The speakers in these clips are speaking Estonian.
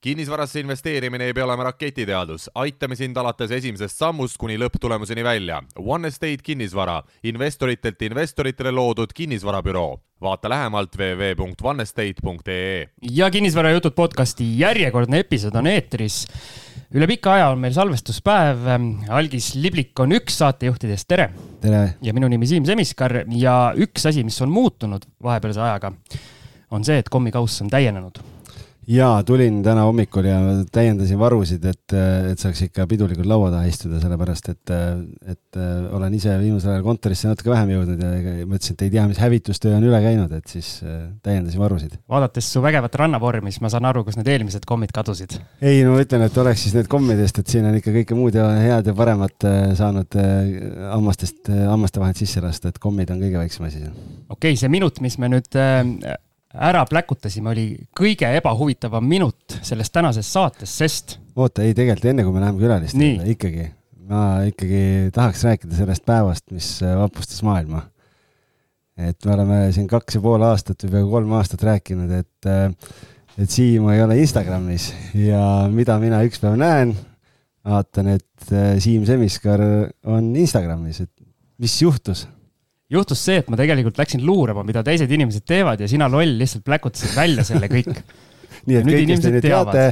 kinnisvarasse investeerimine ei pea olema raketiteadus, aitame sind alates esimesest sammust kuni lõpptulemuseni välja. One Estate kinnisvara, investoritelt investoritele loodud kinnisvarabüroo. vaata lähemalt www.onestate.ee. ja Kinnisvarajutud podcasti järjekordne episood on eetris. üle pika aja on meil salvestuspäev. algis Liblik on üks saatejuhtidest, tere. tere. ja minu nimi Siim Semiskar ja üks asi, mis on muutunud vahepealse ajaga, on see, et kommikauss on täienenud jaa, tulin täna hommikul ja täiendasin varusid, et, et saaks ikka pidulikult laua taha istuda, sellepärast et, et olen ise viimasel ajal kontorisse natuke vähem jõudnud ja mõtlesin, et ei tea, mis hävitustöö on üle käinud, et siis täiendasin varusid. vaadates su vägevat rannavormi, siis ma saan aru, kus need eelmised kommid kadusid. ei, no ma ütlen, et oleks siis need kommidest, et siin on ikka kõike muud ja head ja paremat saanud hammastest, hammaste vahelt sisse lasta, et kommid on kõige väiksem asi. okei okay,, see minut, mis me nüüd ära pläkutasime, oli kõige ebahuvitavam minut sellest tänasest saatest, sest. oota, ei tegelikult enne kui me läheme külaliste juurde, ikkagi, ma ikkagi tahaks rääkida sellest päevast, mis vapustas maailma. et me oleme siin kaks ja pool aastat või peaaegu kolm aastat rääkinud, et, et Siim ei ole Instagramis ja mida mina üks päev näen, vaatan, et Siim Semiskar on Instagramis, et mis juhtus juhtus see, et ma tegelikult läksin luurama, mida teised inimesed teevad ja sina loll lihtsalt pläkutasid välja selle kõik. Nii et kõik, kes te nüüd teate,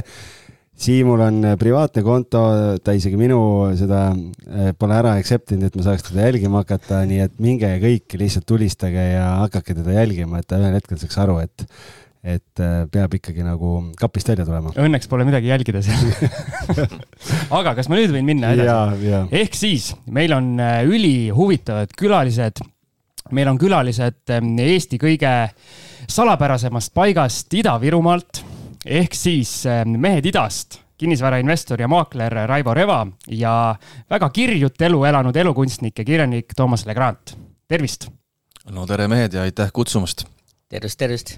Siimul on privaatne konto, ta isegi minu seda eh, pole ära accept inud, et ma saaks teda jälgima hakata, nii et minge kõik lihtsalt tulistage ja hakake teda jälgima, et ta ühel hetkel saaks aru, et et eh, peab ikkagi nagu kapist välja tulema. Õnneks pole midagi jälgida seal. Aga kas ma nüüd võin minna edasi? ehk siis meil on ülihuvitavad külalised meil on külalised ehm, Eesti kõige salapärasemast paigast Ida-Virumaalt ehk siis ehm, mehed idast, kinnisvarainvestor ja maakler Raivo Reva ja väga kirjut elu elanud elukunstnik ja kirjanik Toomas Legrand. tervist! no tere mehed ja aitäh kutsumast! tervist, tervist!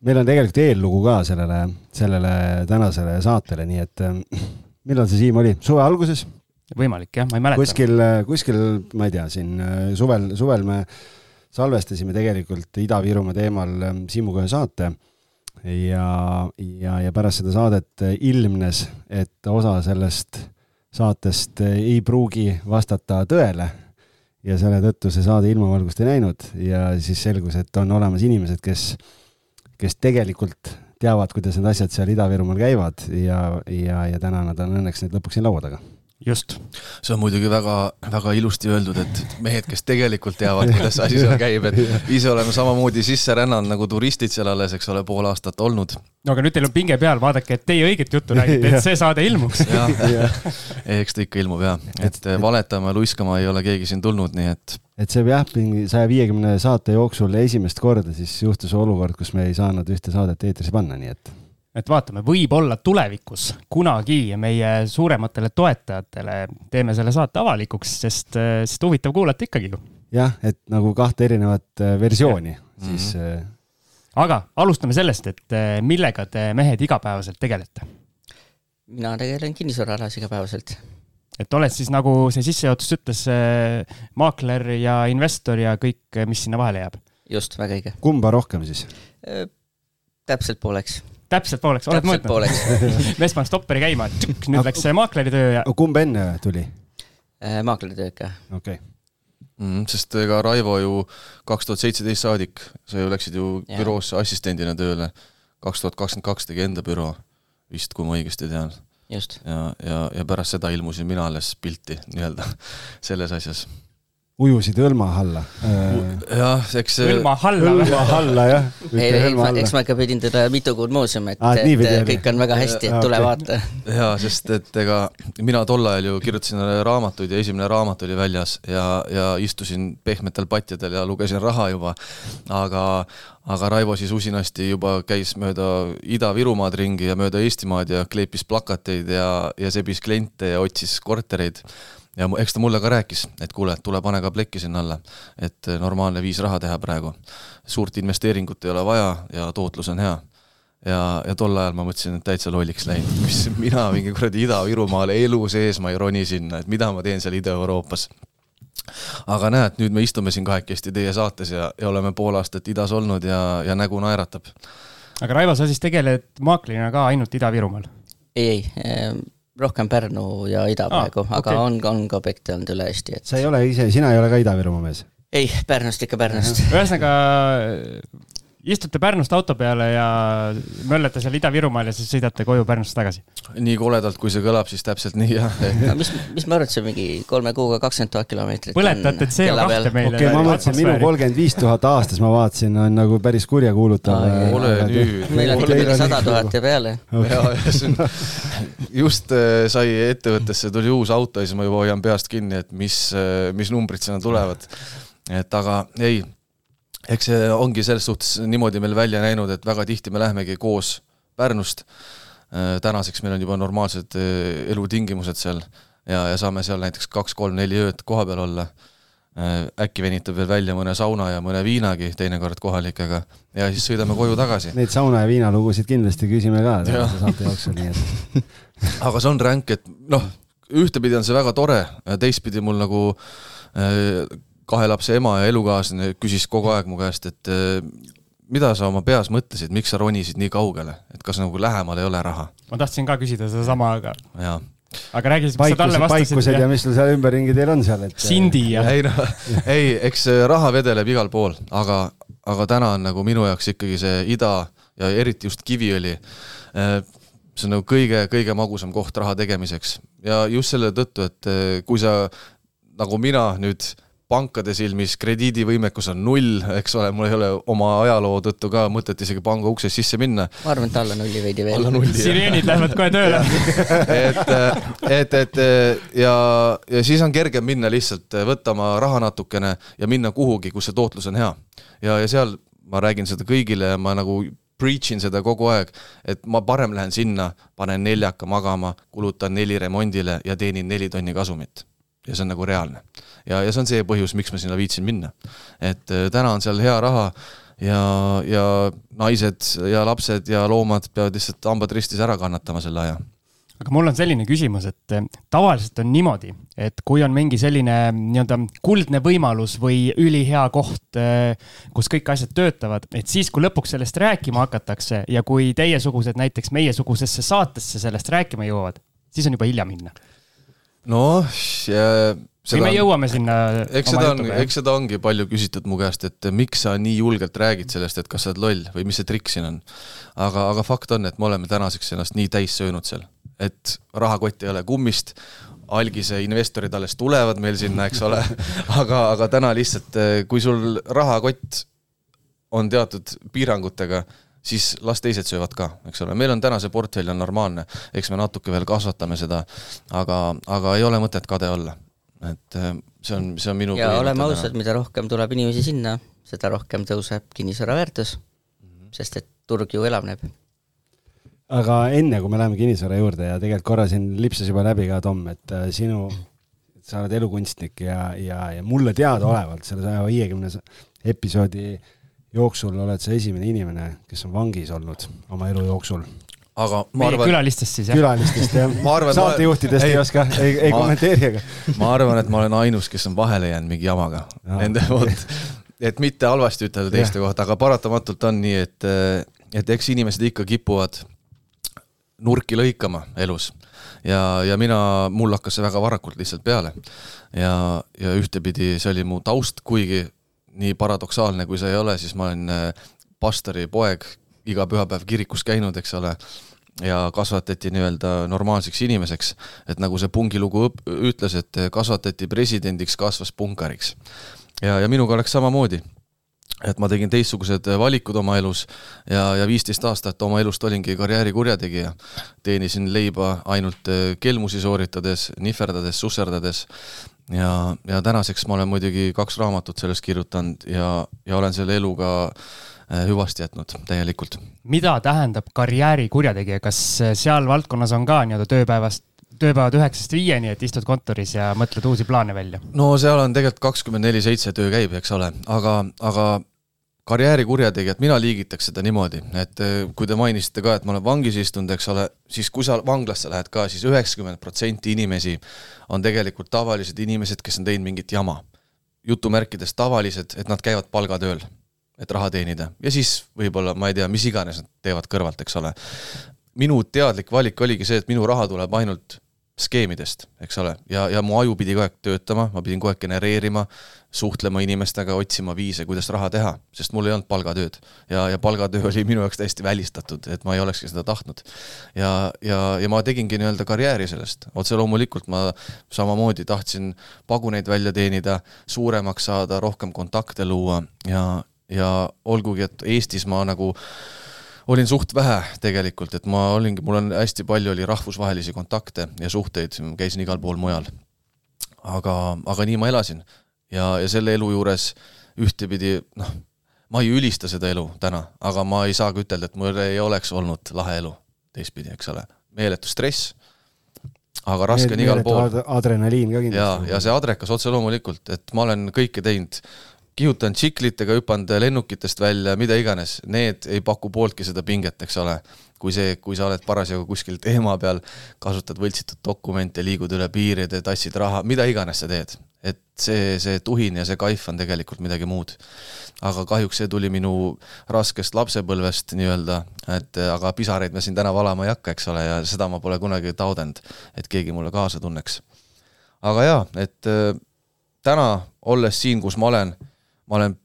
meil on tegelikult eellugu ka sellele, sellele tänasele saatele, nii et ehm, millal see Siim oli, suve alguses? Võimalik jah, ma ei mäleta. kuskil, kuskil, ma ei tea, siin äh, suvel, suvel me salvestasime tegelikult Ida-Virumaa teemal ähm, Siimuga ühe saate. Ja, ja, ja pärast seda saadet äh, ilmnes, et osa sellest saatest äh, ei pruugi vastata tõele. Ja selle tõttu see saade ilmavalgust ei näinud. Ja siis selgus, et on olemas inimesed, kes, kes tegelikult teavad, kuidas need asjad seal Ida-Virumaal käivad. Ja, ja, ja täna nad on õnneks nüüd lõpuks siin laua taga just. see on muidugi väga, väga ilusti öeldud, et mehed, kes tegelikult teavad, kuidas asi seal käib, et ise oleme samamoodi sisse rännanud nagu turistid seal alles, eks ole, pool aastat olnud. no aga nüüd teil on pinge peal, vaadake, et teie õiget juttu räägite, et see saade ilmuks. eks ta ikka ilmub jah, et valetama ja luiskama ei ole keegi siin tulnud, nii et. et see jah, mingi saja viiekümne saate jooksul esimest korda siis juhtus olukord, kus me ei saanud ühte saadet eetrisse panna, nii et et vaatame, võib-olla tulevikus kunagi meie suurematele toetajatele teeme selle saate avalikuks, sest, sest huvitav kuulata ikkagi ju. jah, et nagu kahte erinevat äh, versiooni ja. siis mm. -hmm. aga alustame sellest, et äh, millega te mehed igapäevaselt tegelete? mina tegelen kinnisvaraalas igapäevaselt. et oled siis nagu see sissejuhatus ütles, maakler ja investor ja kõik, mis sinna vahele jääb? just, väga õige. kumba rohkem siis? täpselt pooleks täpselt pooleks, oled mõõtnud? mees pani stopperi käima, nüüd läks maakleri töö ja. kumb enne tuli äh,? maakleri töö ikka. okei okay. mm,. sest ega Raivo ju kaks tuhat seitseteist saadik, sa ju läksid ju ja. büroosse assistendina tööle. kaks tuhat kakskümmend kaks tegi enda büroo, vist, kui ma õigesti tean. ja, ja, ja pärast seda ilmusin mina alles pilti nii-öelda selles asjas ujusid Õlma alla. jah, eks see Õlma alla või? Õlma alla, jah. ei, ei, eks ma ikka pidin teda mitu kuud muuseumi, et, ah, et, et kõik on väga hästi, et tule vaata. jaa, sest et ega mina tol ajal ju kirjutasin raamatuid ja esimene raamat oli väljas ja, ja istusin pehmetel patjadel ja lugesin raha juba, aga aga Raivo siis usinasti juba käis mööda Ida-Virumaad ringi ja mööda Eestimaad ja kleepis plakateid ja, ja sebis kliente ja otsis kortereid ja eks ta mulle ka rääkis, et kuule, tule pane ka plekki sinna alla, et normaalne viis raha teha praegu. suurt investeeringut ei ole vaja ja tootlus on hea. ja, ja tol ajal ma mõtlesin, et täitsa lolliks läinud, mis mina mingi kuradi Ida-Virumaale elu sees ma ei roni sinna, et mida ma teen seal Ida-Euroopas aga näed, nüüd me istume siin kahekesti teie saates ja, ja oleme pool aastat idas olnud ja, ja nägu naeratab. aga Raivo, sa siis tegeled maaklina ka ainult Ida-Virumaal? ei, ei ehm, rohkem Pärnu ja Ida praegu ah,, aga okay. on, on ka objekte olnud üle Eesti, et. sa ei ole ise, sina ei ole ka Ida-Virumaa mees? ei, Pärnust ikka Pärnust. ühesõnaga istute Pärnust auto peale ja möllate seal Ida-Virumaal ja siis sõidate koju Pärnusse tagasi. nii koledalt, kui see kõlab, siis täpselt nii jah no, mis, mis ma arvan, et see mingi kolme kuuga kakskümmend tuhat kilomeetrit. põletate CO2 meile. okei okay,, ma mõtlesin, minu kolmkümmend viis tuhat aastas ma vaatasin, on nagu päris kurjakuulutav. ole nüüd. meil on ikka mingi sada tuhat ja peale okay.. just äh, sai ettevõttesse tuli uus auto ja siis ma juba hoian peast kinni, et mis, äh, mis numbrid sinna tulevad. et aga ei eks see ongi selles suhtes niimoodi meil välja näinud, et väga tihti me lähemegi koos Pärnust, äh, tänaseks meil on juba normaalsed äh, elutingimused seal ja, ja saame seal näiteks kaks-kolm-neli ööd kohapeal olla, äh, äkki venitab veel välja mõne sauna ja mõne viinagi teinekord kohalikega ja siis sõidame koju tagasi. Neid sauna ja viinalugusid kindlasti küsime ka tänase saate jooksul, nii et. Aga see on ränk, et noh, ühtepidi on see väga tore, teistpidi mul nagu kahe lapse ema ja elukaaslane küsis kogu aeg mu käest, et eh, mida sa oma peas mõtlesid, miks sa ronisid nii kaugele, et kas nagu lähemal ei ole raha? ma tahtsin ka küsida sedasama, aga. jaa aga räägi siis, mis sa talle vastasid. paikused ja mis sul seal ümberringi teil on seal, et. Sindi ja. ei noh, ei, eks raha vedeleb igal pool, aga, aga täna on nagu minu jaoks ikkagi see ida ja eriti just Kiviõli. Eh, see on nagu kõige, kõige magusam koht raha tegemiseks ja just selle tõttu, et eh, kui sa nagu mina nüüd pankade silmis krediidivõimekus on null, eks ole, mul ei ole oma ajaloo tõttu ka mõtet isegi panga uksest sisse minna. ma arvan, et alla nulli veidi veel. sireenid lähevad kohe tööle et, et, et ja, ja siis on kergem minna lihtsalt, võtta oma raha natukene ja minna kuhugi, kus see tootlus on hea. ja, ja seal ma räägin seda kõigile ja ma nagu preach in seda kogu aeg, et ma parem lähen sinna, panen neljaka magama, kulutan neli remondile ja teenin neli tonni kasumit ja see on nagu reaalne. ja, ja see on see põhjus, miks ma sinna viitsin minna. et äh, täna on seal hea raha ja, ja naised ja lapsed ja loomad peavad lihtsalt hambad ristis ära kannatama selle aja aga mul on selline küsimus, et äh, tavaliselt on niimoodi, et kui on mingi selline nii-öelda kuldne võimalus või ülihea koht, äh, kus kõik asjad töötavad, et siis, kui lõpuks sellest rääkima hakatakse ja kui teiesugused näiteks meiesugusesse saatesse sellest rääkima jõuavad, siis on juba hilja minna noh, või me jõuame sinna eks seda on, eks seda ongi palju küsitud mu käest, et miks sa nii julgelt räägid sellest, et kas sa oled loll või mis see trikk siin on. aga, aga fakt on, et me oleme tänaseks ennast nii täis söönud seal, et rahakott ei ole kummist, algise investorid alles tulevad meil sinna, eks ole, aga, aga täna lihtsalt, kui sul rahakott on teatud piirangutega siis las teised söövad ka, eks ole, meil on täna see portfell on normaalne, eks me natuke veel kasvatame seda, aga, aga ei ole mõtet kade olla. et äh, see on, see on minu ja oleme ausad, mida rohkem tuleb inimesi sinna, seda rohkem tõuseb kinnisvara väärtus mm, -hmm. sest et turg ju elavneb. aga enne, kui me läheme kinnisvara juurde ja tegelikult korra siin lipsas juba läbi ka, Tom, et äh, sinu, sa oled elukunstnik ja, ja, ja mulle teadaolevalt selle saja viiekümne episoodi äh, jooksul oled sa esimene inimene, kes on vangis olnud oma elu jooksul. aga ma arvan. külalistest siis jah? külalistest jah saatejuhtidest ei, ei oska, ei, ei ma, kommenteeri, aga. ma arvan, et ma olen ainus, kes on vahele jäänud mingi jamaga no, nende poolt. et mitte halvasti ütelda teiste kohta, aga paratamatult on nii, et, et eks inimesed ikka kipuvad nurki lõikama elus ja, ja mina, mul hakkas see väga varakult lihtsalt peale. ja, ja ühtepidi see oli mu taust, kuigi nii paradoksaalne kui see ei ole, siis ma olen äh, pastori poeg, iga pühapäev kirikus käinud, eks ole, ja kasvatati nii-öelda normaalseks inimeseks, et nagu see pungilugu ütles, et kasvatati presidendiks, kasvas punkariks. ja, ja minuga läks samamoodi et ma tegin teistsugused valikud oma elus ja, ja viisteist aastat oma elust olingi karjääri kurjategija. teenisin leiba ainult äh, kelmusi sooritades, nihverdades, susserdades ja, ja tänaseks ma olen muidugi kaks raamatut sellest kirjutanud ja, ja olen selle eluga äh, hüvasti jätnud täielikult. mida tähendab karjääri kurjategija, kas äh, seal valdkonnas on ka nii-öelda tööpäevast tööpäevad üheksast viieni, et istud kontoris ja mõtled uusi plaane välja? no seal on tegelikult kakskümmend neli seitse töö käib, eks ole, aga, aga karjäärikurjategijat, mina liigitaks seda niimoodi, et eh, kui te mainisite ka, et ma olen vangis istunud, eks ole, siis kui sa vanglasse lähed ka siis, siis üheksakümmend protsenti inimesi on tegelikult tavalised inimesed, kes on teinud mingit jama. jutumärkides tavalised, et nad käivad palgatööl. et raha teenida ja siis võib-olla ma ei tea, mis iganes nad teevad kõrvalt, eks ole. minu teadlik valik oligi see, et minu raha tuleb ainult skeemidest, eks ole, ja, ja mu aju pidi kogu aeg töötama, ma pidin kogu aeg genereerima, suhtlema inimestega, otsima viise, kuidas raha teha, sest mul ei olnud palgatööd. ja, ja palgatöö oli minu jaoks täiesti välistatud, et ma ei olekski seda tahtnud. ja, ja, ja ma tegingi nii-öelda karjääri sellest, otse loomulikult ma samamoodi tahtsin paguneid välja teenida, suuremaks saada, rohkem kontakte luua ja, ja olgugi, et Eestis ma nagu olin suht vähe tegelikult, et ma olingi, mul on hästi palju oli rahvusvahelisi kontakte ja suhteid, käisin igal pool mujal. aga, aga nii ma elasin ja, ja selle elu juures ühtepidi noh, ma ei ülista seda elu täna, aga ma ei saa ka ütelda, et mul ei oleks olnud lahe elu teistpidi, eks ole. meeletu stress, aga raske on igal pool. adrenaliin ka kindlasti. ja, ja see adrekas otse loomulikult, et ma olen kõike teinud kihutanud tsiklitega, hüpanud lennukitest välja, mida iganes, need ei paku pooltki seda pinget, eks ole. kui see, kui sa oled parasjagu kuskil teema peal, kasutad võltsitud dokumente, liigud üle piiride, tassid raha, mida iganes sa teed. et see, see tuhin ja see kaif on tegelikult midagi muud. aga kahjuks see tuli minu raskest lapsepõlvest nii-öelda, et aga pisaraid ma siin täna valama ei hakka, eks ole, ja seda ma pole kunagi taotlenud, et keegi mulle kaasa tunneks. aga jaa, et täna, olles siin, kus ma olen ma olen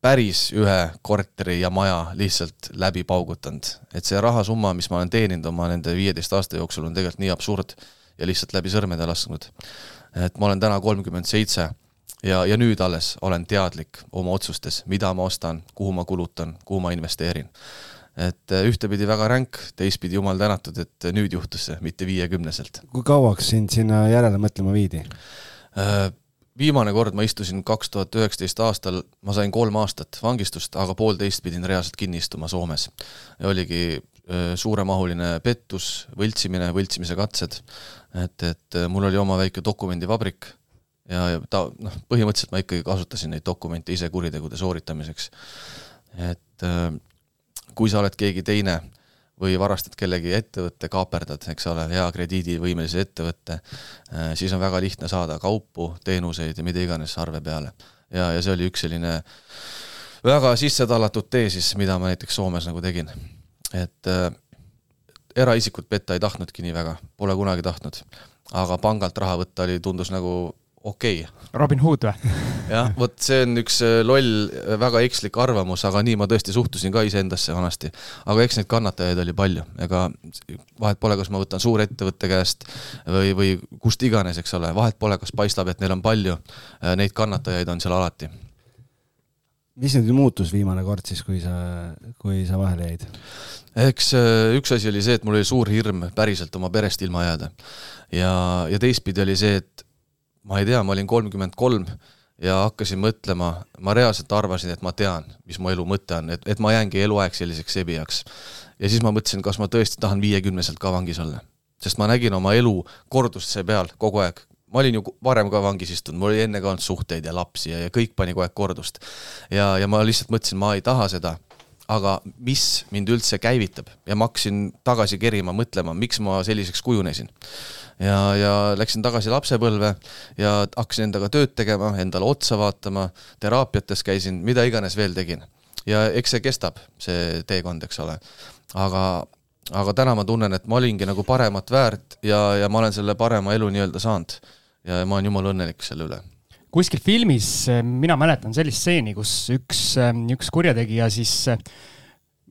päris ühe korteri ja maja lihtsalt läbi paugutanud. et see rahasumma, mis ma olen teeninud oma nende viieteist aasta jooksul, on tegelikult nii absurd ja lihtsalt läbi sõrmede lasknud. et ma olen täna kolmkümmend seitse ja, ja nüüd alles olen teadlik oma otsustes, mida ma ostan, kuhu ma kulutan, kuhu ma investeerin. et ühtepidi väga ränk, teistpidi jumal tänatud, et nüüd juhtus see, mitte viiekümneselt. kui kauaks sind sinna järele mõtlema viidi? Viimane kord ma istusin kaks tuhat üheksateist aastal, ma sain kolm aastat vangistust, aga poolteist pidin reaalselt kinni istuma Soomes. oligi suuremahuline pettus, võltsimine, võltsimise katsed, et, et mul oli oma väike dokumendivabrik ja, ja ta noh, põhimõtteliselt ma ikkagi kasutasin neid dokumente ise kuritegude sooritamiseks. et kui sa oled keegi teine, või varastad kellegi ettevõtte, kaaperdad, eks ole, hea krediidivõimelise ettevõtte, äh, siis on väga lihtne saada kaupu, teenuseid ja mida iganes arve peale. ja, ja see oli üks selline väga sisse tallatud tee siis, mida ma näiteks Soomes nagu tegin. et äh, eraisikut petta ei tahtnudki nii väga, pole kunagi tahtnud. aga pangalt raha võtta oli, tundus nagu okei okay.. Robin Hood või? jah, vot see on üks äh, loll, äh, väga ekslik arvamus, aga nii ma tõesti suhtusin ka iseendasse vanasti. aga eks neid kannatajaid oli palju, ega vahet pole, kas ma võtan suurettevõtte käest või, või kust iganes, eks ole, vahet pole, kas paistab, et neil on palju, äh, neid kannatajaid on seal alati. mis nüüd muutus viimane kord siis, kui sa, kui sa vahele jäid? eks üks asi oli see, et mul oli suur hirm päriselt oma perest ilma jääda. ja, ja teistpidi oli see, et ma ei tea, ma olin kolmkümmend kolm ja hakkasin mõtlema, ma reaalselt arvasin, et ma tean, mis mu elu mõte on, et, et ma jäängi eluaeg selliseks sebijaks. ja siis ma mõtlesin, kas ma tõesti tahan viiekümneselt ka vangis olla. sest ma nägin oma elu kordustuse peal kogu aeg. ma olin ju varem ka vangis istunud, mul oli enne ka olnud suhteid ja lapsi ja, ja kõik pani kogu aeg kordust. ja, ja ma lihtsalt mõtlesin, ma ei taha seda aga mis mind üldse käivitab ja ma hakkasin tagasi kerima, mõtlema, miks ma selliseks kujunesin ja, ja läksin tagasi lapsepõlve ja hakkasin endaga tööd tegema, endale otsa vaatama, teraapiates käisin, mida iganes veel tegin. ja eks see kestab, see teekond, eks ole. aga, aga täna ma tunnen, et ma olingi nagu paremat väärt ja, ja ma olen selle parema elu nii-öelda saanud. ja ma olen jumala õnnelik selle üle kuskil filmis mina mäletan sellist stseeni, kus üks, üks kurjategija siis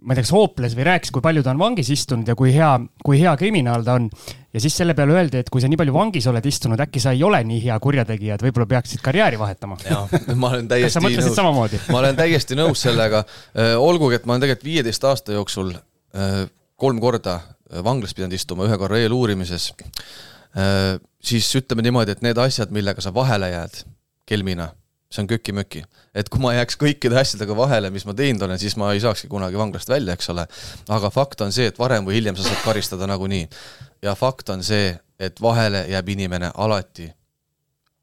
ma ei tea, kas hooples või rääkis, kui palju ta on vangis istunud ja kui hea, kui hea kriminaal ta on. ja siis selle peale öeldi, et kui sa nii palju vangis oled istunud, äkki sa ei ole nii hea kurjategija, et võib-olla peaksid karjääri vahetama. ma olen täiesti nõus. ma olen täiesti nõus sellega. Äh, olgugi, et ma olen tegelikult viieteist aasta jooksul äh, kolm korda äh, vanglas pidanud istuma, ühe korra eeluurimises, siis ütleme niimoodi, et need asjad, millega sa vahele jääd kelmina see on köki-möki. et kui ma jääks kõikide asjadega vahele, mis ma teinud olen, siis ma ei saakski kunagi vanglast välja, eks ole. aga fakt on see, et varem või hiljem sa saad karistada nagunii. ja fakt on see, et vahele jääb inimene alati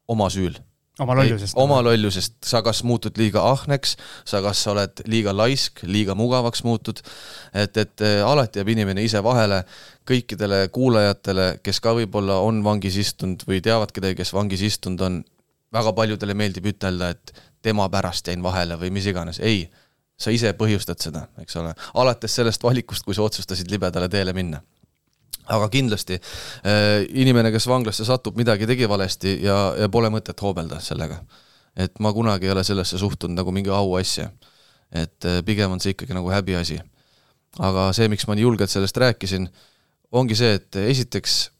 oma süül. oma lollusest. oma lollusest, sa kas muutud liiga ahneks, sa kas oled liiga laisk, liiga mugavaks muutud, et, et äh, alati jääb inimene ise vahele kõikidele kuulajatele, kes ka võib-olla on vangis istunud või teavad kedagi, kes vangis istunud on väga paljudele meeldib ütelda, et tema pärast jäin vahele või mis iganes, ei. sa ise põhjustad seda, eks ole, alates sellest valikust, kui sa otsustasid libedale teele minna aga kindlasti äh, inimene, kes vanglasse satub, midagi tegi valesti ja, ja pole mõtet hoobelda sellega. et ma kunagi ei ole sellesse suhtunud nagu mingi auasja. et äh, pigem on see ikkagi nagu häbiasi. aga see, miks ma nii julgelt sellest rääkisin, ongi see, et esiteks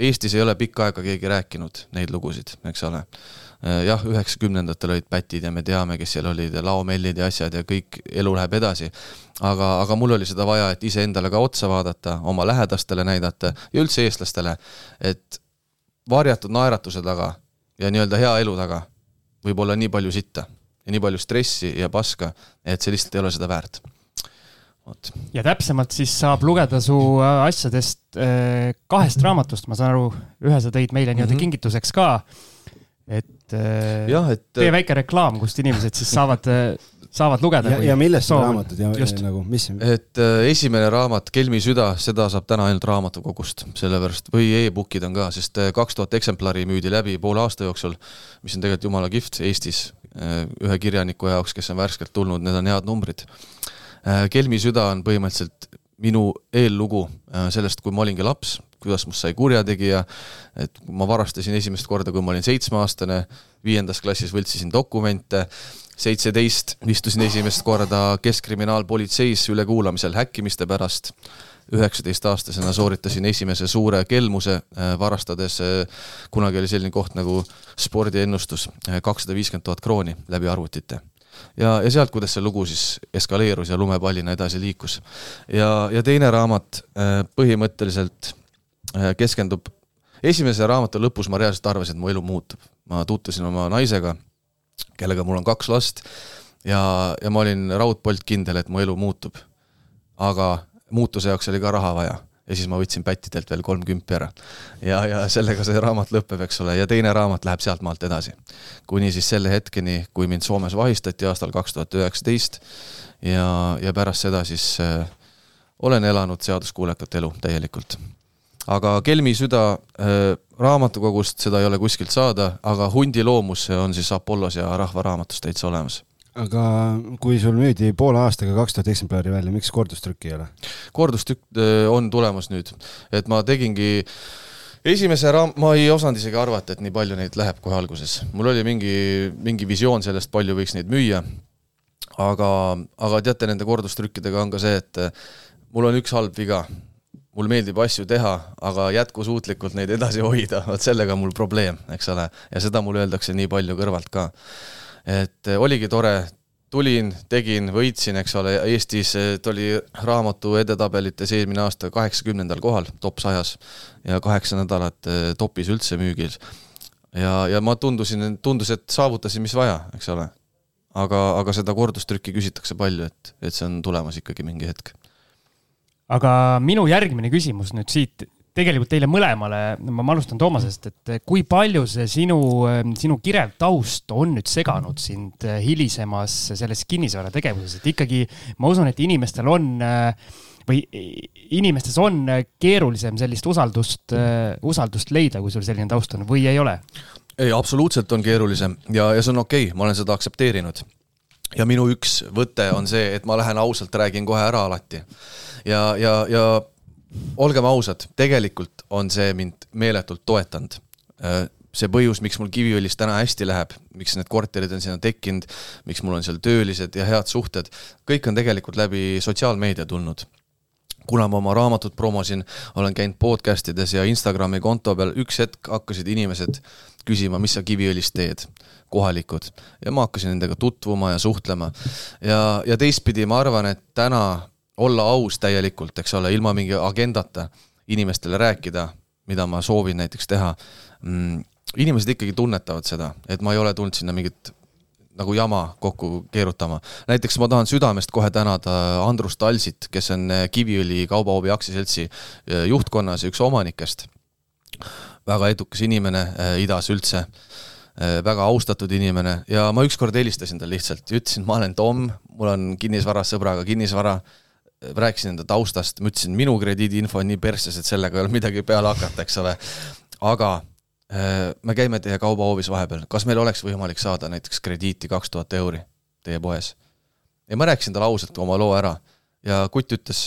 Eestis ei ole pikka aega keegi rääkinud neid lugusid, eks ole jah, üheksakümnendatel olid pätid ja me teame, kes seal olid ja laomellid ja asjad ja kõik, elu läheb edasi. aga, aga mul oli seda vaja, et iseendale ka otsa vaadata, oma lähedastele näidata ja üldse eestlastele, et varjatud naeratuse taga ja nii-öelda hea elu taga võib olla nii palju sitta ja nii palju stressi ja paska, et see lihtsalt ei ole seda väärt vot. ja täpsemalt siis saab lugeda su äh, asjadest äh, kahest raamatust, ma saan aru, ühe sa tõid meile nii-öelda mm -hmm. kingituseks ka et äh, jah, et tee äh, väike reklaam, kust inimesed siis saavad, äh, saavad lugeda. ja, ja millest on raamatud ja Just. nagu, mis? et äh, esimene raamat, Kelmi süda, seda saab täna ainult raamatukogust, sellepärast, või e-book'id on ka, sest kaks tuhat eksemplari müüdi läbi poole aasta jooksul, mis on tegelikult jumala kihvt Eestis ühe kirjaniku jaoks, kes on värskelt tulnud, need on head numbrid. Kelmi süda on põhimõtteliselt minu eellugu sellest, kui ma olingi laps, kuidas must sai kurjategija, et ma varastasin esimest korda, kui ma olin seitsmeaastane, viiendas klassis võltsisin dokumente, seitseteist istusin esimest korda Keskkriminaalpolitseis ülekuulamisel häkkimiste pärast, üheksateistaastasena sooritasin esimese suure kelmuse, äh, varastades, äh, kunagi oli selline koht nagu spordiennustus, äh, kakssada viiskümmend tuhat krooni läbi arvutite. Ja, ja sealt, kuidas see lugu siis eskaleerus ja lumepallina edasi liikus. ja, ja teine raamat põhimõtteliselt keskendub, esimese raamatu lõpus ma reaalselt arvasin, et mu elu muutub. ma tutvusin oma naisega, kellega mul on kaks last ja, ja ma olin raudpolt kindel, et mu elu muutub. aga muutuse jaoks oli ka raha vaja ja siis ma võtsin pättidelt veel kolm kümpi ära. ja, ja sellega see raamat lõpeb, eks ole, ja teine raamat läheb sealtmaalt edasi. kuni siis selle hetkeni, kui mind Soomes vahistati aastal kaks tuhat üheksateist ja, ja pärast seda siis äh, olen elanud seaduskuulekat elu täielikult aga Kelmi süda äh, raamatukogust, seda ei ole kuskilt saada, aga Hundi loomus on siis Apollos ja Rahva raamatus täitsa olemas aga kui sul müüdi poole aastaga kaks tuhat eksemplari välja, miks kordustrükki ei ole? kordustrükk äh, on tulemas nüüd, et ma tegingi esimese raam-, ma ei osanud isegi arvata, et nii palju neid läheb kohe alguses. mul oli mingi, mingi visioon sellest, palju võiks neid müüa, aga, aga teate, nende kordustrükkidega on ka see, et äh, mul on üks halb viga mul meeldib asju teha, aga jätkusuutlikult neid edasi hoida, vot sellega on mul probleem, eks ole, ja seda mulle öeldakse nii palju kõrvalt ka. et eh, oligi tore, tulin, tegin, võitsin, eks ole, Eestis oli raamatu edetabelites eelmine aasta kaheksakümnendal kohal top sajas ja kaheksa nädalat eh, topis üldse müügil. ja, ja ma tundusin, tundus, et saavutasin, mis vaja, eks ole. aga, aga seda kordustrükki küsitakse palju, et, et see on tulemas ikkagi mingi hetk aga minu järgmine küsimus nüüd siit tegelikult teile mõlemale, ma alustan Toomasest, et kui palju see sinu, sinu kirev taust on nüüd seganud sind hilisemas selles kinnisvarategevuses, et ikkagi ma usun, et inimestel on või inimestes on keerulisem sellist usaldust, usaldust leida, kui sul selline taust on või ei ole? ei, absoluutselt on keerulisem ja, ja see on okei okay,, ma olen seda aktsepteerinud. Ja minu üks võte on see, et ma lähen ausalt, räägin kohe ära alati ja, ja, ja olgem ausad, tegelikult on see mind meeletult toetanud äh, see põhjus, miks mul Kiviõlis täna hästi läheb, miks need korterid on sinna tekkinud, miks mul on seal töölised ja head suhted, kõik on tegelikult läbi sotsiaalmeedia tulnud. Kuna ma oma raamatut promosin, olen käinud podcast ides ja Instagrami konto peal, üks hetk hakkasid inimesed küsima, mis sa Kiviõlis teed, kohalikud. ja ma hakkasin nendega tutvuma ja suhtlema. ja, ja teistpidi ma arvan, et täna olla aus täielikult, eks ole, ilma mingi agendata inimestele rääkida, mida ma soovin näiteks teha mm,. inimesed ikkagi tunnetavad seda, et ma ei ole tulnud sinna mingit nagu jama kokku keerutama. näiteks ma tahan südamest kohe tänada Andrus Talsit, kes on Kiviõli Kaubahoovi aktsiaseltsi eh, juhtkonnas ja üks omanikest. väga edukas inimene äh, idas üldse äh,, väga austatud inimene ja ma ükskord helistasin talle lihtsalt ja ütlesin, ma olen Tom, mul on kinnisvaras sõbraga kinnisvara rääkisin enda taustast, ma ütlesin, minu krediidiinfo on nii persses, et sellega ei ole midagi peale hakata, eks ole. aga äh, me käime teie kaubahoovis vahepeal, kas meil oleks võimalik saada näiteks krediiti kaks tuhat euri teie poes? ja ma rääkisin talle ausalt oma loo ära ja kutt ütles,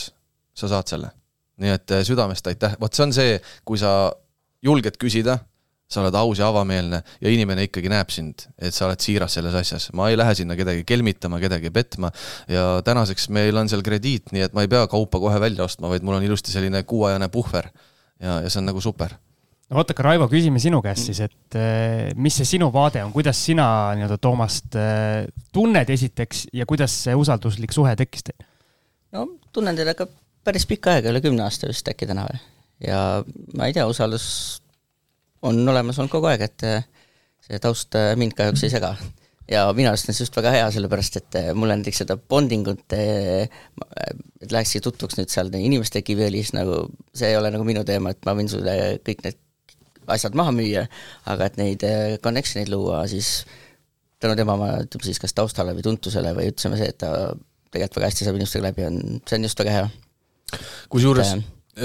sa saad selle. nii et äh, südamest aitäh, vot see on see, kui sa julged küsida, sa oled aus ja avameelne ja inimene ikkagi näeb sind, et sa oled siiras selles asjas. ma ei lähe sinna kedagi kelmitama, kedagi petma ja tänaseks meil on seal krediit, nii et ma ei pea kaupa kohe välja ostma, vaid mul on ilusti selline kuuajane puhver. ja, ja see on nagu super no vot, aga Raivo, küsime sinu käest siis, et eh, mis see sinu vaade on, kuidas sina nii-öelda Toomast eh, tunned esiteks ja kuidas see usalduslik suhe tekkis teil? no tunnen teda ka päris pikka aega, üle kümne aasta vist äkki täna või. ja ma ei tea, usaldus on olemas olnud kogu aeg, et eh, see taust mind kahjuks ei sega. ja minu arust on see just väga hea, sellepärast et mul on näiteks seda bonding ut, et lähekski tutvuks nüüd seal inimeste kiviõlis, nagu see ei ole nagu minu teema, et ma võin sulle kõik need asjad maha müüa, aga et neid äh, connection eid luua, siis tänu tema, ütleme siis kas taustale või tuntusele või ütleme see, et ta tegelikult väga hästi saab inimestega läbi, on, see on just väga hea. kusjuures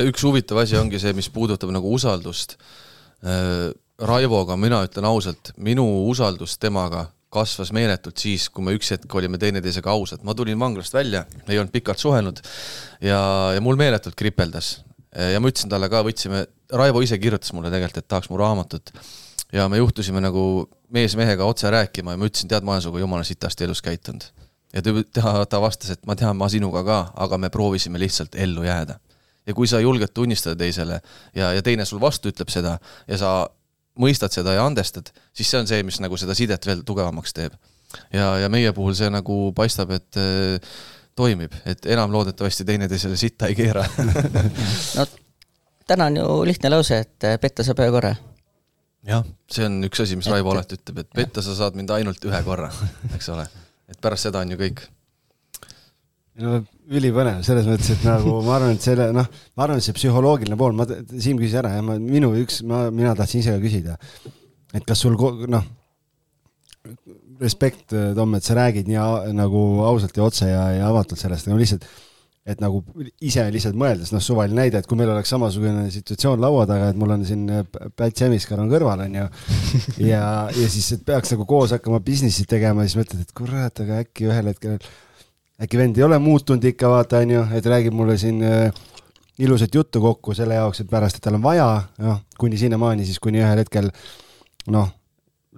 üks huvitav asi ongi see, mis puudutab nagu usaldust. Äh, Raivoga, mina ütlen ausalt, minu usaldus temaga kasvas meeletult siis, kui me üks hetk olime teineteisega ausad, ma tulin vanglast välja, ei olnud pikalt suhelnud ja, ja mul meeletult kripeldas. Ja ma ütlesin talle ka, võtsime Raivo ise kirjutas mulle tegelikult, et tahaks mu raamatut ja me juhtusime nagu mees mehega otse rääkima ja ma ütlesin, tead, ma olen sinuga jumala sitasti elus käitunud. ja ta, ta vastas, et ma tean, ma sinuga ka, aga me proovisime lihtsalt ellu jääda. ja kui sa julged tunnistada teisele ja, ja teine sul vastu ütleb seda ja sa mõistad seda ja andestad, siis see on see, mis nagu seda sidet veel tugevamaks teeb. ja, ja meie puhul see nagu paistab, et äh, toimib, et enam loodetavasti teineteisele sitta ei keera no täna on ju lihtne lause, et eh, petta saab ühe korra. jah, see on üks asi, mis et, Raivo alati ütleb, et petta sa saad mind ainult ühe korra, eks ole. et pärast seda on ju kõik. no ülipõnev, selles mõttes, et nagu ma arvan, et selle noh, ma arvan, et see psühholoogiline pool, ma, Siim küsis ära ja ma, minu üks, ma, mina tahtsin ise ka küsida, et kas sul noh, respekt, Tom, et sa räägid nii nagu ausalt ja otse ja, ja avatult sellest, no lihtsalt et nagu ise lihtsalt mõeldes, noh, suvaline näide, et kui meil oleks samasugune situatsioon laua taga, et mul on siin äh, Päts Emiskar on kõrval, on ju, ja, ja siis, peaks nagu koos hakkama business'i tegema, siis mõtled, et kurat, aga äkki ühel hetkel, äkki vend ei ole muutunud ikka, vaata, on ju, et räägib mulle siin äh, ilusat juttu kokku selle jaoks, et pärast, et tal on vaja, noh, kuni sinnamaani siis, kuni ühel hetkel noh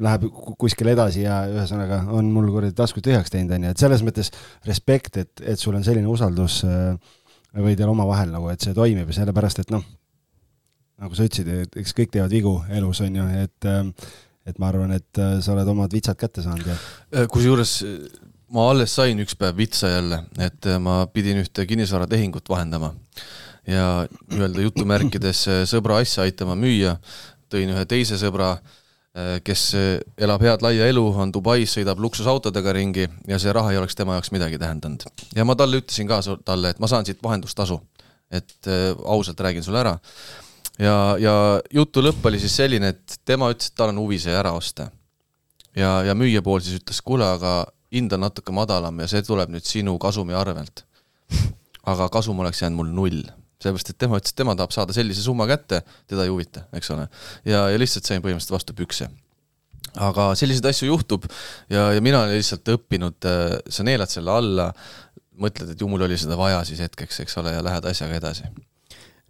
läheb kuskile edasi ja ühesõnaga on mul kuradi taskud tühjaks teinud, onju, et selles mõttes respekt, et, et sul on selline usaldus äh, või teil omavahel nagu, et see toimib ja sellepärast, et noh, nagu sa ütlesid, et eks kõik teevad vigu elus, on ju, et äh, et ma arvan, et äh, sa oled omad vitsad kätte saanud ja kusjuures ma alles sain üks päev vitsa jälle, et ma pidin ühte kinnisvaratehingut vahendama ja nii-öelda jutumärkides sõbra asja aitama müüa, tõin ühe teise sõbra Äh, kes äh, elab head laia elu, on Dubais, sõidab luksusautodega ringi ja see raha ei oleks tema jaoks midagi tähendanud. ja ma talle ütlesin ka talle, et ma saan siit vahendustasu. et äh, ausalt räägin sulle ära. ja, ja jutu lõpp oli siis selline, et tema ütles, et tal on huvi see ära osta. ja, ja müüja pool siis ütles, kuule, aga hind on natuke madalam ja see tuleb nüüd sinu kasumi arvelt. aga kasum oleks jäänud mul null sellepärast et tema ütles, et tema tahab saada sellise summa kätte, teda ei huvita, eks ole. ja, ja lihtsalt sain põhimõtteliselt vastu pükse. aga selliseid asju juhtub ja, ja mina olen lihtsalt õppinud, äh, sa neelad selle alla, mõtled, et ju mul oli seda vaja siis hetkeks, eks ole, ja lähed asjaga edasi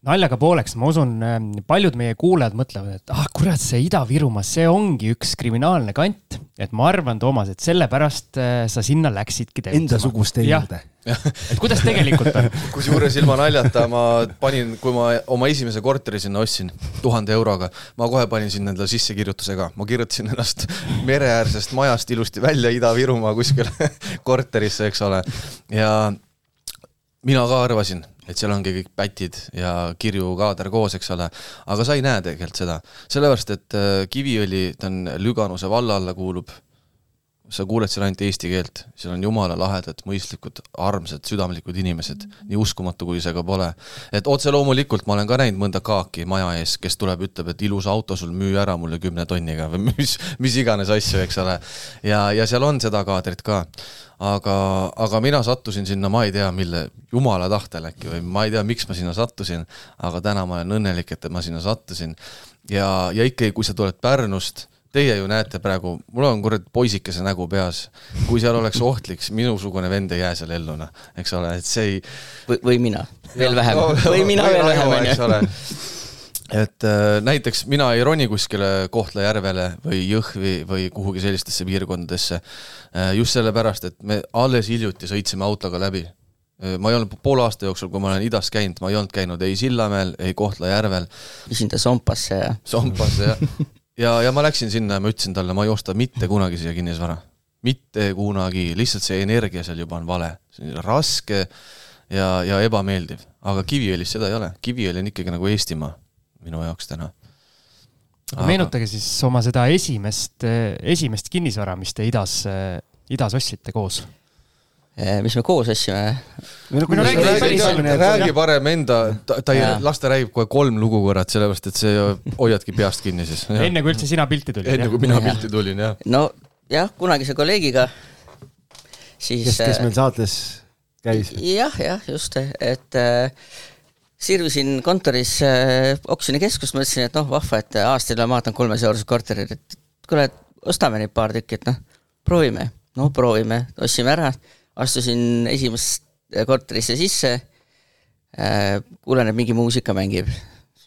naljaga pooleks, ma usun, ähm, paljud meie kuulajad mõtlevad, et ah kurat, see Ida-Virumaa, see ongi üks kriminaalne kant. et ma arvan, Toomas, et sellepärast äh, sa sinna läksidki tegutsema. Endasuguste juurde. et kuidas tegelikult on? kusjuures ilma naljata ma panin, kui ma oma esimese korteri sinna ostsin tuhande euroga, ma kohe panin sinna endale sissekirjutuse ka, ma kirjutasin ennast mereäärsest majast ilusti välja Ida-Virumaa kuskile korterisse, eks ole. ja mina ka arvasin et seal ongi kõik pätid ja kirju kaader koos, eks ole, aga sa ei näe tegelikult seda, sellepärast et äh, Kiviõli, ta on Lüganuse valla alla kuulub, sa kuuled seal ainult eesti keelt, seal on jumala lahedad, mõistlikud, armsad, südamlikud inimesed, nii uskumatu, kui see ka pole. et otse loomulikult ma olen ka näinud mõnda kaaki maja ees, kes tuleb, ütleb, et ilus auto sul, müü ära mulle kümne tonniga või mis, mis iganes asju, eks ole. ja, ja seal on seda kaadrit ka aga, aga mina sattusin sinna, ma ei tea, mille, jumala tahtel äkki või ma ei tea, miks ma sinna sattusin, aga täna ma olen õnnelik, et ma sinna sattusin. ja, ja ikkagi, kui sa tuled Pärnust, Teie ju näete praegu, mul on kurat poisikese nägu peas. kui seal oleks ohtlik, siis minusugune vend ei jää seal ellu, noh, eks ole, et see ei. või, mina, veel vähem no,. või mina veel vähem, on ju et äh, näiteks mina ei roni kuskile Kohtla-Järvele või Jõhvi või kuhugi sellistesse piirkondadesse äh,. just sellepärast, et me alles hiljuti sõitsime autoga läbi äh,. ma ei olnud poole aasta jooksul, kui ma olen idas käinud, ma ei olnud käinud ei Sillamäel, ei Kohtla-Järvel. viisin ta Sompasse ja. Sompasse jah ja, ja ma läksin sinna ja ma ütlesin talle, ma ei osta mitte kunagi siia kinnisvara. mitte kunagi, lihtsalt see energia seal juba on vale, see on raske ja, ja ebameeldiv. aga Kiviõlis seda ei ole, Kiviõli on ikkagi nagu Eestimaa minu jaoks täna. Aga... meenutage siis oma seda esimest, esimest kinnisvara, mis te idas, idas ostsite koos Eh, mis me koos ostsime. No, räägi, parem enda, ta, ta ei, las ta räägib kohe kolm lugu kurat, sellepärast et see hoiadki peast kinni siis. enne kui üldse sina pilti tulid. enne kui mina ja. pilti tulin, jah. nojah, kunagise kolleegiga, siis. kes, kes meil saates käis ja,? jah, jah, just, et äh, sirvisin kontoris äh, oksjonikeskust, mõtlesin, et noh, vahva, et aastal ma vaatan kolmes eurosed korterid, et kuule, ostame neid paar tükki, et noh, proovime. no proovime, ostsime ära. Astusin esimest korterisse sisse, äh, kuulen, et mingi muusika mängib.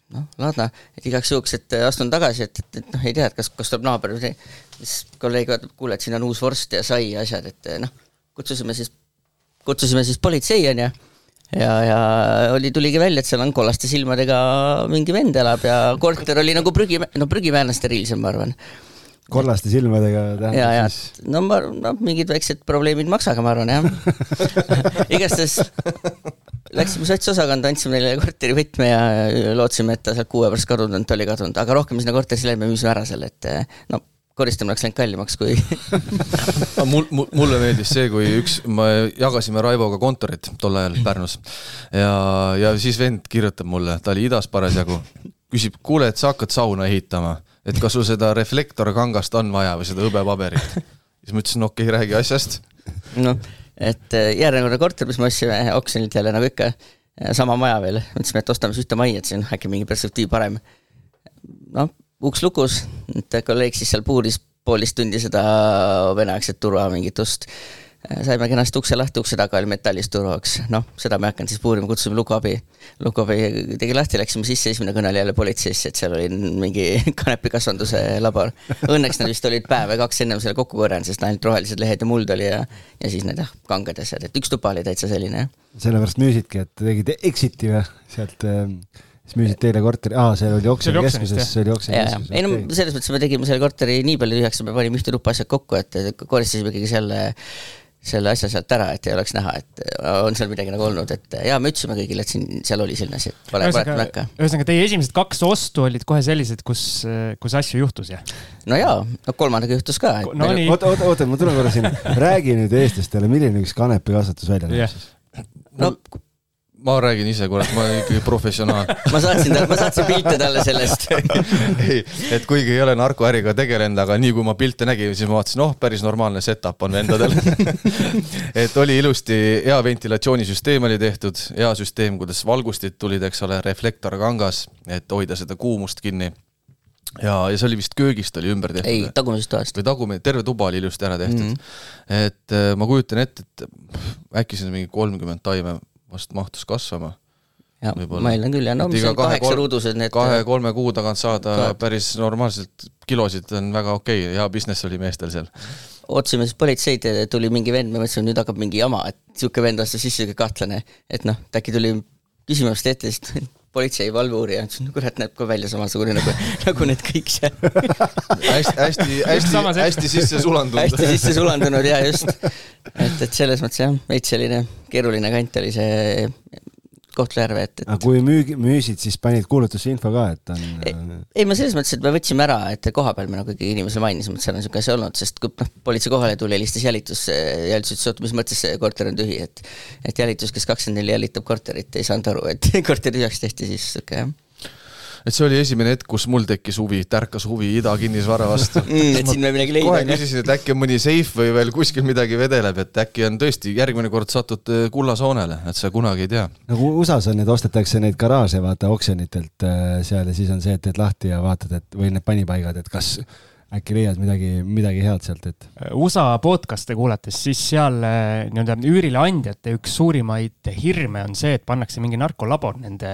noh, ladna, et igaks juhuks, et astun tagasi, et, et, et noh, ei tea, et kas, kas tuleb naaber või see, siis kolleeg vaatab, kuule, et siin on uus vorst ja sai ja asjad, et noh, kutsusime siis, kutsusime siis politsei, on ju ja, ja oli, tuligi välja, et seal on kollaste silmadega mingi vend elab ja korter oli nagu prügi, no prügimäärne steriilsem, ma arvan kollaste silmadega tähendab ja, ja. siis? no ma, noh, mingid väiksed probleemid maksaga, ma arvan, jah igastahes läksime sotsiosakonda, andsime neile korteri võtme ja lootsime, et ta sealt kuu aja pärast kadunud on, ta oli kadunud, aga rohkem sinna korterisse läinud, me müüsime ära selle, et no koristamine oleks läinud kallimaks kui mul, mul, mulle meeldis see, kui üks, me jagasime Raivoga kontorit tol ajal Pärnus ja, ja siis vend kirjutab mulle, ta oli idas parasjagu, küsib, kuule, et sa hakkad sauna ehitama et kas sul seda reflektorkangast on vaja või seda hõbepaberit. siis ma ütlesin, okei okay,, räägi asjast. noh, et äh, järjekordne korter, mis me ostsime oksjonilt jälle nagu ikka, sama maja veel, mõtlesime, et ostame siis ühte majja, et siin äkki mingi perspektiiv parem. noh, uks lukus, et kolleeg siis seal puuris poolteist tundi seda veneaegset turva mingit ust saime kenasti ukse lahti, ukse taga oli metallist turvaks, noh, seda me ei hakanud siis puurima, kutsusime lukuabi. lukuabi tegi lahti, läksime sisse, esimene kõne oli jälle politseisse, et seal oli mingi kanepikasvanduse labor. Õnneks nad vist olid päev või kaks ennem selle kokku korjanud, sest ainult rohelised lehed ja muld oli ja, ja siis need jah, kanged asjad, et üks tuba oli täitsa selline, jah. sellepärast müüsidki, et tegite exit'i või sealt äh siis müüsid teile korteri, aa, see oli oksjonikeskuses, see oli oksjonikeskuses. ei no selles mõttes me tegime selle korteri nii palju tühjaks, et me panime ühte tuppa asjad kokku, et koristasime ikkagi selle selle asja sealt ära, et ei oleks näha, et on seal midagi nagu olnud, et ja me ütlesime kõigile, et siin, seal oli selline asi, et vale, valetame äkka. ühesõnaga, teie esimesed kaks ostu olid kohe sellised, kus, kus asju juhtus, jah? no jaa, no kolmandaga juhtus ka. no, oota, oota, oota, ma tulen korra sinna, räägi nüüd eestlastele, milline üks kanepikasvatus välja näeb siis? no ma räägin ise, kurat, ma olen ikkagi professionaal ma saatsin, ma saatsin pilte talle sellest ei, et kuigi ei ole narkoäriga tegelenud, aga nii kui ma pilte nägin, siis ma vaatasin, oh, päris normaalne setup on vendadel et oli ilusti, hea ventilatsioonisüsteem oli tehtud, hea süsteem, kuidas valgustid tulid, eks ole, reflektor kangas, et hoida seda kuumust kinni ja, ja see oli vist köögist oli ümber tehtud. ei, tagumisest toast. või tagumine, terve tuba oli ilusti ära tehtud mm. -hmm. et äh, ma kujutan ette, et äkki siin mingi kolmkümmend taime vast mahtus kasvama. ja ma eeldan küll ja no mis on kaheksa ruudused need kahe-kolme kuu tagant saada Kaad. päris normaalselt kilosid on väga okei okay., hea business oli meestel seal. ootasime siis politseid, tuli mingi vend, me mõtlesime, nüüd hakkab mingi jama, et niisugune vend astus sisse, kahtlane, et noh, äkki tuli küsimust ette, siis politsei valveuurija, ütlesin, no kurat, näeb ka välja samasugune nagu, nagu need kõik seal hästi, hästi, hästi, hästi sisse sulandunud. hästi sisse sulandunud ja just, et, et selles mõttes jah, veits selline keeruline kant oli see Kohtla-Järve, et, et. aga kui müügi, müüsid, siis panid kuulutusse info ka, et on? ei, ma selles mõttes, et me võtsime ära, et koha peal me nagu ikkagi inimesele mainisime, et seal on niisugune asi olnud, sest kui noh, politsei kohale tuli, helistas jälitus, jälitus ütles, oota, mis mõttes see korter on tühi, et et jälitus, kes kakskümmend neli jälitab korterit, ei saanud aru, et korter tühjaks tehti, siis sihuke jah et see oli esimene hetk, kus mul tekkis huvi, tärkas huvi idakinnisvara vastu mm,. et siin võib midagi leida. kohe küsisin, et äkki on mõni seif või veel kuskil midagi vedeleb, et äkki on tõesti järgmine kord satud äh, kullasoonele, et sa kunagi ei tea. nagu USA-s on need, ostetakse neid garaaže vaata oksjonitelt äh, seal ja siis on see, et teed lahti ja vaatad, et või need panipaigad, et kas äkki leiad midagi, midagi head sealt, et. USA podcast'e kuulates, siis seal äh, nii-öelda üürileandjate üks suurimaid hirme on see, et pannakse mingi narkolabor nende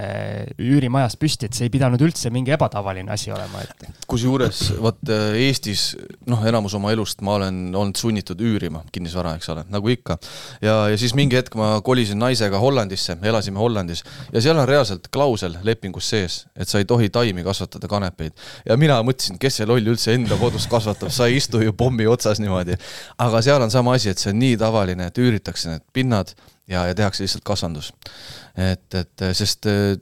üürimajas püsti, et see ei pidanud üldse mingi ebatavaline asi olema, et. kusjuures vot äh, Eestis noh, enamus oma elust ma olen olnud sunnitud üürima kinnisvara, eks ole, nagu ikka. ja, ja siis mingi hetk ma kolisin naisega Hollandisse, elasime Hollandis ja seal on reaalselt klausel lepingus sees, et sa ei tohi taimi kasvatada, kanepeid. ja mina mõtlesin, kes see loll üldse enda kodus kasvatab, sa ei istu ju pommi otsas niimoodi. aga seal on sama asi, et see on nii tavaline, et üüritakse need pinnad ja, ja tehakse lihtsalt kasvandus. et, et sest eh,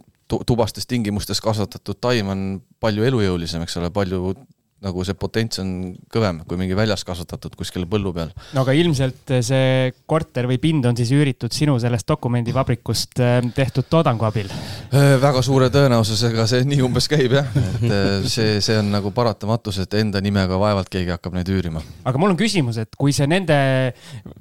tubastes tingimustes kasvatatud taim on palju elujõulisem, eks ole, palju nagu see potents on kõvem kui mingi väljas kasvatatud kuskil põllu peal. no aga ilmselt see korter või pind on siis üüritud sinu sellest dokumendivabrikust äh, tehtud toodangu abil? Äh, väga suure tõenäosusega see nii umbes käib jah, et äh, see, see on nagu paratamatus, et enda nimega vaevalt keegi hakkab neid üürima. aga mul on küsimus, et kui see nende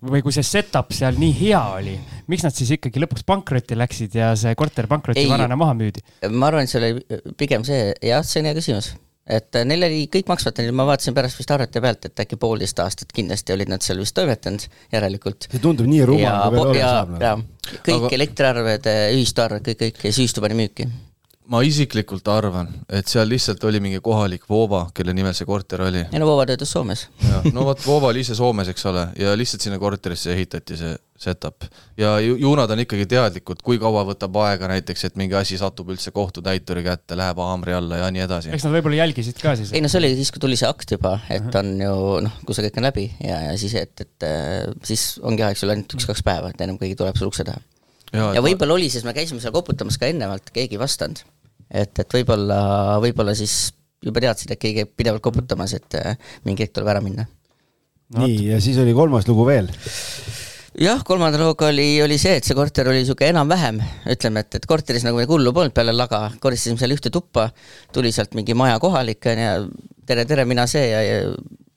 või kui see setup seal nii hea oli, miks nad siis ikkagi lõpuks pankrotti läksid ja see korter pankrotivarana maha müüdi? ma arvan, et see oli pigem see, jah, see on hea küsimus et äh, neil oli kõik maksvad, ma vaatasin pärast vist arvete pealt, et äkki poolteist aastat kindlasti olid nad seal vist toimetanud, järelikult. see tundub nii rumal, kui veel olla saab. Nagu. kõik Aga... elektriarved, ühistuarved, kõik, kõik ja siis ühistu pani müüki ma isiklikult arvan, et seal lihtsalt oli mingi kohalik Voova, kelle nimel see korter oli. ei no Voova töötas Soomes. no vot, Voova oli ise Soomes, eks ole, ja lihtsalt sinna korterisse ehitati see setup. ja ju, ju nad on ikkagi teadlikud, kui kaua võtab aega näiteks, et mingi asi satub üldse kohtutäituri kätte, läheb haamri alla ja nii edasi. eks nad võib-olla jälgisid ka siis? ei no see oli siis, kui tuli see akt juba, et on ju noh, kui see kõik on läbi ja, ja siis, et, et äh, siis ongi aeg sul ainult üks-kaks päeva, et ennem keegi tuleb sul ukse taha. ja, ja võib-olla oli, sest me käisime seal koputamas ka ennemalt, keegi ei vastanud et, et võib-olla, võib-olla siis juba teadsid, et keegi käib pidevalt koputamas, et äh, mingi hetk tuleb ära minna no,. nii, ja siis oli kolmas lugu veel jah, kolmanda looga oli, oli see, et see korter oli niisugune enam-vähem, ütleme, et, et korteris nagu midagi hullu polnud peale laga, koristasime seal ühte tuppa, tuli sealt mingi maja kohalik, on ju, tere, tere, mina see ja, ja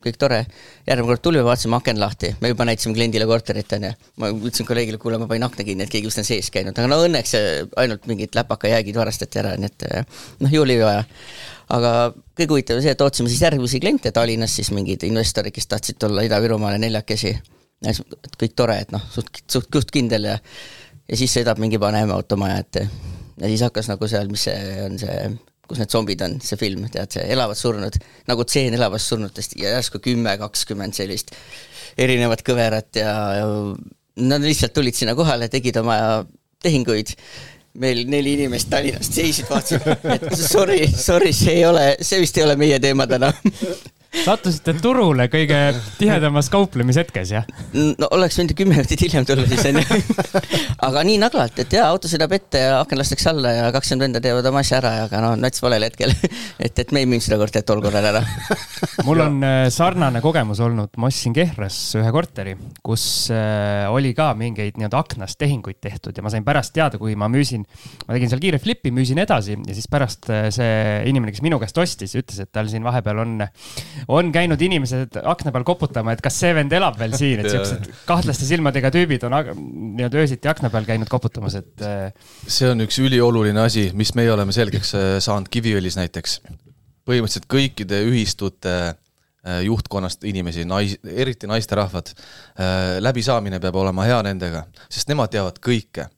kõik tore. järgmine kord tulime, vaatasime aken lahti, me juba näitasime kliendile korterit, onju. ma ütlesin kolleegile, kuule, ma panin akna kinni, et keegi vist on sees käinud, aga no õnneks ainult mingid läpakajäägid varastati ära, nii et noh, ju oli vaja. aga kõige huvitavam see, et ootasime siis järgmisi kliente Tallinnas, siis mingid investorid, kes tahtsid tulla Ida-Virumaale neljakesi. kõik tore, et noh, suht, suht, suht kindel ja, ja siis sõidab mingi vanem automaja ette. ja siis hakkas nagu seal, mis see on see kus need zombid on, see film, tead, see Elavad surnud, nagu tseen elavast surnutest ja järsku kümme, kakskümmend sellist erinevat kõverat ja, ja nad lihtsalt tulid sinna kohale, tegid oma tehinguid. meil neli inimest Tallinnast seisid, vaatasid, et sorry, sorry, see ei ole, see vist ei ole meie teema täna sattusite turule kõige tihedamas kauplemishetkes, jah? no oleks võinud kümme minutit hiljem tulla siis onju. aga nii naglalt, et jaa, auto sõidab ette ja aken lastakse alla ja kakskümmend venda teevad oma asja ära, aga noh, nats valel hetkel et, et me ei müünud seda korterit tol korral ära mul on äh, sarnane kogemus olnud, ma ostsin Kehras ühe korteri, kus äh, oli ka mingeid nii-öelda aknast tehinguid tehtud ja ma sain pärast teada, kui ma müüsin, ma tegin seal kiire flipi, müüsin edasi ja siis pärast äh, see inimene, kes minu käest ostis, ütles, et tal siin vahepeal on on käinud inimesed akna peal koputama, et kas see vend elab veel siin, et siuksed kahtlaste silmadega tüübid on nii-öelda öösiti akna peal käinud koputamas, et. Äh, see on üks ülioluline asi, mis meie oleme selgeks äh, saanud Kiviõlis näiteks. põhimõtteliselt kõikide ühistute äh, juhtkonnast inimesi, nais, eriti naisterahvad, läbisaamine peab olema hea nendega, sest nemad teavad kõike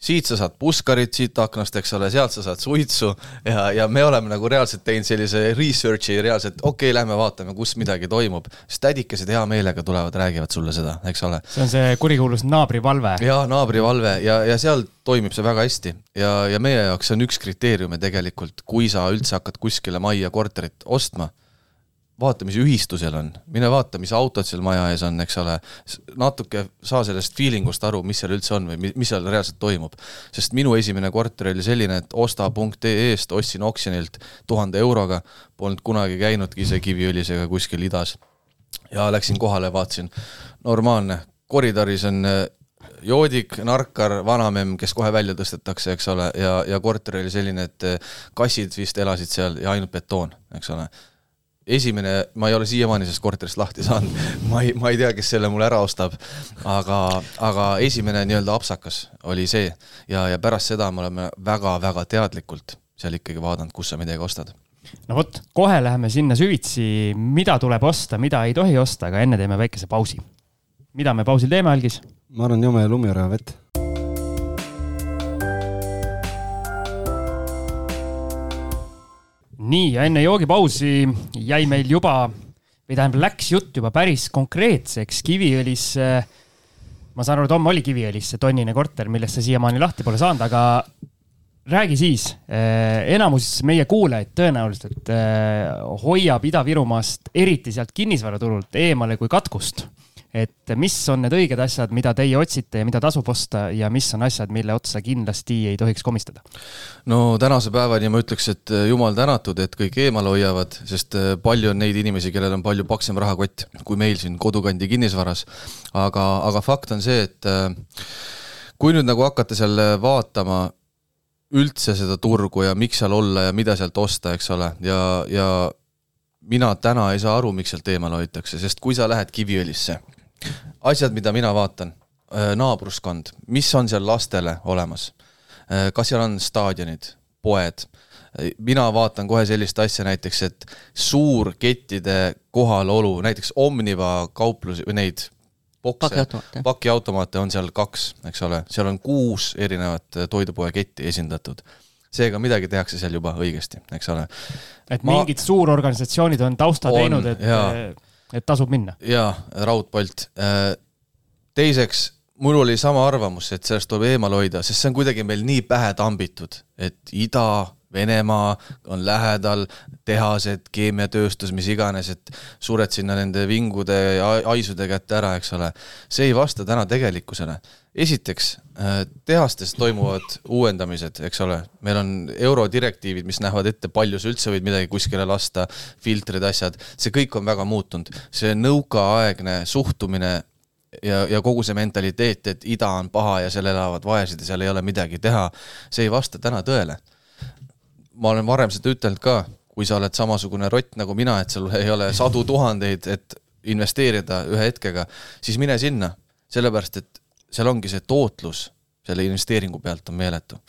siit sa saad puskarit siit aknast, eks ole, sealt sa saad suitsu ja, ja me oleme nagu reaalselt teinud sellise research'i reaalselt, okei okay,, lähme vaatame, kus midagi toimub. siis tädikesed hea meelega tulevad, räägivad sulle seda, eks ole. see on see kurikuulus naabrivalve. jaa, naabrivalve ja, ja seal toimib see väga hästi ja, ja meie jaoks see on üks kriteeriume tegelikult, kui sa üldse hakkad kuskile majja korterit ostma vaata, mis ühistu seal on, mine vaata, mis autod seal maja ees on, eks ole, natuke saa sellest feeling ust aru, mis seal üldse on või mis seal reaalselt toimub. sest minu esimene korter oli selline, et osta.ee-st ostsin oksjonilt tuhande euroga, polnud kunagi käinudki ise Kiviõlis ega kuskil idas. ja läksin kohale, vaatasin, normaalne, koridoris on äh, joodik, narkar, vanamemm, kes kohe välja tõstetakse, eks ole, ja, ja korter oli selline, et äh, kassid vist elasid seal ja ainult betoon, eks ole esimene, ma ei ole siiamaani sellest korterist lahti saanud, ma ei, ma ei tea, kes selle mulle ära ostab, aga, aga esimene nii-öelda apsakas oli see. Ja, ja pärast seda me oleme väga-väga teadlikult seal ikkagi vaadanud, kus sa midagi ostad. No vot, kohe läheme sinna süvitsi, mida tuleb osta, mida ei tohi osta, aga enne teeme väikese pausi. mida me pausil teeme, Algis? ma arvan, joome lumiraha nii, ja enne joogipausi jäi meil juba, või tähendab, läks jutt juba päris konkreetseks Kiviõlis. ma saan aru, Tom oli Kiviõlis see tonnine korter, millest sa siiamaani lahti pole saanud, aga räägi siis, enamus meie kuulajaid tõenäoliselt hoiab Ida-Virumaast, eriti sealt kinnisvaraturult eemale kui katkust et mis on need õiged asjad, mida teie otsite ja mida tasub osta ja mis on asjad, mille otsa kindlasti ei tohiks komistada? no tänase päevani ma ütleks, et äh, jumal tänatud, et kõik eemale hoiavad, sest äh, palju on neid inimesi, kellel on palju paksem rahakott kui meil siin kodukandi kinnisvaras. aga, aga fakt on see, et äh, kui nüüd nagu hakata seal vaatama üldse seda turgu ja miks seal olla ja mida sealt osta, eks ole, ja, ja mina täna ei saa aru, miks sealt eemale hoitakse, sest kui sa lähed Kiviõlisse asjad, mida mina vaatan, äh, naabruskond, mis on seal lastele olemas, äh, kas seal on staadionid, poed, äh, mina vaatan kohe sellist asja näiteks, et suurkettide kohalolu, näiteks Omniva kauplusi või neid bokse, pakiautomaate. on seal kaks, eks ole, seal on kuus erinevat toidupoe ketti esindatud. Seega midagi tehakse seal juba õigesti, eks ole. et Ma... mingid suurorganisatsioonid on tausta on, teinud, et jaa et tasub minna? jaa, raudpolt. Äh, teiseks, mul oli sama arvamus, et sellest tuleb eemal hoida, sest see on kuidagi meil nii pähe tambitud, et ida, Venemaa on lähedal, tehased, keemiatööstus, mis iganes, et sured sinna nende vingude ja haisude kätte ära, eks ole. see ei vasta täna tegelikkusele. esiteks, äh, tehastes toimuvad uuendamised, eks ole, meil on eurodirektiivid, mis näevad ette, palju sa üldse võid midagi kuskile lasta, filtrid, asjad, see kõik on väga muutunud. see nõukaaegne suhtumine ja, ja kogu see mentaliteet, et ida on paha ja seal elavad vaesed ja seal ei ole midagi teha, see ei vasta täna tõele ma olen varem seda ütelnud ka, kui sa oled samasugune rott nagu mina, et sul ei ole sadu tuhandeid, et investeerida ühe hetkega, siis mine sinna, sellepärast et seal ongi see tootlus selle investeeringu pealt on meeletu.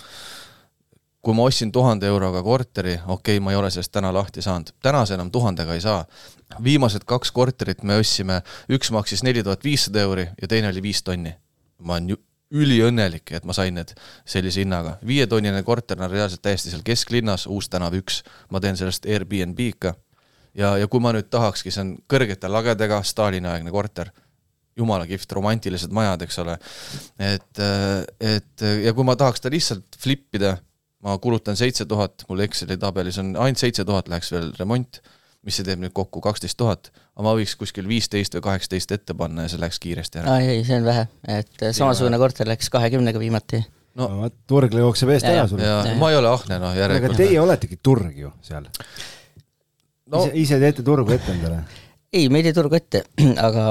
kui ma ostsin tuhande euroga korteri, okei okay,, ma ei ole sellest täna lahti saanud, täna sa enam tuhandega ei saa. viimased kaks korterit me ostsime, üks maksis neli tuhat viissada euri ja teine oli viis tonni. ma olen üliõnnelik, et ma sain need sellise hinnaga. viietonnine korter on reaalselt täiesti seal kesklinnas, Uus tänav üks, ma teen sellest Airbnb ikka. ja, ja kui ma nüüd tahakski, see on kõrgete lagedega Stalini-aegne korter, jumala kihvt, romantilised majad, eks ole. et, et ja kui ma tahaks ta lihtsalt flip ida, ma kulutan seitse tuhat, mul Exceli tabelis on ainult seitse tuhat läheks veel remont mis see teeb nüüd kokku, kaksteist tuhat, aga ma võiks kuskil viisteist või kaheksateist ette panna ja see läheks kiiresti ära. ei, see on vähe, et samasugune korter läks kahekümnega viimati. no, no turg jookseb eest ära sul. ma ei ole ahne, noh, järelikult. aga teie oletegi turg ju seal no.. ise, ise teete turgu ette endale? ei, me ei tee turgu ette, aga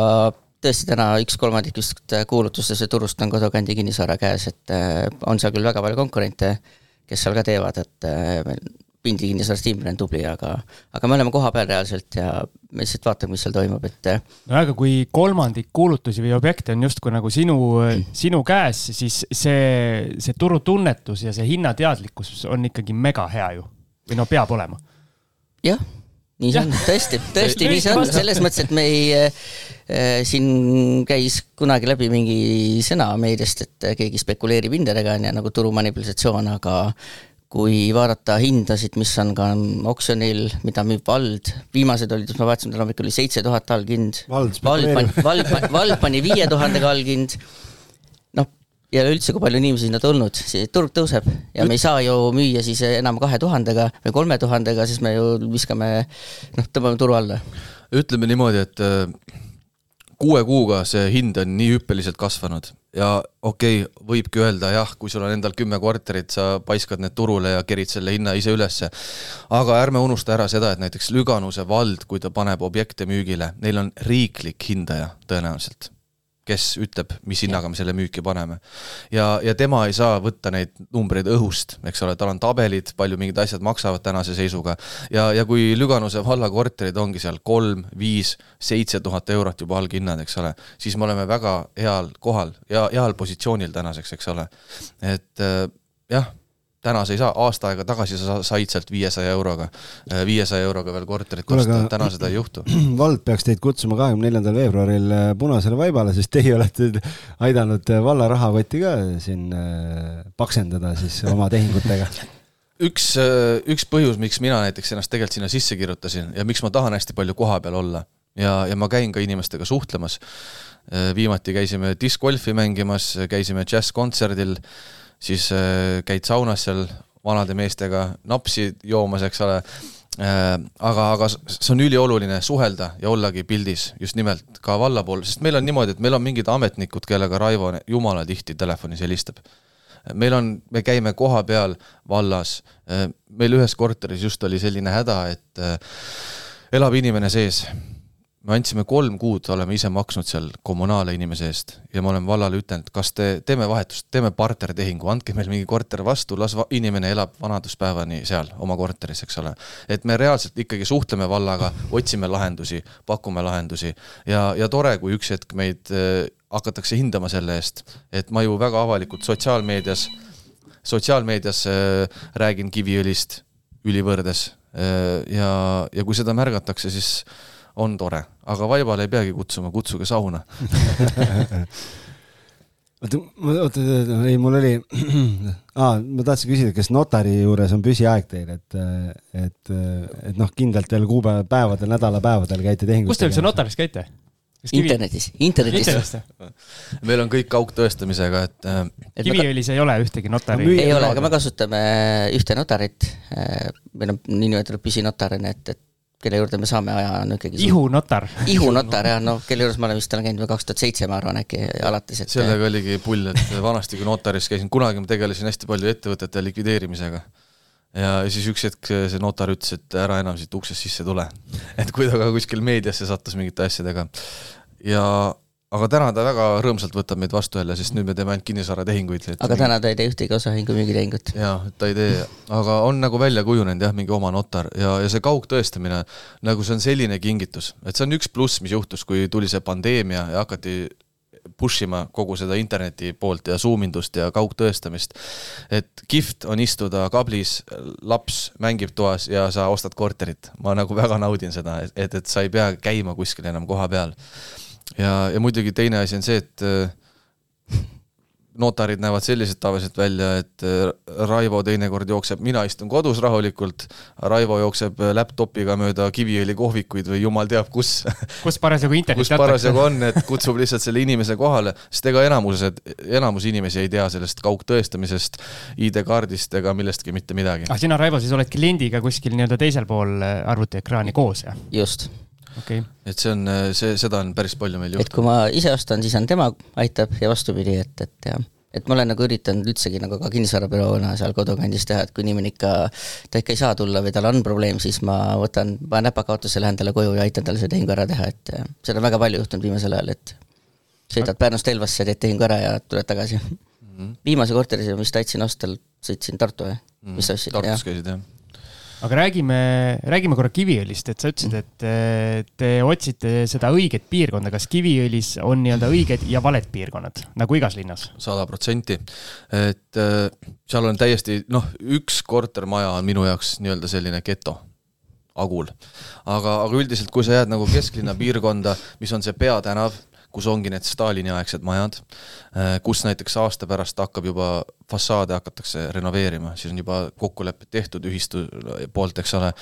tõesti täna üks kolmandikust kuulutustest ja turust on Kodukandi kinnisvara käes, et äh, on seal küll väga palju konkurente, kes seal ka teevad, et äh, Pindi kinnisvaras tiimil on tubli, aga, aga me oleme kohapeal reaalselt ja me lihtsalt vaatame, mis seal toimub, et. no aga kui kolmandik kuulutusi või objekte on justkui nagu sinu mm., sinu käes, siis see, see turutunnetus ja see hinnateadlikkus on ikkagi mega hea ju. või no peab olema. jah, nii see on, tõesti, tõesti nii see on, selles mõttes, et me ei äh,, siin käis kunagi läbi mingi sõna meediast, et keegi spekuleerib hindadega, on ju, nagu turumanipulatsioon, aga kui vaadata hindasid, mis on ka oksjonil, mida müüb vald, viimased olid, mis ma vaatasin täna hommikul, oli seitse tuhat alghind. vald pani, vald, vald pani viie tuhandega alghind. noh, ja üldse, kui palju inimesi sinna tulnud, see turg tõuseb ja me ei saa ju müüa siis enam kahe tuhandega või kolme tuhandega, siis me ju viskame, noh, tõmbame turu alla. ütleme niimoodi, et äh, kuue kuuga see hind on nii hüppeliselt kasvanud ja okei okay,, võibki öelda jah, kui sul on endal kümme korterit, sa paiskad need turule ja kerid selle hinna ise ülesse. aga ärme unusta ära seda, et näiteks Lüganuse vald, kui ta paneb objekte müügile, neil on riiklik hindaja tõenäoliselt kes ütleb, mis hinnaga me selle müüki paneme. ja, ja tema ei saa võtta neid numbreid õhust, eks ole, tal on tabelid, palju mingid asjad maksavad tänase seisuga. ja, ja kui Lüganuse valla korterid ongi seal kolm, viis, seitse tuhat eurot juba alghinnad, eks ole, siis me oleme väga heal kohal ja heal positsioonil tänaseks, eks ole. et äh, jah täna sa ei saa, aasta aega tagasi sa said sealt viiesaja euroga, äh, viiesaja euroga veel korterit osta, täna seda ei juhtu. vald peaks teid kutsuma kahekümne neljandal veebruaril äh, punasele vaibale, sest teie olete aidanud äh, valla rahakotti ka siin paksendada siis oma tehingutega üks, üks põhjus, miks mina näiteks ennast tegelikult sinna sisse kirjutasin ja miks ma tahan hästi palju kohapeal olla ja, ja ma käin ka inimestega suhtlemas. viimati käisime discgolfi mängimas, käisime džässkontserdil siis äh, käid saunas seal vanade meestega napsi joomas, eks ole. Äh,. aga, aga see on ülioluline suhelda ja ollagi pildis just nimelt ka valla pool, sest meil on niimoodi, et meil on mingid ametnikud, kellega Raivo jumala tihti telefonis helistab. Meil on, me käime koha peal vallas, äh, meil ühes korteris just oli selline häda, et elab inimene sees me andsime kolm kuud, oleme ise maksnud seal kommunaale inimese eest ja ma olen vallale ütelnud, kas te teeme vahetust, teeme partnertehingu, andke meil mingi korter vastu, las va inimene elab vanaduspäevani seal oma korteris, eks ole. et me reaalselt ikkagi suhtleme vallaga, otsime lahendusi, pakume lahendusi ja, ja tore, kui üks hetk meid äh, hakatakse hindama selle eest, et ma ju väga avalikult sotsiaalmeedias, sotsiaalmeedias äh, räägin Kiviõlist ülivõrdes äh, ja, ja kui seda märgatakse, siis on tore, aga vaibale ei peagi kutsuma, kutsuge sauna oota, oota, ei, mul oli ah,, ma tahtsin küsida, kas notari juures on püsiaeg teil, et, et, et noh, kindlatel kuupäev, päevadel, nädalapäevadel käite tehingut kus te üldse notaris käite? internetis, internetis. meil on kõik kaugtõestamisega, et, et. Kiviõlis ei ole ühtegi notari no,? ei ole, aga me kasutame ühte notarit. meil on niinimetatud püsinotar on, et, et kelle juurde me saame aja, on ikkagi ihunotar. ihunotar jah, no kelle juures ma olen vist olen käinud kaks tuhat seitse, ma arvan äkki alates, et sellega oligi pull, et vanasti, kui notaris käisin, kunagi ma tegelesin hästi palju ettevõtete likvideerimisega. ja siis üks hetk see notar ütles, et ära enam siit uksest sisse tule. et kui ta ka kuskil meediasse sattus mingite asjadega. ja aga täna ta väga rõõmsalt võtab meid vastu jälle, sest nüüd me teeme ainult kinnisvaratehinguid. aga täna ta ei tee ühtegi osaühingu müügitehingut? jaa, ta ei tee, aga on nagu välja kujunenud jah, mingi oma notar ja, ja see kaugtõestamine, nagu see on selline kingitus, et see on üks pluss, mis juhtus, kui tuli see pandeemia ja hakati push ima kogu seda interneti poolt ja Zoom indust ja kaugtõestamist. et kihvt on istuda kablis, laps mängib toas ja sa ostad korterit. ma nagu väga naudin seda, et, et sa ei pea käima kuskil enam koha peal ja, ja muidugi teine asi on see, et äh, notarid näevad sellised tavaliselt välja, et äh, Raivo teinekord jookseb, mina istun kodus rahulikult, Raivo jookseb äh, laptopiga mööda Kiviõli kohvikuid või jumal teab kus. kus parasjagu internet kus parasjagu on, et kutsub lihtsalt selle inimese kohale, sest ega enamused, enamus inimesi ei tea sellest kaugtõestamisest, ID-kaardist ega millestki mitte midagi. ah, sina, Raivo, siis oled kliendiga kuskil nii-öelda teisel pool arvutiekraani koos, jah? just okay.. et see on, see, seda on päris palju meil juhtunud. et kui ma ise ostan, siis on tema aitab ja vastupidi, et, et jah et ma olen nagu üritanud üldsegi nagu ka kinnisvarabüroona seal kodukandis teha, et kui inimene ikka, ta ikka ei saa tulla või tal on probleem, siis ma võtan, panen näpakaotuse, lähen talle koju ja aitan tal see tehing ära teha, et seda on väga palju juhtunud viimasel ajal, et sõidad Pärnust Elvasse, teed tehingu ära ja tuled tagasi mm. -hmm. viimase korteri, mis tahtsin osta, sõitsin Tartu või mm, -hmm. mis sa ostsid? Tartus käisid jah? Aga räägime, räägime korra Kiviõlist, et sa ütlesid, et eh, te otsite seda õiget piirkonda, kas Kiviõlis on nii-öelda õiged ja valed piirkonnad, nagu igas linnas? sada protsenti, et eh, seal on täiesti noh, üks kortermaja on minu jaoks nii-öelda selline geto agul. aga, aga üldiselt, kui sa jääd nagu kesklinna piirkonda, mis on see peatänav, kus ongi need Stalini-aegsed majad, äh, kus näiteks aasta pärast hakkab juba fassaade hakatakse renoveerima, siis on juba kokkulepped tehtud ühistu poolt, eks ole.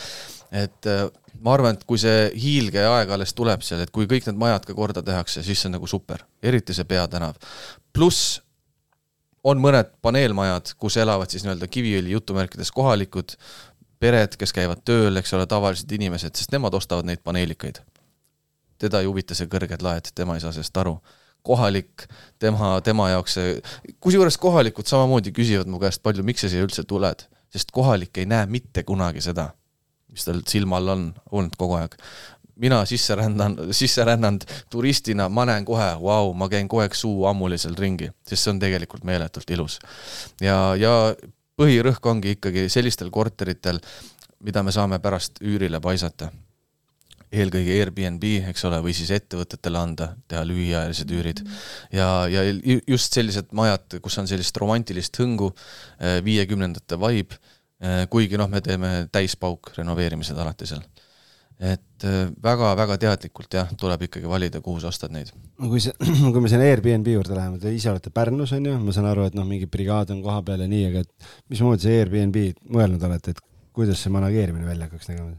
et äh, ma arvan, et kui see hiilgeaeg alles tuleb seal, et kui kõik need majad ka korda tehakse, siis see on nagu super, eriti see peatänav. pluss on mõned paneelmajad, kus elavad siis nii-öelda Kiviõli jutumärkides kohalikud pered, kes käivad tööl, eks ole, tavalised inimesed, sest nemad ostavad neid paneelikaid teda ei huvita see kõrged laed, tema ei saa sellest aru. kohalik, tema, tema jaoks see, kusjuures kohalikud samamoodi küsivad mu käest palju, miks sa siia üldse tuled, sest kohalik ei näe mitte kunagi seda, mis tal silma all on olnud kogu aeg mina sisse rändan, sisse rännanud turistina, ma näen kohe, vau, ma käin kogu aeg suu ammulisel ringi, sest see on tegelikult meeletult ilus. ja, ja põhirõhk ongi ikkagi sellistel korteritel, mida me saame pärast üürile paisata eelkõige Airbnb, eks ole, või siis ettevõtetele anda, teha lühiajalised üürid. ja, ja just sellised majad, kus on sellist romantilist hõngu, äh, viiekümnendate vibe, äh, kuigi noh, me teeme täispauk renoveerimised alati seal et väga-väga teadlikult jah, tuleb ikkagi valida, kuhu sa ostad neid. kui see, kui me sinna Airbnb juurde läheme, te ise olete Pärnus on ju, ma saan aru, et noh, mingi brigaad on kohapeal ja nii, aga et mismoodi see Airbnb mõelnud olete, et kuidas see manageerimine välja hakkaks nägema?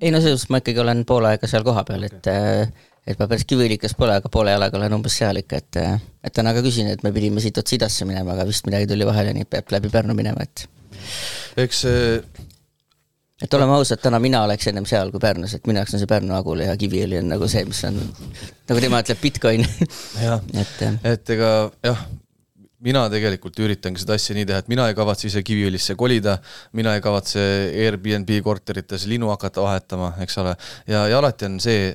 Ei no selles suhtes ma ikkagi olen pool aega seal kohapeal, et äh, et ma päris kivilikas pole, aga poole jalaga olen umbes seal ikka, et äh, et täna ka küsin, et me pidime siit otsa idasse minema, aga vist midagi tuli vahele, nii et peab läbi Pärnu minema, et eks see et oleme ausad, täna mina oleks ennem seal kui Pärnus, et minu jaoks on see Pärnu Agula ja Kiviõli on nagu see, mis on, nagu tema ütleb, Bitcoin. et, et ega jah, mina tegelikult üritangi seda asja nii teha, et mina ei kavatse ise Kiviõlisse kolida, mina ei kavatse Airbnb korterites linu hakata vahetama, eks ole, ja, ja alati on see,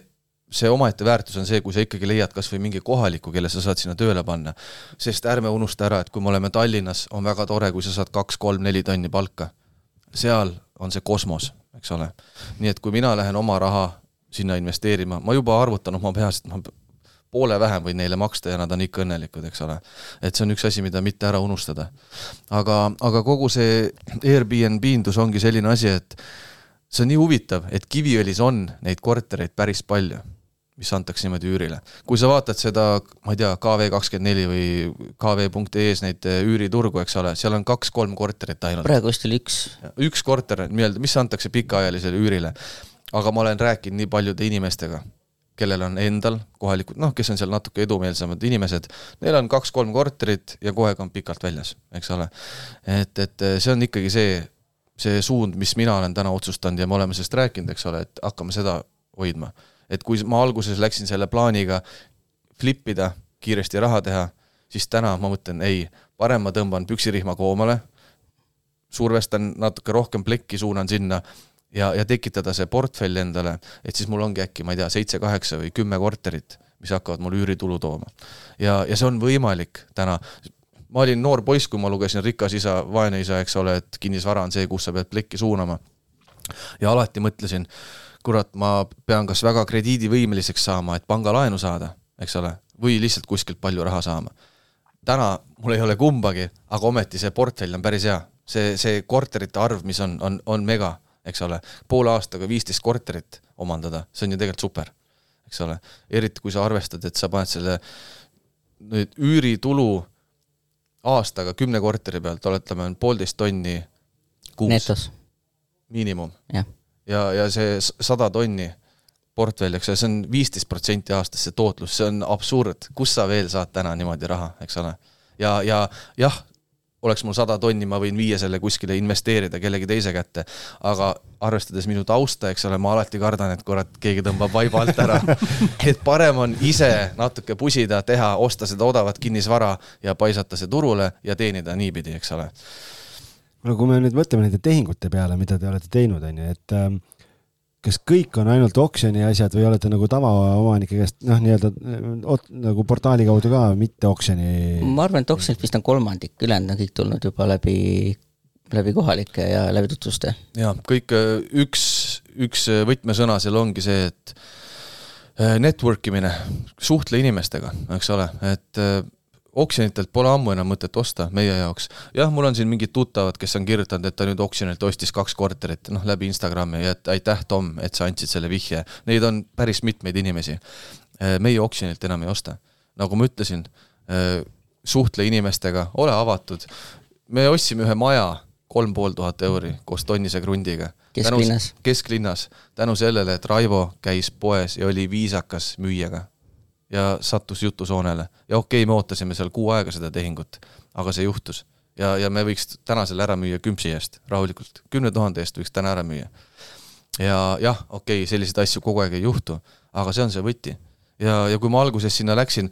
see omaette väärtus on see, kui sa ikkagi leiad kas või mingi kohaliku, kelle sa saad sinna tööle panna. sest ärme unusta ära, et kui me oleme Tallinnas, on väga tore, kui sa saad kaks-kolm-neli tonni palka. seal on see kosmos, eks ole. nii et kui mina lähen oma raha sinna investeerima, ma juba arvutan oma peas, et ma poole vähem võin neile maksta ja nad on ikka õnnelikud, eks ole. et see on üks asi, mida mitte ära unustada. aga, aga kogu see Airbnb indus ongi selline asi, et see on nii huvitav, et Kiviõlis on neid kortereid päris palju, mis antakse niimoodi üürile. kui sa vaatad seda, ma ei tea, KV24 või KV.ee-s neid üüriturgu, eks ole, seal on kaks-kolm korterit ainult. praegu vist oli üks. üks korter nii-öelda, mis antakse pikaajalisele üürile. aga ma olen rääkinud nii paljude inimestega kellel on endal kohalikud, noh, kes on seal natuke edumeelsemad inimesed, neil on kaks-kolm korterit ja kogu aeg on pikalt väljas, eks ole. et, et see on ikkagi see, see suund, mis mina olen täna otsustanud ja me oleme sellest rääkinud, eks ole, et hakkame seda hoidma. et kui ma alguses läksin selle plaaniga flip ida, kiiresti raha teha, siis täna ma mõtlen, ei, parem ma tõmban püksirihma koomale, survestan natuke rohkem plekki, suunan sinna ja, ja tekitada see portfell endale, et siis mul ongi äkki, ma ei tea, seitse-kaheksa või kümme korterit, mis hakkavad mul üüritulu tooma. ja, ja see on võimalik täna, ma olin noor poiss, kui ma lugesin Rikas isa, vaene isa, eks ole, et kinnisvara on see, kus sa pead plekki suunama. ja alati mõtlesin, kurat, ma pean kas väga krediidivõimeliseks saama, et pangalaenu saada, eks ole, või lihtsalt kuskilt palju raha saama. täna mul ei ole kumbagi, aga ometi see portfell on päris hea. see, see korterite arv, mis on, on, on mega eks ole, poole aastaga viisteist korterit omandada, see on ju tegelikult super, eks ole. eriti kui sa arvestad, et sa paned selle nüüd üüritulu aastaga kümne korteri pealt, oletame, on poolteist tonni kuus. miinimum. ja, ja, ja see sada tonni portfell, eks ole, see on viisteist protsenti aastas, see tootlus, see on absurd, kus sa veel saad täna niimoodi raha, eks ole. ja, ja jah, oleks mul sada tonni, ma võin viia selle kuskile investeerida kellegi teise kätte. aga arvestades minu tausta, eks ole, ma alati kardan, et kurat, keegi tõmbab vaiba alt ära et parem on ise natuke pusida, teha, osta seda odavat kinnisvara ja paisata see turule ja teenida niipidi, eks ole. no kui me nüüd mõtleme nende tehingute peale, mida te olete teinud, on ju, et ähm, kas kõik on ainult oksjoni asjad või olete nagu tavaomanike käest noh, nii-öelda nagu portaali kaudu ka, mitte oksjoni? ma arvan, et oksjonist vist on kolmandik, ülejäänud on kõik tulnud juba läbi, läbi kohalike ja läbi tutvuste. jaa, kõik, üks, üks võtmesõna seal ongi see, et äh, network imine, suhtle inimestega, eks ole, et äh, oksjonitelt pole ammu enam mõtet osta meie jaoks. jah, mul on siin mingid tuttavad, kes on kirjutanud, et ta nüüd oksjonilt ostis kaks korterit, noh, läbi Instagrami ja et aitäh, Tom, et sa andsid selle vihje. Neid on päris mitmeid inimesi. Äh, meie oksjonilt enam ei osta. nagu ma ütlesin, äh, suhtle inimestega, ole avatud. me ostsime ühe maja, kolm pool tuhat euri koos tonnise krundiga. kesklinnas. kesklinnas, tänu sellele, et Raivo käis poes ja oli viisakas müüjaga ja sattus jutusoonele. ja okei okay,, me ootasime seal kuu aega seda tehingut, aga see juhtus. ja, ja me võiks täna selle ära müüa kümpsi eest, rahulikult, kümne tuhande eest võiks täna ära müüa. ja jah, okei okay,, selliseid asju kogu aeg ei juhtu, aga see on see võti. ja, ja kui ma alguses sinna läksin,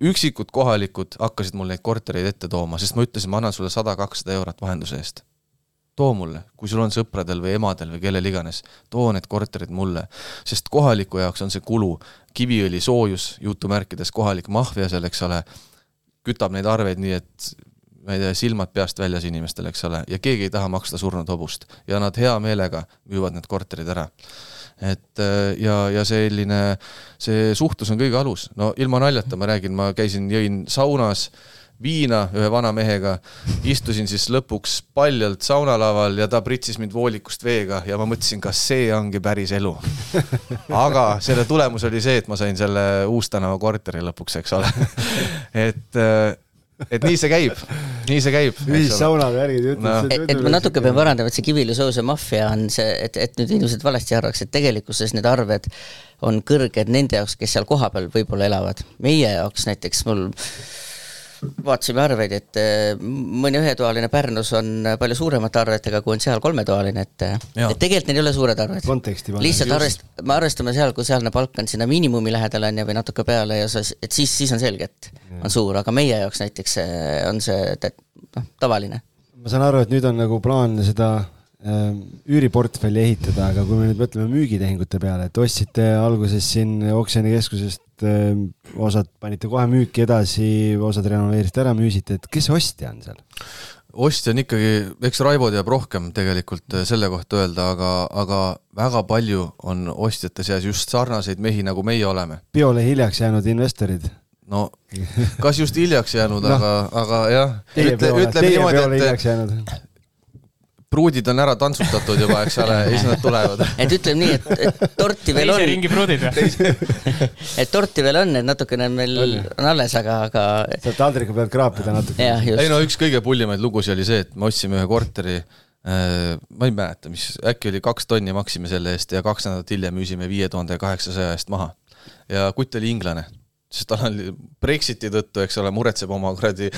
üksikud kohalikud hakkasid mul neid kortereid ette tooma, sest ma ütlesin, ma annan sulle sada-kakssada eurot vahenduse eest too mulle, kui sul on sõpradel või emadel või kellel iganes, too need korterid mulle. sest kohaliku jaoks on see kulu, Kiviõli soojus, jutumärkides kohalik maffia seal, eks ole, kütab neid arveid nii, et ma ei tea, silmad peast väljas inimestel, eks ole, ja keegi ei taha maksta surnud hobust. Ja nad hea meelega müüvad need korterid ära. Et äh, ja, ja selline, see suhtlus on kõige alus, no ilma naljata ma räägin, ma käisin, jõin saunas viina ühe vana mehega, istusin siis lõpuks paljalt saunalaval ja ta pritsis mind voolikust veega ja ma mõtlesin, kas see ongi päris elu. aga selle tulemus oli see, et ma sain selle Uustänava korteri lõpuks, eks ole. et, et nii see käib, nii see käib. ühissauna värgid no.. et, et ma natuke pean parandama, et see Kiviõli soose maffia on see, et, et nüüd inimesed valesti arvaks, et tegelikkuses need arved on kõrged nende jaoks, kes seal kohapeal võib-olla elavad. meie jaoks näiteks mul vaatasime arveid, et eh, mõni ühetoaline Pärnus on palju suuremate arvetega, kui on seal kolmetoaline, et, eh, et tegelikult neil ei ole suured arved. lihtsalt arvest-, me arvestame seal, kui sealne palk on sinna miinimumi lähedal on ju, või natuke peale ja sa, et siis, siis on selge, et ja. on suur, aga meie jaoks näiteks eh, on see noh, tavaline. ma saan aru, et nüüd on nagu plaan seda üüriportfelli ehitada, aga kui me nüüd mõtleme müügitehingute peale, et ostsite alguses siin oksjonikeskusest ehm, osad panite kohe müüki edasi, osad renoveerisite ära, müüsite, et kes ostja on seal? ostja on ikkagi, eks Raivo teab rohkem tegelikult eh, selle kohta öelda, aga, aga väga palju on ostjate seas just sarnaseid mehi, nagu meie oleme. peole hiljaks jäänud investorid no kas just hiljaks jäänud no,, aga, aga jah. Ütle, peole hiljaks jäänud pruudid on ära tantsutatud juba, eks ole, ja siis nad tulevad. et ütleme nii, et, et torti veel on. teise ringi pruudid või? et torti veel on, et natukene on meil on, alles, aga, aga. saab taldriku pealt kraapida natuke. ei no üks kõige pullimaid lugusid oli see, et me ostsime ühe korteri äh, ma ei mäleta, mis, äkki oli kaks tonni maksime selle eest ja kaks nädalat hiljem müüsime viie tuhande kaheksasaja eest maha. ja kutt oli inglane sest tal on Brexiti tõttu, eks ole, muretseb oma kuradi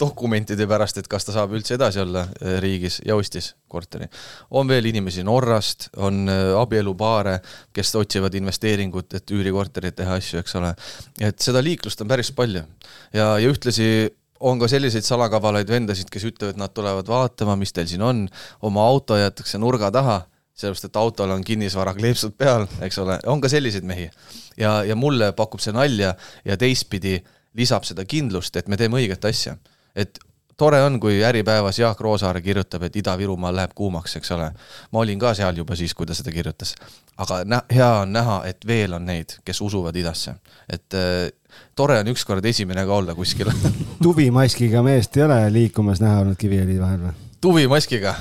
dokumentide pärast, et kas ta saab üldse edasi olla äh, riigis ja ostis korteri. on veel inimesi Norrast, on äh, abielupaare, kes otsivad investeeringut, et üürikorterit teha asju, eks ole. et seda liiklust on päris palju ja, ja ühtlasi on ka selliseid salakavalaid vendasid, kes ütlevad, nad tulevad vaatama, mis teil siin on, oma auto jäetakse nurga taha sellepärast et autol on kinnisvarakleepsud peal, eks ole, on ka selliseid mehi. ja, ja mulle pakub see nalja ja teistpidi lisab seda kindlust, et me teeme õiget asja. et tore on, kui Äripäevas Jaak Roosaare kirjutab, et Ida-Virumaal läheb kuumaks, eks ole. ma olin ka seal juba siis, kui ta seda kirjutas. aga nä-, hea on näha, et veel on neid, kes usuvad idasse. et äh, tore on ükskord esimene ka olla kuskil tuvimaskiga meest ei ole liikumas näha olnud Kiviõli vahel või? tuvimaskiga?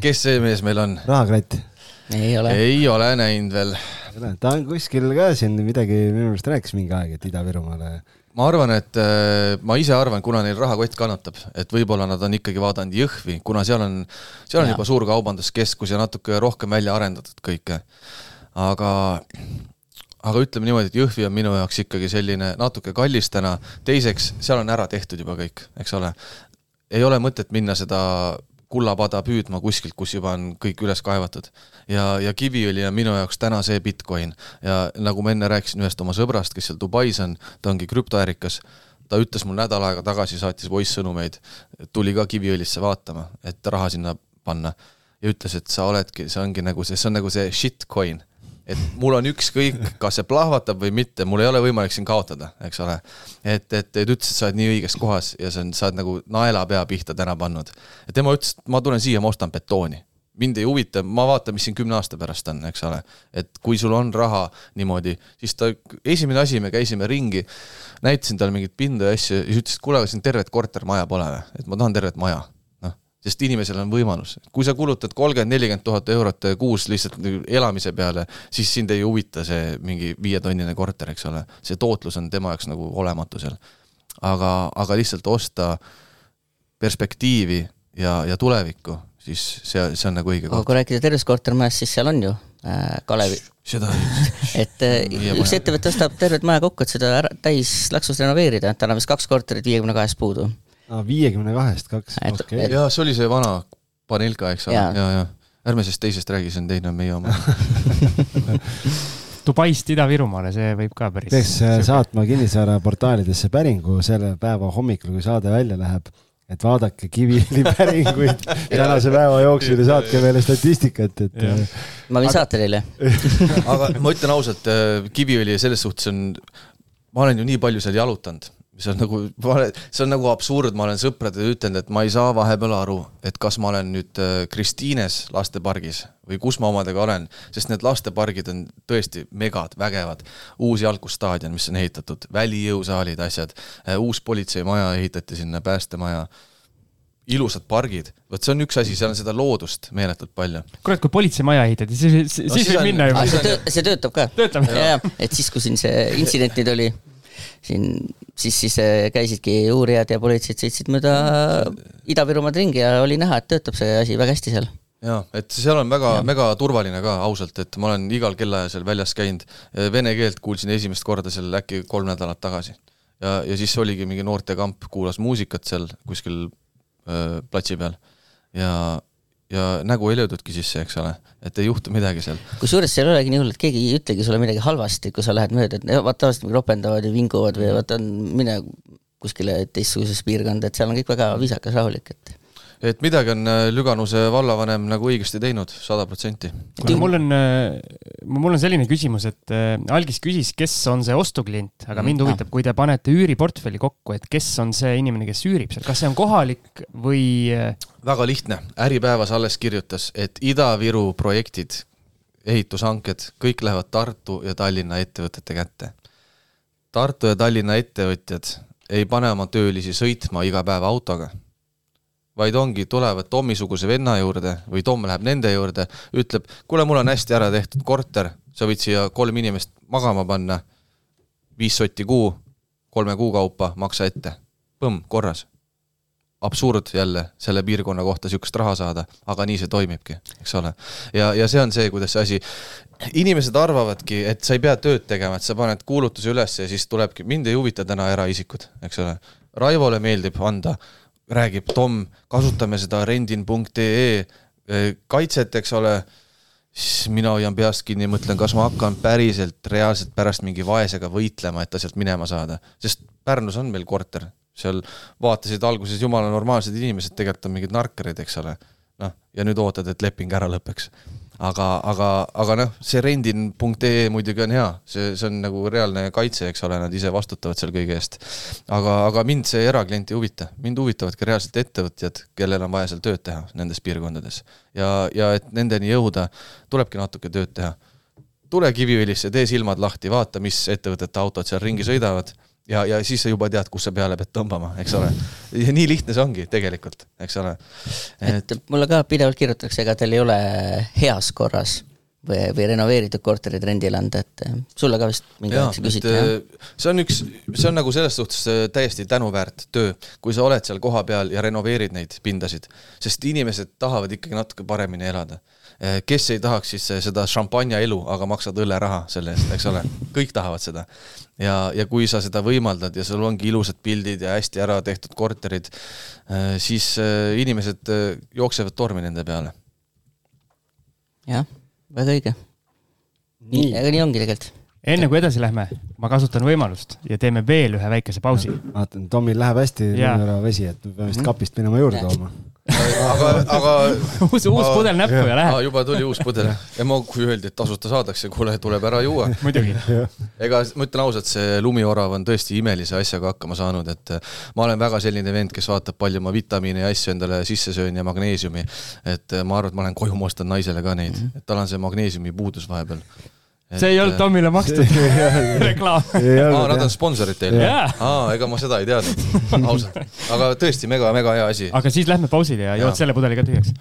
kes see mees meil on? rahakratt ei ole. ei ole näinud veel. ta on kuskil ka siin midagi minu meelest rääkis mingi aeg, et Ida-Virumaale. ma arvan, et äh, ma ise arvan, kuna neil rahakott kannatab, et võib-olla nad on ikkagi vaadanud Jõhvi, kuna seal on, seal on ja. juba suur kaubanduskeskus ja natuke rohkem välja arendatud kõike. aga aga ütleme niimoodi, et Jõhvi on minu jaoks ikkagi selline natuke kallis täna, teiseks, seal on ära tehtud juba kõik, eks ole. ei ole mõtet minna seda kullapada püüdma kuskilt, kus juba on kõik üles kaevatud. ja, ja Kiviõli on minu jaoks täna see Bitcoin ja nagu ma enne rääkisin ühest oma sõbrast, kes seal Dubais on, ta ongi krüptoärikas, ta ütles mul nädal aega tagasi, saatis voice sõnumeid, tuli ka Kiviõlisse vaatama, et raha sinna panna. ja ütles, et sa oledki, see ongi nagu see, see on nagu see shitcoin et mul on ükskõik, kas see plahvatab või mitte, mul ei ole võimalik siin kaotada, eks ole. et, et, et ütles, et sa oled nii õiges kohas ja see on, sa oled nagu naelapea pihta täna pannud. ja tema ütles, et ma tulen siia, ma ostan betooni. mind ei huvita, ma vaatan, mis siin kümne aasta pärast on, eks ole. et kui sul on raha niimoodi, siis ta, esimene asi, me käisime ringi, näitasin talle mingeid pindu ja asju ja siis ütles, et kuule, aga siin tervet kortermaja pole või, et ma tahan tervet maja sest inimesel on võimalus, kui sa kulutad kolmkümmend, nelikümmend tuhat eurot kuus lihtsalt elamise peale, siis sind ei huvita see mingi viietonnine korter, eks ole, see tootlus on tema jaoks nagu olematu seal. aga, aga lihtsalt osta perspektiivi ja, ja tulevikku, siis see, see on nagu õige koht. kui rääkida tervest kortermajast, siis seal on ju äh, Kalevi. seda et äh, üks ettevõte ostab tervet maja kokku, et seda ära, täis laksus renoveerida, tal on vist kaks korterit viiekümne kahest puudu viiekümne kahest kaks, okei. jaa, see oli see vana Panelka, eks ole, ja, ja, ja. ärme sellest teisest räägi, see on teine, on meie oma. Dubaist Ida-Virumaale, see võib ka päris. peaks äh, saatma kinnisvara portaalidesse päringu selle päeva hommikul, kui saade välja läheb, et vaadake Kiviõli päringuid. Tänase päeva jooksul ja saatke meile statistikat, et. Äh, ma võin saata teile. Aga ma ütlen ausalt, äh, Kiviõli selles suhtes on, ma olen ju nii palju seal jalutanud see on nagu, see on nagu absurd, ma olen sõpradele ütelnud, et ma ei saa vahepeal aru, et kas ma olen nüüd Kristiines lastepargis või kus ma omadega olen, sest need lastepargid on tõesti megad, vägevad. uus jalgusstaadion, mis on ehitatud, välijõusaalid, asjad, uus politseimaja ehitati sinna, päästemaja ilusad pargid, vot see on üks asi, seal on seda loodust meeletult palju. kurat, kui politseimaja ehitati, siis, siis no, võib on... minna juba. see, töö, see töötab ka. töötab? et siis, kui siin see intsidentid oli, siin, siis, siis äh, käisidki uurijad ja politseid sõitsid mööda Ida-Virumaad ringi ja oli näha, et töötab see asi väga hästi seal. Jaa, et seal on väga, väga turvaline ka ausalt, et ma olen igal kellaajal seal väljas käinud, vene keelt kuulsin esimest korda seal äkki kolm nädalat tagasi. ja, ja siis oligi mingi noortekamp, kuulas muusikat seal kuskil öö, platsi peal. Ja, ja nägu ei löödudki sisse, eks ole, et ei juhtu midagi seal. kusjuures seal ei olegi nii hull, et keegi ei ütlegi sulle midagi halvasti, kui sa lähed mööda, et vaata tavaliselt ropendavad ja vinguvad või vaata, mine kuskile teistsugusesse piirkonda, et seal on kõik väga viisakas, rahulik, et et midagi on äh, Lüganuse vallavanem nagu õigesti teinud, sada protsenti. mul on, äh, mul on selline küsimus, et äh, algis küsis, kes on see ostuklient, aga mind mm. huvitab, kui te panete üüriportfelli kokku, et kes on see inimene, kes üürib seal, kas see on kohalik või? Väga lihtne, Äripäevas alles kirjutas, et Ida-Viru projektid, ehitushanked, kõik lähevad Tartu ja Tallinna ettevõtete kätte. Tartu ja Tallinna ettevõtjad ei pane oma töölisi sõitma iga päev autoga vaid ongi, tulevad Tommi-suguse venna juurde või Tom läheb nende juurde, ütleb, kuule, mul on hästi ära tehtud korter, sa võid siia kolm inimest magama panna, viis sotti kuu, kolme kuu kaupa, maksa ette. põmm, korras. Absurd jälle selle piirkonna kohta niisugust raha saada, aga nii see toimibki, eks ole. ja, ja see on see, kuidas see asi, inimesed arvavadki, et sa ei pea tööd tegema, et sa paned kuulutuse üles ja siis tulebki, mind ei huvita täna eraisikud, eks ole. Raivole meeldib anda räägib Tom, kasutame seda rendin.ee eh, kaitset, eks ole, siis mina hoian peast kinni mõtlen, kas ma hakkan päriselt reaalselt pärast mingi vaesega võitlema, et ta sealt minema saada, sest Pärnus on meil korter, seal vaatasid alguses jumala normaalsed inimesed, tegelikult on mingid narkarid, eks ole. noh, ja nüüd ootad, et leping ära lõpeks aga, aga, aga noh, see rendin.ee muidugi on hea, see, see on nagu reaalne kaitse, eks ole, nad ise vastutavad seal kõige eest. aga, aga mind see eraklient ei huvita, mind huvitavadki reaalselt ettevõtjad, kellel on vaja seal tööd teha nendes piirkondades. ja, ja et nendeni jõuda, tulebki natuke tööd teha. tule Kiviõlisse, tee silmad lahti, vaata, mis ettevõtete autod seal ringi sõidavad ja, ja siis sa juba tead, kus sa peale pead tõmbama, eks ole. ja nii lihtne see ongi tegelikult, eks ole. et mulle ka pidevalt kirjutatakse, ega teil ei ole heas korras või, või renoveeritud korterid rendile anda, et eh, sulle ka vist mingi aeg see küsiti, jah? Eh, see on üks, see on nagu selles suhtes eh, täiesti tänuväärt töö, kui sa oled seal kohapeal ja renoveerid neid pindasid, sest inimesed tahavad ikkagi natuke paremini elada kes ei tahaks siis eh, seda šampanja elu, aga maksad õlleraha selle eest, eks ole, kõik tahavad seda. ja, ja kui sa seda võimaldad ja sul ongi ilusad pildid ja hästi ära tehtud korterid, eh, siis inimesed jooksevad tormi nende peale. jah, väga õige. nii, aga nii ongi tegelikult enne kui edasi lähme, ma kasutan võimalust ja teeme veel ühe väikese pausi. vaatan, Tomil läheb hästi vesi, et me peame vist kapist minema juurde tooma aga, aga uus, uus ma, pudel näppu ja läheb. juba tuli uus pudel ja ma, kui öeldi, et tasuta saadakse, kuule, tuleb ära juua. muidugi. ega ma ütlen ausalt, see lumiorav on tõesti imelise asjaga hakkama saanud, et äh, ma olen väga selline vend, kes vaatab, palju ma vitamiine ja asju endale sisse söön ja magneesiumi. et äh, ma arvan, et ma lähen koju, ma ostan naisele ka neid, et tal on see magneesiumi puudus vahepeal see ei olnud Tomile makstud reklaam. aa, nad on sponsorid teil? aa, ega ma seda ei teadnud, ausalt. aga tõesti mega-mega hea asi. aga siis lähme pausile ja jood selle pudeli ka tühjaks.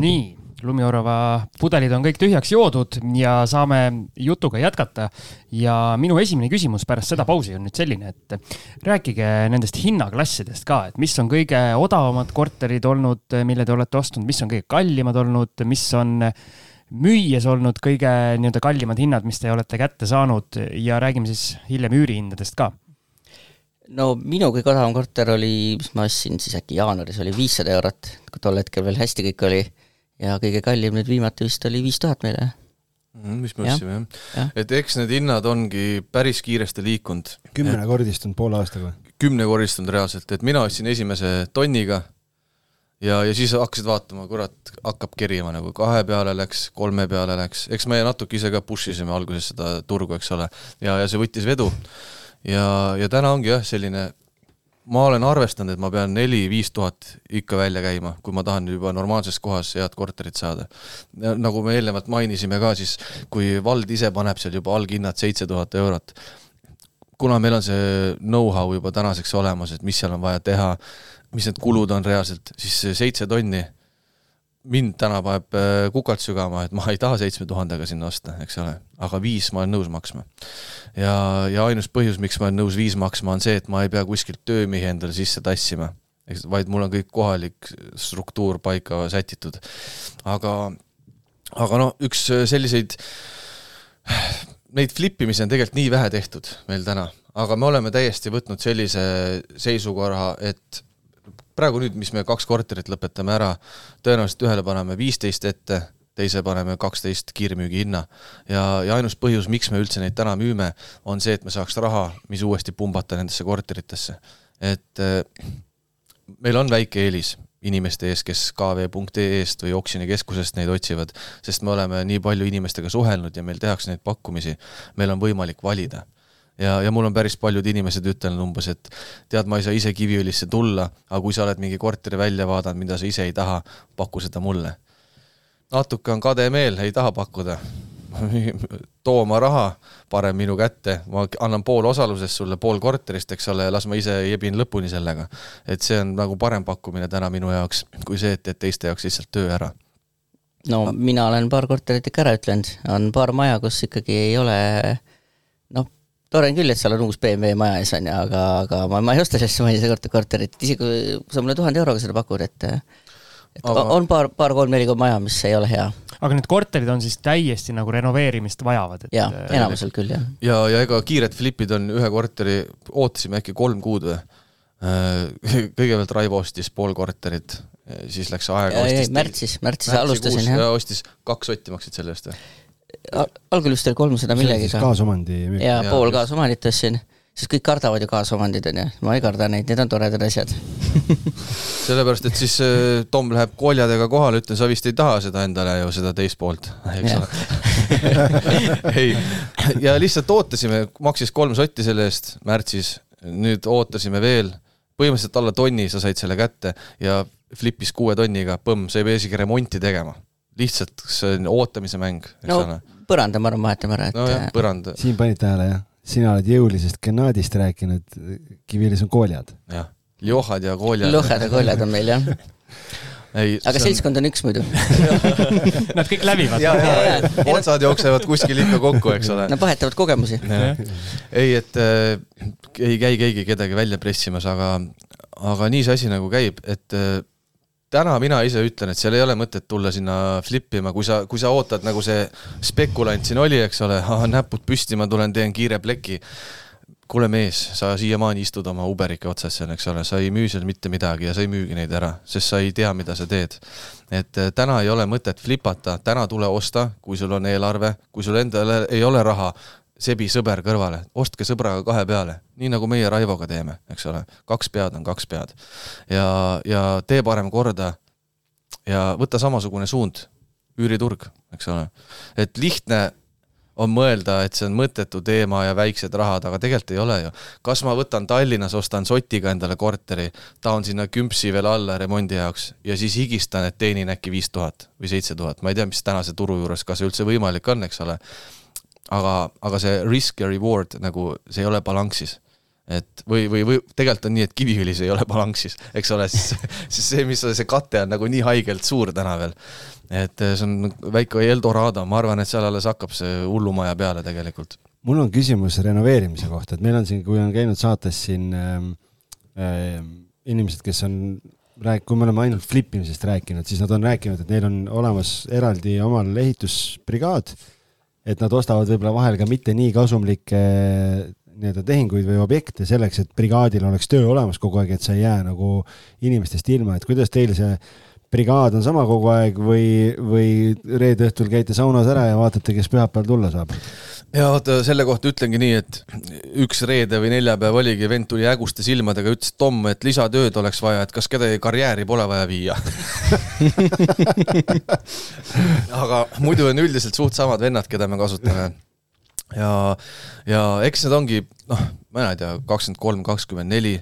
nii lumiorava pudelid on kõik tühjaks joodud ja saame jutuga jätkata. ja minu esimene küsimus pärast seda pausi on nüüd selline, et rääkige nendest hinnaklassidest ka, et mis on kõige odavamad korterid olnud, mille te olete ostnud, mis on kõige kallimad olnud, mis on müües olnud kõige nii-öelda kallimad hinnad, mis te olete kätte saanud. Ja räägime siis hiljem üürihindadest ka. No minu kõige odavam korter oli, mis ma ostsin siis äkki jaanuaris, oli viissada eurot, kui tol hetkel veel hästi kõik oli ja kõige kallim nüüd viimati vist oli viis tuhat meile mm,. mis me ostsime jah ja. ja., et eks need hinnad ongi päris kiiresti liikunud. kümnekordistunud poole aastaga? kümnekordistunud reaalselt, et mina ostsin esimese tonniga ja, ja siis hakkasid vaatama, kurat, hakkab kerima nagu, kahe peale läks, kolme peale läks, eks me natuke ise ka push isime alguses seda turgu, eks ole, ja, ja see võttis vedu. ja, ja täna ongi jah, selline ma olen arvestanud, et ma pean neli-viis tuhat ikka välja käima, kui ma tahan juba normaalses kohas head korterit saada. nagu me eelnevalt mainisime ka, siis kui vald ise paneb seal juba alghinnad seitse tuhat eurot, kuna meil on see know-how juba tänaseks olemas, et mis seal on vaja teha, mis need kulud on reaalselt, siis seitse tonni mind täna paneb äh, kukalt sügama, et ma ei taha seitsme tuhandega sinna osta, eks ole, aga viis ma olen nõus maksma. ja, ja ainus põhjus, miks ma olen nõus viis maksma, on see, et ma ei pea kuskilt töömehi endale sisse tassima, eks, vaid mul on kõik kohalik struktuur paika sätitud. aga, aga noh, üks selliseid, neid flippimisi on tegelikult nii vähe tehtud meil täna, aga me oleme täiesti võtnud sellise seisukorra, et praegu nüüd, mis me kaks korterit lõpetame ära, tõenäoliselt ühele paneme viisteist ette, teise paneme kaksteist kiirmüügihinna. ja, ja ainus põhjus, miks me üldse neid täna müüme, on see, et me saaks raha, mis uuesti pumbata nendesse korteritesse. et äh, meil on väike eelis inimeste ees, kes kv.ee-st või oksjonikeskusest neid otsivad, sest me oleme nii palju inimestega suhelnud ja meil tehakse neid pakkumisi, meil on võimalik valida ja, ja mul on päris paljud inimesed ütelnud umbes, et tead, ma ei saa ise Kiviõlisse tulla, aga kui sa oled mingi korteri välja vaadanud, mida sa ise ei taha, paku seda mulle. natuke on kade meel, ei taha pakkuda too oma raha parem minu kätte, ma annan pool osalusest sulle, pool korterist, eks ole, las ma ise jebin lõpuni sellega. et see on nagu parem pakkumine täna minu jaoks, kui see, et teed teiste jaoks lihtsalt töö ära. no mina olen paar korterit ikka ära ütlenud, on paar maja, kus ikkagi ei ole tore on küll, et seal on uus BMW maja ees, on ju, aga, aga ma, ma ei osta sellesse maise korterit, isegi kui sa mulle tuhande euroga seda pakud, et et aga... on paar, paar kolm-neli maja, mis ei ole hea. aga need korterid on siis täiesti nagu renoveerimist vajavad, et jaa, enamusel küll, jah. ja, ja ega kiired flipid on ühe korteri, ootasime äkki kolm kuud või? Äh, kõigepealt Raivo ostis pool korterit, siis läks aega, ostis märtsis, märtsis alustasin, jah. ostis, kaks sotti maksid selle eest või? Algul vist oli kolmsada millegagi. kaasomandi. ja pool kaasomandit ostsin, sest kõik kardavad ju kaasomandid, onju, ma ei karda neid, need on toredad asjad. Sellepärast, et siis äh, Tom läheb koljadega kohale, ütlen, sa vist ei taha seda endale ju, seda teist poolt, eks ole. Ei, ja lihtsalt ootasime, maksis kolm sotti selle eest märtsis, nüüd ootasime veel, põhimõtteliselt alla tonni sa said selle kätte ja flipis kuue tonniga, põmm, sa ei pea isegi remonti tegema lihtsalt see on ootamise mäng, no, ole. põranda, ma arvan, vahetame ära, et. nojah, äh, põrand. siin panid tähele, jah? sina oled jõulisest Gennadist rääkinud, Kiviõlis on kooljad. jah, Ljohad ja kooljad. Ljohad ja kooljad on meil, jah ei, aga seltskond on üks muidu Nad kõik läbivad. ja, ja, ja, otsad jooksevad kuskil ikka kokku, eks ole. Nad vahetavad kogemusi. ei, et äh, ei käi keegi kedagi välja pressimas, aga, aga nii see asi nagu käib, et äh, täna mina ise ütlen, et seal ei ole mõtet tulla sinna flip ima, kui sa, kui sa ootad, nagu see spekulant siin oli, eks ole, näpud püsti, ma tulen, teen kiire pleki. kuule mees, sa siiamaani istud oma Uberike otsas seal, eks ole, sa ei müü seal mitte midagi ja sa ei müügi neid ära, sest sa ei tea, mida sa teed. et äh, täna ei ole mõtet flipata, täna tule osta, kui sul on eelarve, kui sul endal ei ole raha, sebi sõber kõrvale, ostke sõbraga kahe peale, nii nagu meie Raivoga teeme, eks ole, kaks pead on kaks pead. ja, ja tee parem korda ja võta samasugune suund, üüriturg, eks ole. et lihtne on mõelda, et see on mõttetu teema ja väiksed rahad, aga tegelikult ei ole ju. kas ma võtan Tallinnas, ostan sotiga endale korteri, taon sinna kümpsi veel alla remondi jaoks ja siis higistan, et teenin äkki viis tuhat või seitse tuhat, ma ei tea, mis tänase turu juures, kas üldse võimalik on, eks ole aga, aga see risk ja reward nagu, see ei ole balanssis et või, või, või tegelikult on nii, et Kiviõlis ei ole balanssis, eks ole, siis, siis see, mis see kate on nagu nii haigelt suur täna veel. et see on väike Eldorado, ma arvan, et seal alles hakkab see hullumaja peale tegelikult. mul on küsimus renoveerimise kohta, et meil on siin, kui on käinud saates siin äh, inimesed, kes on rääk-, kui me oleme ainult flip imisest rääkinud, siis nad on rääkinud, et neil on olemas eraldi omal ehitusbrigaad et nad ostavad võib-olla vahel ka mitte nii kasumlikke nii-öelda tehinguid või objekte selleks, et brigaadil oleks töö olemas kogu aeg, et sa ei jää nagu inimestest ilma, et kuidas teil see brigaad on sama kogu aeg või, või reede õhtul käite saunas ära ja vaatate, kes pühapäeval tulla saab? Ja vaata selle kohta ütlengi nii, et üks reede või neljapäev oligi, vend tuli häguste silmadega, ütles Tom, et lisatööd oleks vaja, et kas kedagi karjääri pole vaja viia aga muidu on üldiselt suht samad vennad, keda me kasutame. ja, ja eks need ongi noh, ma ei tea, kakskümmend kolm, kakskümmend neli,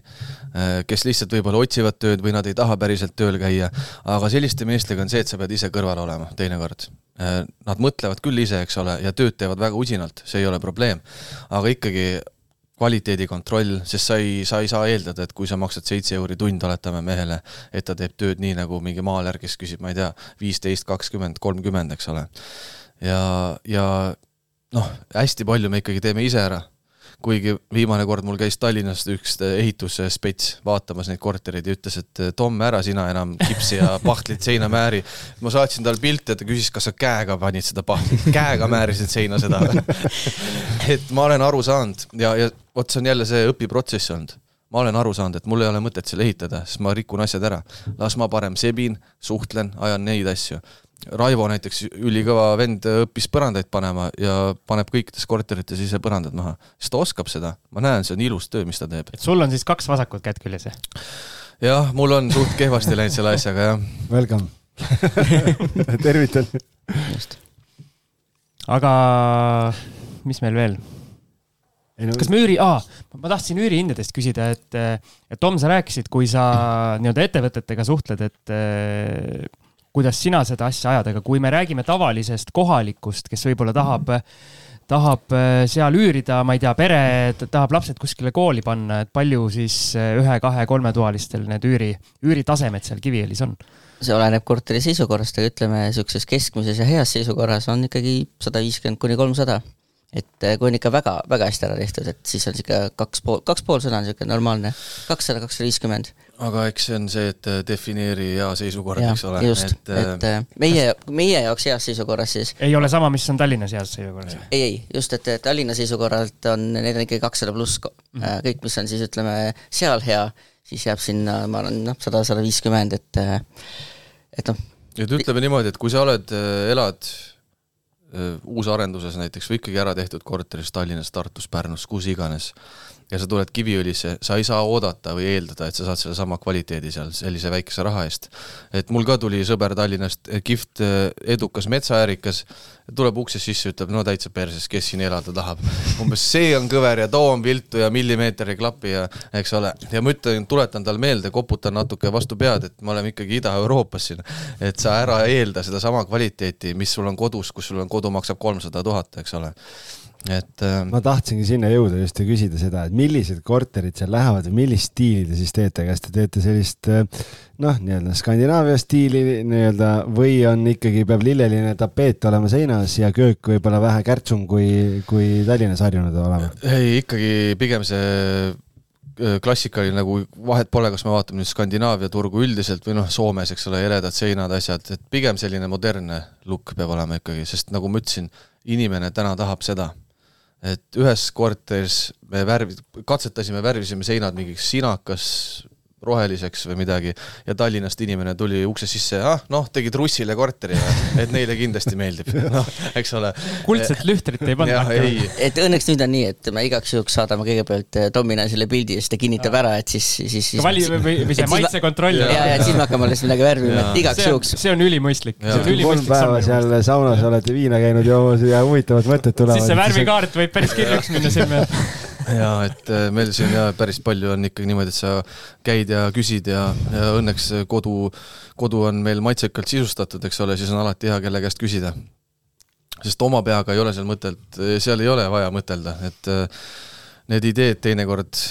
kes lihtsalt võib-olla otsivad tööd või nad ei taha päriselt tööl käia, aga selliste meestega on see, et sa pead ise kõrval olema teinekord Äh, nad mõtlevad küll ise, eks ole, ja tööd teevad väga usinalt, see ei ole probleem. aga ikkagi kvaliteedi kontroll, sest sa ei, sa ei saa eeldada, et kui sa maksad seitse euri tund, oletame mehele, et ta teeb tööd nii, nagu mingi maaler, kes küsib, ma ei tea, viisteist, kakskümmend, kolmkümmend, eks ole. ja, ja noh, hästi palju me ikkagi teeme ise ära kuigi viimane kord mul käis Tallinnas üks ehitusspets vaatamas neid kortereid ja ütles, et Tom, ära sina enam kipsi ja pahtlit seina määri. ma saatsin talle pilte ta küsis, kas sa käega panid seda pahtlit, käega määrisid seina seda et ma olen aru saanud ja, ja vot see on jälle see õpiprotsess olnud ma olen aru saanud, et mul ei ole mõtet seal ehitada, sest ma rikun asjad ära. las ma parem sebin, suhtlen, ajan neid asju. Raivo näiteks, ülikõva vend, õppis põrandaid panema ja paneb kõikides korterites ise põrandad maha, sest ta oskab seda, ma näen, see on ilus töö, mis ta teeb. et sul on siis kaks vasakut kätt küljes, jah? jah, mul on suht kehvasti läinud selle asjaga, jah. Welcome tervitan. just. aga mis meil veel? No, kas me üüri, aa, ma tahtsin üürihindadest küsida, et, et Tom, sa rääkisid, kui sa nii-öelda ettevõtetega suhtled, et kuidas sina seda asja ajad, aga kui me räägime tavalisest kohalikust, kes võib-olla tahab, tahab äh, seal üürida, ma ei tea, pere tahab lapsed kuskile kooli panna, et palju siis äh, ühe, kahe, kolmetoalistel need üüri, üüritasemed seal Kiviõlis on? see oleneb korteri seisukorrast, aga ütleme, niisuguses keskmises ja heas seisukorras on ikkagi sada viiskümmend kuni kolmsada. Et äh, kui on ikka väga, väga hästi ära tehtud, et siis on niisugune kaks pool, kaks pool sõna on niisugune normaalne, kakssada, kakssada viiskümmend aga eks see on see, et äh, defineeri hea seisukord, eks ole. just, et, äh, et äh, meie, meie jaoks heas seisukorras siis. ei ole sama, mis on Tallinnas heas seisukorras? ei, ei, just, et Tallinna seisukorralt on, need on ikkagi kakssada pluss mm, kõik, mis on siis ütleme seal hea, siis jääb sinna, ma arvan, noh, sada, sada viiskümmend, et, et noh. et ütleme niimoodi, et kui sa oled, elad uusarenduses näiteks või ikkagi ära tehtud korteris Tallinnas, Tartus, Pärnus, kus iganes ja sa tuled Kiviõlisse, sa ei saa oodata või eeldada, et sa saad sellesama kvaliteedi seal sellise väikese raha eest. et mul ka tuli sõber Tallinnast, eh, kihvt eh, edukas metsaäärikas, tuleb uksest sisse, ütleb no täitsa perses, kes siin elada tahab. umbes see on kõver ja too on viltu ja millimeeter ei klapi ja eks ole, ja ma ütlen, tuletan talle meelde, koputan natuke vastu pead, et me oleme ikkagi Ida-Euroopas siin. et sa ära eelda sedasama kvaliteeti, mis sul on kodus, kus sul on kodu maksab kolmsada tuhat, eks ole et äh.... ma tahtsingi sinna jõuda just ja küsida seda, et millised korterid seal lähevad või millist stiili te siis teete, kas te teete sellist äh, noh, nii-öelda Skandinaavia stiili nii-öelda või on ikkagi, peab lilleline tapeet olema seinas ja köök võib-olla vähe kärtsum kui, kui Tallinnas harjunud olema? ei, ikkagi pigem see äh, klassikaline nagu vahet pole, kas me vaatame nüüd Skandinaavia turgu üldiselt või noh, Soomes, eks ole, eredad seinad, asjad, et pigem selline modernne look peab olema ikkagi, sest nagu ma ütlesin, inimene täna tahab seda et ühes korteris me värvi-, katsetasime, värvisime seinad mingiks sinakas, roheliseks või midagi ja Tallinnast inimene tuli ukse sisse, ah noh, tegid Russile korteri, et neile kindlasti meeldib, noh, eks ole. kuldset lühtrit ei panna. et õnneks nüüd on nii, et me igaks juhuks saadame kõigepealt eh, Tomile selle pildi ja siis ta kinnitab ja. ära, et siis, siis, siis. vali või, või see maitsekontroll. ja, ja siis me hakkame alles midagi värvima, et igaks juhuks. see on ülimõistlik. kolm päeva seal saunas olete viina käinud joomas ja huvitavad mõtted tulevad. siis see värvikaart võib päris kirjuks minna silme ja et äh, meil siin ja päris palju on ikkagi niimoodi, et sa käid ja küsid ja, ja õnneks kodu, kodu on meil maitsekalt sisustatud, eks ole, siis on alati hea, kelle käest küsida. sest oma peaga ei ole seal mõtelt, seal ei ole vaja mõtelda, et äh, need ideed teinekord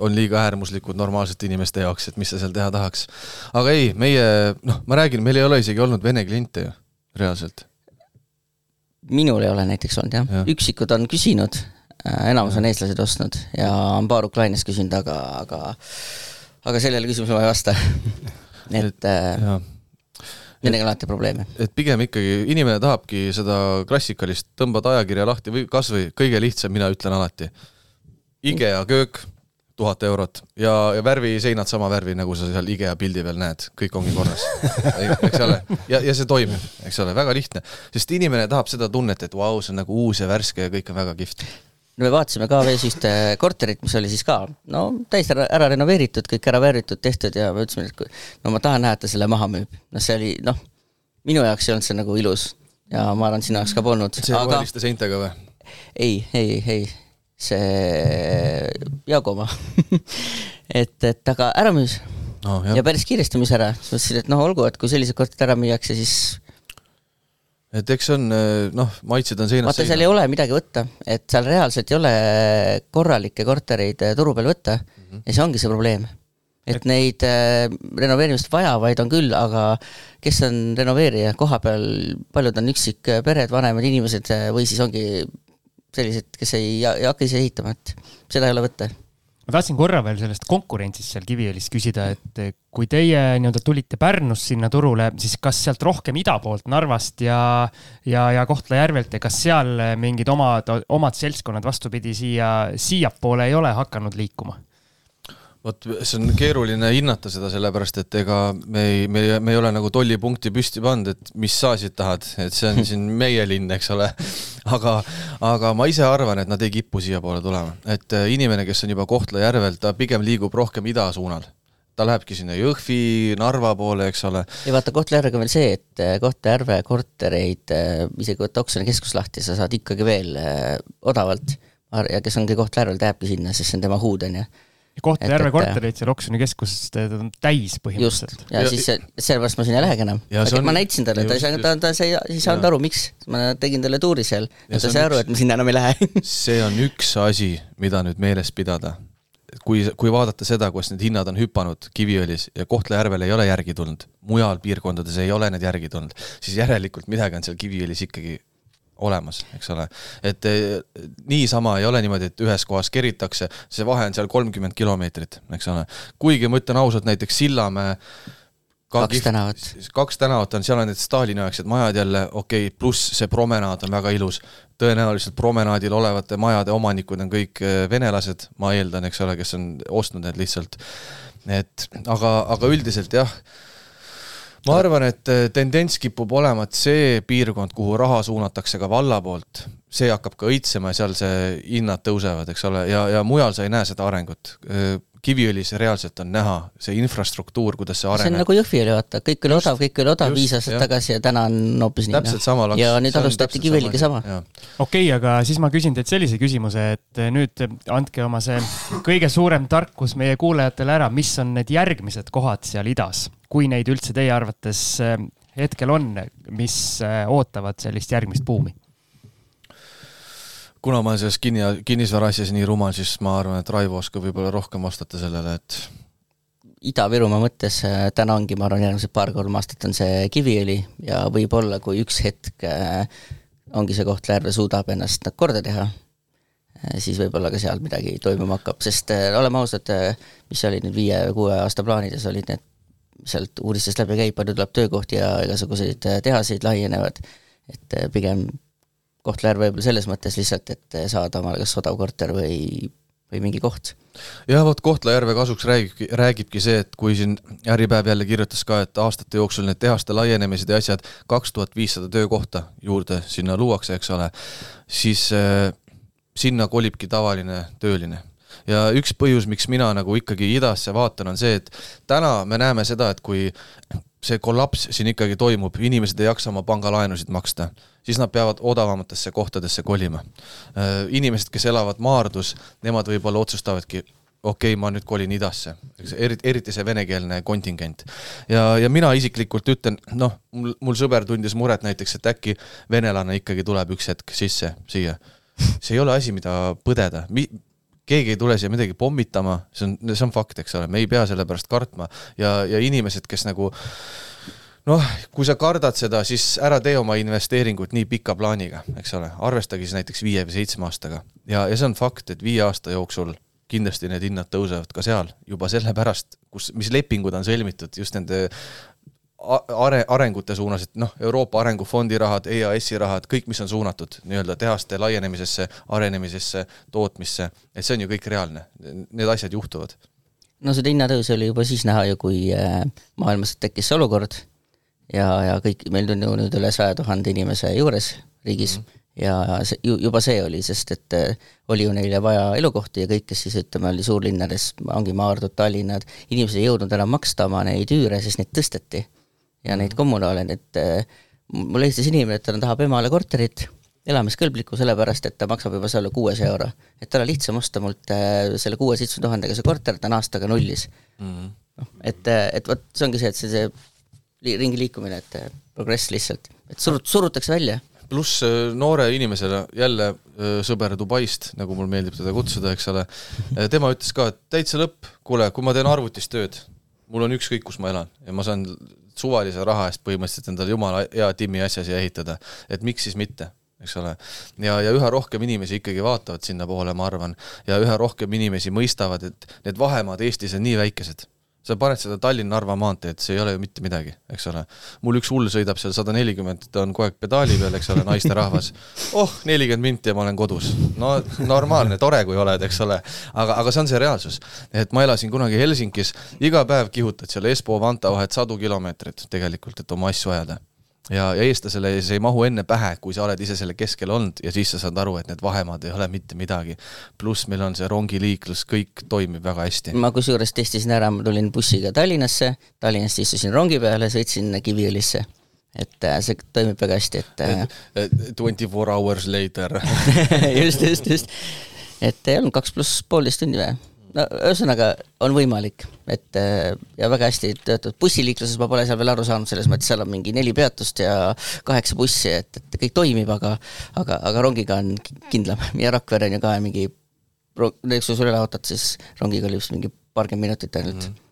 on liiga äärmuslikud normaalsete inimeste jaoks, et mis sa seal teha tahaks. aga ei, meie, noh, ma räägin, meil ei ole isegi olnud vene kliente ju, reaalselt minul ei ole näiteks olnud jah ja., üksikud on küsinud Äh, enamus on eestlased ostnud ja on paar Ukrainast küsinud, aga, aga, aga sellele küsimusele ma ei vasta. Et äh, nendega on alati probleeme. et pigem ikkagi inimene tahabki seda klassikalist, tõmbad ajakirja lahti või kasvõi kõige lihtsam, mina ütlen alati. IKEA köök, tuhat eurot. Ja, ja värviseinad sama värvi, nagu sa seal IKEA pildi peal näed, kõik ongi korras, eks ole. ja, ja see toimib, eks ole, väga lihtne, sest inimene tahab seda tunnet, et vau, see on nagu uus ja värske ja kõik on väga kihvt no me vaatasime KV-s ühte korterit, mis oli siis ka no täiesti ära, ära renoveeritud, kõik ära värvitud, tehtud ja me ütlesime, et kui no ma tahan näha, et ta selle maha müüb. noh, see oli noh, minu jaoks ei olnud see nagu ilus ja ma arvan, sinu jaoks ka polnud. see aga... roheliste seintega või? ei, ei, ei, see Jaago oma et, et aga ära müüs oh,. ja päris kiiresti müüs ära, siis mõtlesin, et noh, olgu, et kui sellised korterid ära müüakse, siis et eks on noh, maitsed on seinast vaata, seal ei ole midagi võtta, et seal reaalselt ei ole korralikke kortereid eh, turu peal võtta. Mm -hmm. ja see ongi see probleem. et neid äh, renoveerimist vajavaid on küll, aga kes on renoveerija? Koha peal, paljud on üksikpered, vanemad inimesed või siis ongi sellised, kes ei, ei hakka ise ehitama, et seda ei ole võtta ma tahtsin korra veel sellest konkurentsist seal Kiviõlis küsida, et kui teie nii-öelda tulite Pärnust sinna turule, siis kas sealt rohkem ida poolt, Narvast ja, ja, ja Kohtla-Järvelt ja kas seal mingid omad, omad seltskonnad vastupidi siia, siiapoole ei ole hakanud liikuma? Vot see on keeruline hinnata seda, sellepärast et ega me ei, me, me ei ole nagu tollipunkti püsti pannud, et mis sa siit tahad, et see on siin meie linn, eks ole. aga, aga ma ise arvan, et nad ei kipu siiapoole tulema, et äh, inimene, kes on juba Kohtla-Järvel, ta pigem liigub rohkem ida suunal. Ta lähebki sinna Jõhvi, Narva poole, eks ole. ja vaata, Kohtla-Järvega on veel see, et äh, Kohtla-Järve kortereid, äh, isegi võtta oksjoni keskus lahti, sa saad ikkagi veel odavalt. Ja kes ongi Kohtla-Järvel, ta jääbki sinna, sest see on tema huud, on ju Kohtla-Järve korterid seal oksjonikeskuses on täis põhimõtteliselt. ja, siis sellepärast ma sinna ei lähegi enam. On... ma näitasin talle, ta ei saanud, ta, ta sai, ei saanud aru, miks. ma tegin talle tuuri seal ja, ja ta sai aru, et ma sinna enam ei lähe see on üks asi, mida nüüd meeles pidada. kui, kui vaadata seda, kuidas need hinnad on hüpanud Kiviõlis ja Kohtla-Järvel ei ole järgi tulnud, mujal piirkondades ei ole need järgi tulnud, siis järelikult midagi on seal Kiviõlis ikkagi olemas, eks ole. et eh, niisama ei ole niimoodi, et ühes kohas keritakse, see vahe on seal kolmkümmend kilomeetrit, eks ole. kuigi ma ütlen ausalt, näiteks Sillamäe ka kaks tänavat. kaks tänavat on, seal on need Stalini-aegsed majad jälle, okei okay,, pluss see promenaad on väga ilus. tõenäoliselt promenaadil olevate majade omanikud on kõik eh, venelased, ma eeldan, eks ole, kes on ostnud need lihtsalt. et aga, aga üldiselt jah ma arvan, et äh, tendents kipub olema, et see piirkond, kuhu raha suunatakse ka valla poolt, see hakkab ka õitsema ja seal see hinnad tõusevad, eks ole, ja, ja mujal sa ei näe seda arengut. Äh, Kiviõlis reaalselt on näha see infrastruktuur, kuidas see areneb. see on nagu Jõhvi oli, vaata, kõik oli odav, kõik oli odav viis aastat tagasi ja täna on hoopis nii. täpselt sama laks. ja nüüd alustati Kiviõliga sama. okei aga siis ma küsin teilt sellise küsimuse, et nüüd andke oma see kõige suurem tarkus meie kuulajatele ära, mis on need järgmised kohad seal idas, kui neid üldse teie arvates eh, hetkel on, mis eh, ootavad sellist järgmist buumi? kuna ma olen selles kinni, kinnisvara asjas nii rumal, siis ma arvan, et Raivo oskab võib-olla rohkem vastata sellele, et Ida-Virumaa mõttes äh, täna ongi, ma arvan, järgmised paar-kolm aastat on see Kiviõli ja võib-olla, kui üks hetk äh, ongi see Kohtla-Järve suudab ennast korda teha, äh, siis võib-olla ka seal midagi toimuma hakkab, sest oleme ausad, mis olid nüüd viie-kuue aasta plaanides, olid need, sealt uudistest läbi käib, palju tuleb töökohti ja igasuguseid tehaseid laienevad, et pigem Kohtla-Järve võib-olla selles mõttes lihtsalt, et saada omale kas odav korter või, või mingi koht. jah, vot Kohtla-Järve kasuks räägibki, räägibki see, et kui siin Äripäev jälle kirjutas ka, et aastate jooksul need tehaste laienemised ja asjad, kaks tuhat viissada töökohta juurde sinna luuakse, eks ole, siis äh, sinna kolibki tavaline tööline ja üks põhjus, miks mina nagu ikkagi idasse vaatan, on see, et täna me näeme seda, et kui see kollaps siin ikkagi toimub, inimesed ei jaksa oma pangalaenusid maksta, siis nad peavad odavamatesse kohtadesse kolima. Äh, inimesed, kes elavad Maardus, nemad võib-olla otsustavadki, okei okay,, ma nüüd kolin idasse, eriti, eriti see venekeelne kontingent. ja, ja mina isiklikult ütlen, noh, mul, mul sõber tundis muret näiteks, et äkki venelane ikkagi tuleb üks hetk sisse siia. see ei ole asi, mida põdeda Mi, keegi ei tule siia midagi pommitama, see on, see on fakt, eks ole, me ei pea selle pärast kartma. Ja, ja inimesed, kes nagu noh, kui sa kardad seda, siis ära tee oma investeeringut nii pika plaaniga, eks ole, arvestage siis näiteks viie või seitsme aastaga. Ja, ja see on fakt, et viie aasta jooksul kindlasti need hinnad tõusevad ka seal juba sellepärast, kus, mis lepingud on sõlmitud just nende are-, arengute suunas, et noh, Euroopa Arengufondi rahad, EAS-i rahad, kõik, mis on suunatud nii-öelda tehaste laienemisesse, arenemisesse, tootmisse, et see on ju kõik reaalne, need asjad juhtuvad. no seda hinnatõusu oli juba siis näha ju, kui äh, maailmas tekkis see olukord ja, ja kõik, meil on ju nüüd üle saja tuhande inimese juures riigis mm, -hmm ja see, juba see oli, sest et äh, oli ju neile vaja elukohti ja kõik, kes siis ütleme, oli suurlinnades, ongi Maardud, Tallinnad, inimesed ei jõudnud enam maksta oma neid üüre, sest neid tõsteti ja neid kommunaale, et äh, mul helistas inimene, et ta tahab emale korterit, elamiskõlblikku, sellepärast et ta maksab juba seal kuuesaja euro. et tal on lihtsam osta mult äh, selle kuue-seitsme tuhandega see korter, ta on aastaga nullis mm. -hmm. et, äh, et vot see ongi see, et see, see ringi liikumine, et progress lihtsalt, et surut-, surutakse välja pluss noore inimesele, jälle sõber Dubaist, nagu mul meeldib teda kutsuda, eks ole, tema ütles ka, et täitsa lõpp, kuule, kui ma teen arvutis tööd, mul on ükskõik, kus ma elan ja ma saan suvalise raha eest põhimõtteliselt endale jumala hea timmi asja siia ehitada, et miks siis mitte eks ole. ja, ja üha rohkem inimesi ikkagi vaatavad sinnapoole, ma arvan, ja üha rohkem inimesi mõistavad, et need vahemaad Eestis on nii väikesed sa paned seda Tallinn-Narva maanteed, see ei ole ju mitte midagi, eks ole. mul üks hull sõidab seal sada nelikümmend, ta on kogu aeg pedaali peal, eks ole, naisterahvas. oh, nelikümmend minti ja ma olen kodus. no normaalne, tore, kui oled, eks ole. aga, aga see on see reaalsus. et ma elasin kunagi Helsingis, iga päev kihutad seal Espoo, Vanta vahet sadu kilomeetreid tegelikult, et oma asju ajada ja, ja eestlasele see ei mahu enne pähe, kui sa oled ise selle keskel olnud ja siis sa saad aru, et need vahemaad ei ole mitte midagi. pluss meil on see rongiliiklus, kõik toimib väga hästi. ma kusjuures testisin ära, ma tulin bussiga Tallinnasse, Tallinnast istusin rongi peale, sõitsin Kiviõlisse et äh, see toimib väga hästi, et äh, Twenty four hours later just, just, just. et ei olnud kaks pluss poolteist tundi või? No ühesõnaga on võimalik, et äh, ja väga hästi töötatud, bussiliikluses ma pole seal veel aru saanud, selles mõttes seal on mingi neli peatust ja kaheksa bussi, et, et kõik toimib, aga aga, aga rongiga on kindlam ja Rakvere on ju ka mingi, näiteks kui sa üle laotad, siis rongiga oli vist mingi paarkümmend minutit ainult mm. -hmm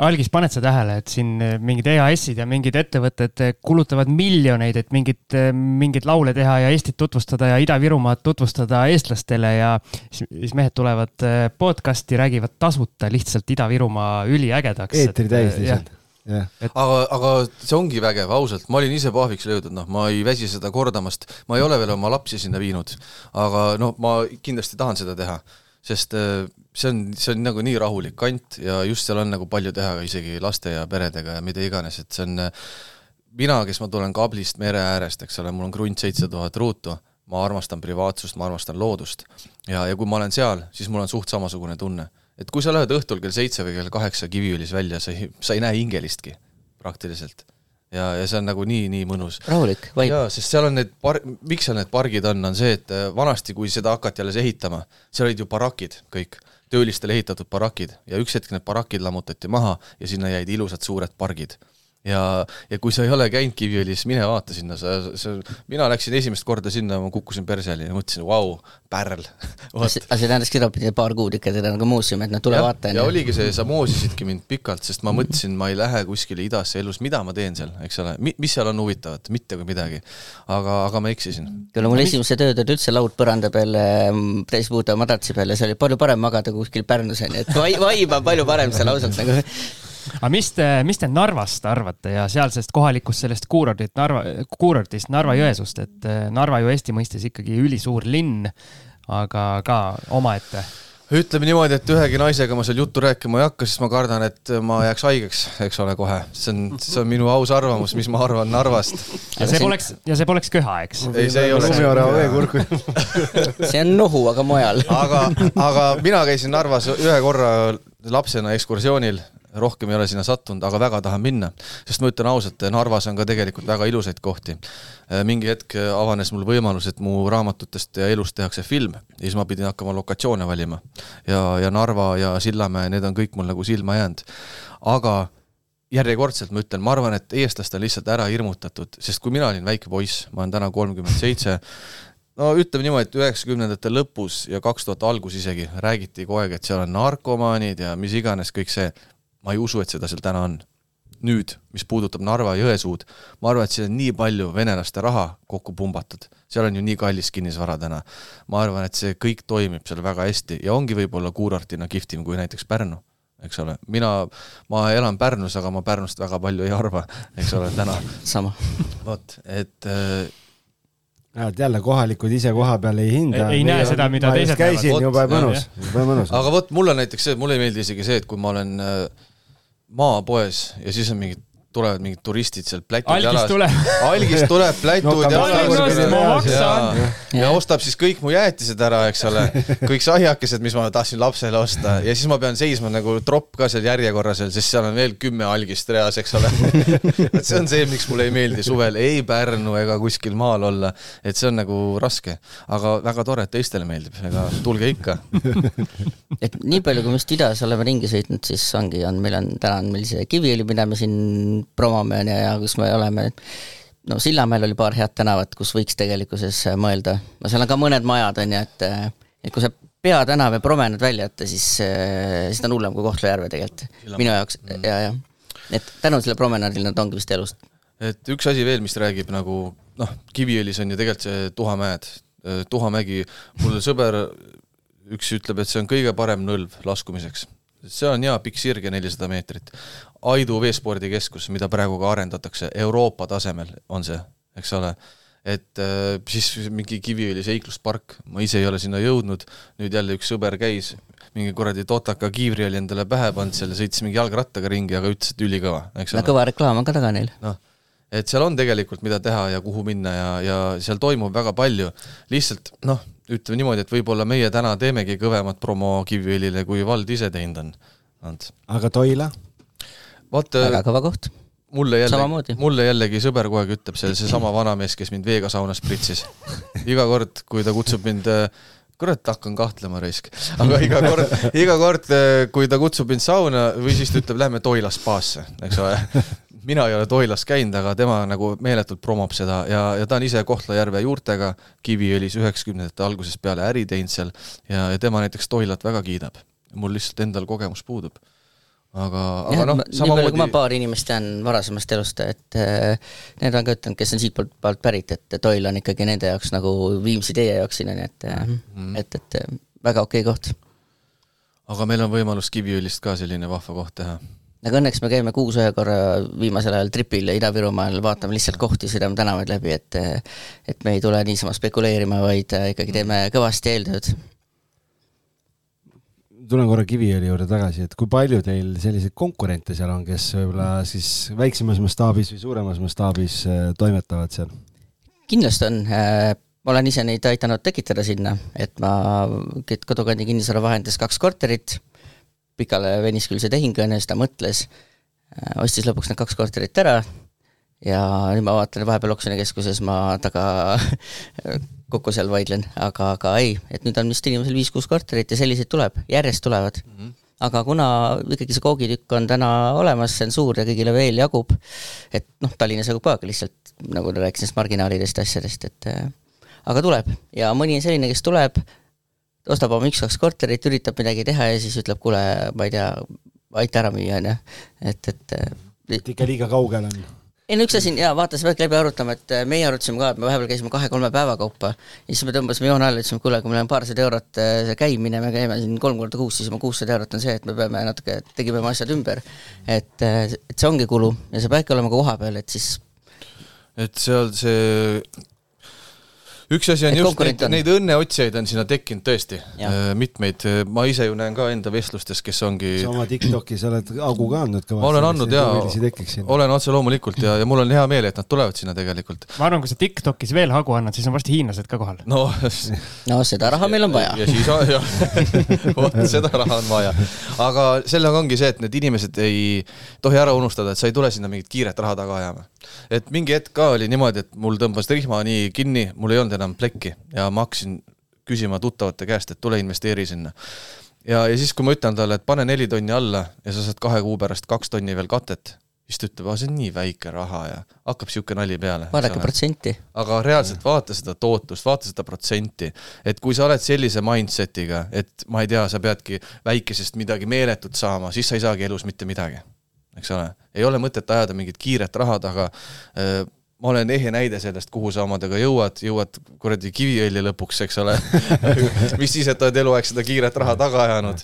algis, paned sa tähele, et siin eh, mingid EAS-id ja mingid ettevõtted eh, kulutavad miljoneid, et mingit, eh, mingeid laule teha ja Eestit tutvustada ja Ida-Virumaad tutvustada eestlastele ja siis, siis mehed tulevad podcast'i, räägivad tasuta lihtsalt Ida-Virumaa üliägedaks. eetri täis lihtsalt Yeah. Et... aga, aga see ongi vägev, ausalt, ma olin ise pahviks löödud, noh, ma ei väsi seda kordamast, ma ei ole veel oma lapsi sinna viinud, aga noh, ma kindlasti tahan seda teha, sest see on, see on nagu nii rahulik kant ja just seal on nagu palju teha isegi laste ja peredega ja mida iganes, et see on mina, kes ma tulen kablist mere äärest, eks ole, mul on krunt seitse tuhat ruutu, ma armastan privaatsust, ma armastan loodust. ja, ja kui ma olen seal, siis mul on suht samasugune tunne. et kui sa lähed õhtul kell seitse või kell kaheksa Kiviõlis välja, sa ei, sa ei näe hingelistki praktiliselt ja, ja see on nagu nii, nii mõnus. rahulik, vaip. jaa, sest seal on need par-, miks seal need pargid on, on see, et vanasti, kui seda hakati alles ehitama, seal olid ju barakid kõik töölistele ehitatud barakid. Ja üks hetk need barakid lammutati maha ja sinna jäid ilusad suured pargid ja, ja kui sa ei ole käinud Kiviõlis, mine vaata sinna, sa, sa, mina läksin esimest korda sinna, ma kukkusin perseli ja mõtlesin, vau, pärl. aga see tähendaski seda, et paar kuud ikka teda nagu muuseum, et noh, tule vaata. ja oligi see, sa moosisidki mind pikalt, sest ma mõtlesin, ma ei lähe kuskile idasse elus, mida ma teen seal, eks ole, mis seal on huvitavat, mitte kui midagi. aga, aga ma eksisin. küll mul esimesed ööd olid üldse laud põranda peal, ehm, täis puuta madratsi peal ja see oli palju parem magada kuskil Pärnus onju, et vaib on palju parem seal ausalt nagu aga mis te, mis te Narvast arvate ja sealsest kohalikust sellest kuurordit Narva, kuurordist Narva-Jõesuust, et eh, Narva ju Eesti mõistes ikkagi ülisuur linn, aga ka omaette ütleme niimoodi, et ühegi naisega ma seal juttu rääkima ei hakka, sest ma kardan, et ma jääks haigeks, eks ole, kohe. see on, see on minu aus arvamus, mis ma arvan Narvast. ja see poleks, ja see poleks köha, eks? ei, see ei oleks. lumiorava veekurk see on nohu, aga mujal. aga, aga mina käisin Narvas ühe korra lapsena ekskursioonil rohkem ei ole sinna sattunud, aga väga tahan minna. sest ma ütlen ausalt, Narvas on ka tegelikult väga ilusaid kohti. Äh, mingi hetk avanes mul võimalus, et mu raamatutest ja elust tehakse film ja siis ma pidin hakkama lokatsioone valima. ja, ja Narva ja Sillamäe, need on kõik mul nagu silma jäänud. aga järjekordselt ma ütlen, ma arvan, et eestlased on lihtsalt ära hirmutatud, sest kui mina olin väike poiss, ma olen täna kolmkümmend seitse, no ütleme niimoodi, et üheksakümnendate lõpus ja kaks tuhat algus isegi räägiti kogu aeg, et seal on narkomaanid ja mis iganes, kõik see ma ei usu, et seda seal täna on. nüüd, mis puudutab Narva Jõesuud, ma arvan, et siin on nii palju venelaste raha kokku pumbatud, seal on ju nii kallis kinnisvara täna. ma arvan, et see kõik toimib seal väga hästi ja ongi võib-olla kuurortina kihvtim kui näiteks Pärnu eks ole, mina, ma elan Pärnus, aga ma Pärnust väga palju ei arva, eks ole, täna. sama. vot, et äh, näed jälle kohalikud ise koha peal ei hinda. ei näe seda, mida teised näevad. käisin, jube mõnus, jube mõnus. aga vot mulle näiteks see, mulle ei meeldi isegi see, et kui ma olen äh, maapoes ja siis on mingid tulevad mingid turistid seal plätud jalas. algist tuleb. Plätud no, jalas. Ja, ja, ja ostab siis kõik mu jäätised ära, eks ole, kõik sahjakesed, mis ma tahtsin lapsele osta. Ja siis ma pean seisma nagu tropp ka seal järjekorras veel, sest seal on veel kümme algist reas, eks ole. Et see on see, miks mulle ei meeldi suvel ei Pärnu ega kuskil maal olla, et see on nagu raske, aga väga tore, et teistele meeldib, ega tulge ikka. Et nii palju, kui me just idas oleme ringi sõitnud, siis ongi, on, meil on, täna on meil see Kiviõli, mida me siin promome, on ju, ja kus me oleme, no Sillamäel oli paar head tänavat, kus võiks tegelikkuses mõelda, no seal on ka mõned majad, on ju, et et kui sa peatänav ja promenad välja jätta, siis, siis ta on hullem kui Kohtla-Järve tegelikult, minu jaoks mm. ja, ja et tänu sellele promenaadile nad ongi vist elust. et üks asi veel, mis räägib nagu noh, Kiviõlis on ju tegelikult see Tuhamäed, Tuhamägi, mul sõber üks ütleb, et see on kõige parem nõlv laskumiseks see on hea pikk sirge, nelisada meetrit. Aidu veespordikeskus, mida praegu ka arendatakse, Euroopa tasemel on see, eks ole, et äh, siis mingi Kiviõli seikluspark, ma ise ei ole sinna jõudnud, nüüd jälle üks sõber käis, mingi kuradi totaka kiivri oli endale pähe pannud seal ja sõitis mingi jalgrattaga ringi, aga ütles, et ülikõva, eks ole. kõva reklaam on ka taga neil. noh, et seal on tegelikult, mida teha ja kuhu minna ja, ja seal toimub väga palju, lihtsalt noh, ütleme niimoodi, et võib-olla meie täna teemegi kõvemat promo Kiviõlile, kui vald ise teinud on. aga Toila? Vot väga kõva koht. mulle jälle, mulle jällegi sõber kogu aeg ütleb, see, seesama vanamees, kes mind veega saunas pritsis. iga kord, kui ta kutsub mind kurat, hakkan kahtlema raisk. aga iga kord, iga kord, kui ta kutsub mind sauna või siis ta ütleb, lähme Toila spaasse, eks ole mina ei ole Toilas käinud, aga tema nagu meeletult promob seda ja, ja ta on ise Kohtla-Järve juurtega, Kiviõlis üheksakümnendate algusest peale äri teinud seal ja, ja tema näiteks Toilat väga kiidab. mul lihtsalt endal kogemus puudub. Aga, aga noh, samamoodi ma paari inimest tean varasemast elust, et äh, need on ka ütelnud, kes on siitpoolt poolt pärit, et Toil on ikkagi nende jaoks nagu Viimsi teie jaoks siin on ju, et mm, -hmm. et, et väga okei okay koht. aga meil on võimalus Kiviõlist ka selline vahva koht teha aga õnneks me käime kuus ühe korra viimasel ajal tripil Ida-Virumaal, vaatame lihtsalt kohti, sõidame tänavaid läbi, et et me ei tule niisama spekuleerima, vaid ikkagi teeme kõvasti eeltööd. Tulen korra Kiviõli juurde tagasi, et kui palju teil selliseid konkurente seal on, kes võib-olla siis väiksemas mastaabis või suuremas mastaabis äh, toimetavad seal? kindlasti on, äh, ma olen ise neid aidanud tekitada sinna, et ma Kodukandi kinnisvara vahendas kaks korterit pikale venis küll see tehing, on ju, siis ta mõtles, äh, ostis lõpuks need kaks korterit ära ja nüüd ma vaatan, vahepeal oksjonikeskuses ma taga kokku seal vaidlen, aga, aga ei, et nüüd on vist inimesel viis-kuus korterit ja selliseid tuleb, järjest tulevad mm. -hmm. aga kuna ikkagi see koogitükk on täna olemas, see on suur ja kõigile veel jagub, et noh, Tallinnas jagub ka, aga lihtsalt nagu ta rääkis nendest marginaalidest ja asjadest, et äh, aga tuleb ja mõni selline, kes tuleb, ostab oma üks-kaks korterit, üritab midagi teha ja siis ütleb, kuule, ma ei tea, aita ära müüa, on ju, et, et et ikka liiga kaugel on? Ei no üks asi on jaa, vaata, sa peadki läbi arutama, et äh, meie arutasime ka, et me vahepeal käisime kahe-kolme päeva kaupa ja siis me tõmbasime joone alla, ütlesime, kuule, kui meil on paarsada eurot äh, see käimine, me käime siin kolm korda kuus, siis oma kuussada eurot on see, et me peame natuke, tegime oma asjad ümber. et, äh, et see ongi kulu ja sa peadki olema koha peal, et siis et seal see üks asi on et just neid, neid õnneotsijaid on sinna tekkinud tõesti äh, mitmeid, ma ise ju näen ka enda vestlustes, kes ongi sa oma TikTokis oled augu ka andnud kõvasti. ma olen andnud jaa, olen otse loomulikult ja, ja mul on hea meel, et nad tulevad sinna tegelikult. ma arvan, kui sa TikTokis veel hagu annad, siis on varsti hiinlased ka kohal. no no seda raha meil on vaja. ja siis on jah, vot seda raha on vaja. aga sellega ongi see, et need inimesed ei tohi ära unustada, et sa ei tule sinna mingit kiiret raha taga ajama. et mingi hetk ka oli niimoodi, et mul tõmbas rihma nii kinni, mul ei olnud enam enam plekki ja ma hakkasin küsima tuttavate käest, et tule investeeri sinna. ja, ja siis, kui ma ütlen talle, et pane neli tonni alla ja sa saad kahe kuu pärast kaks tonni veel katet, siis ta ütleb, aa see on nii väike raha ja hakkab niisugune nali peale. vaadake protsenti. aga reaalselt vaata seda tootlust, vaata seda protsenti, et kui sa oled sellise mindset'iga, et ma ei tea, sa peadki väikesest midagi meeletut saama, siis sa ei saagi elus mitte midagi, eks ole. ei ole mõtet ajada mingit kiiret raha taga, ma olen ehe näide sellest, kuhu sa omadega jõuad, jõuad kuradi Kiviõli lõpuks, eks ole mis siis, et oled eluaeg seda kiiret raha taga ajanud.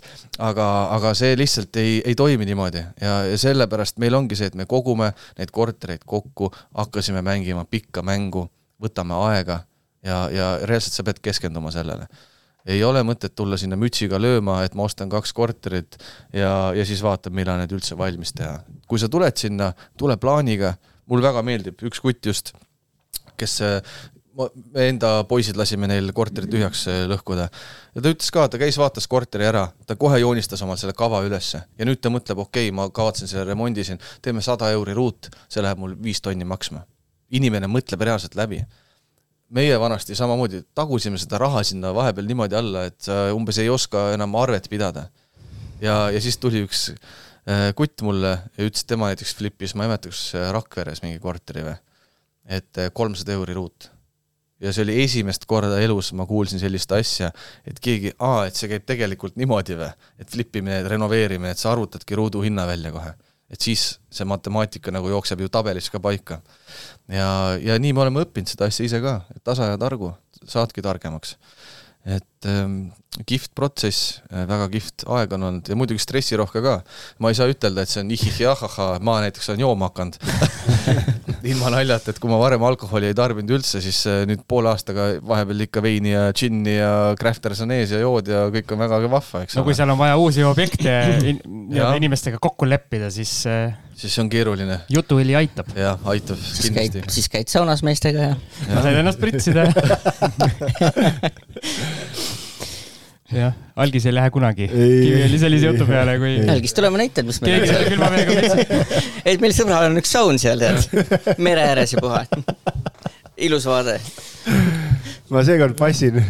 aga, aga see lihtsalt ei, ei toimi niimoodi ja, ja sellepärast meil ongi see, et me kogume neid kortereid kokku, hakkasime mängima pikka mängu, võtame aega ja, ja reaalselt sa pead keskenduma sellele ei ole mõtet tulla sinna mütsiga lööma, et ma ostan kaks korterit ja, ja siis vaatan, millal need üldse valmis teha. kui sa tuled sinna, tule plaaniga mulle väga meeldib, üks kutt just, kes ma, me enda poisid lasime neil korteri tühjaks eh, lõhkuda. ja ta ütles ka, ta käis, vaatas korteri ära, ta kohe joonistas omal selle kava ülesse ja nüüd ta mõtleb, okei okay,, ma kavatsen selle remondi siin, teeme sada euri ruut, see läheb mul viis tonni maksma. inimene mõtleb reaalselt läbi. meie vanasti samamoodi tagusime seda raha sinna vahepeal niimoodi alla, et sa umbes ei oska enam arvet pidada. ja, ja siis tuli üks Äh, kutt mulle ja ütles, et tema näiteks flipis, ma ei mäleta, kas äh, Rakveres mingi korteri või, et äh, kolmsada euri ruut. ja see oli esimest korda elus, ma kuulsin sellist asja, et keegi, aa, et see käib tegelikult niimoodi või, et flipimine, renoveerimine, et sa arvutadki ruudu hinna välja kohe. et siis see matemaatika nagu jookseb ju tabelis ka paika. ja, ja nii me oleme õppinud seda asja ise ka, et tasa ja targu, saadki targemaks et ähm, kihvt protsess, äh, väga kihvt aeg on olnud ja muidugi stressirohke ka. ma ei saa ütelda, et see on ihih-jahaha, ma näiteks olen jooma hakanud ilma naljata, et kui ma varem alkoholi ei tarbinud üldse, siis äh, nüüd poole aastaga vahepeal ikka veini ja džinni ja Crafterson ees ja jood ja kõik on väga vahva, eks no kui seal on vaja uusi objekte in, inimestega kokku leppida, siis äh, siis see on keeruline. jutuõli aitab. jah, aitab siis kindlasti. siis käid saunas meestega ja, ja. sain ennast pritsida jah, algis ei lähe kunagi. Kiviõli sellise jutu peale, kui. algis, tule ma näitan, mis meil. keegi selle külma veega pritsi. et meil sõbral on üks saun seal, tead, mere ääres ja puha. ilus vaade. ma seekord passin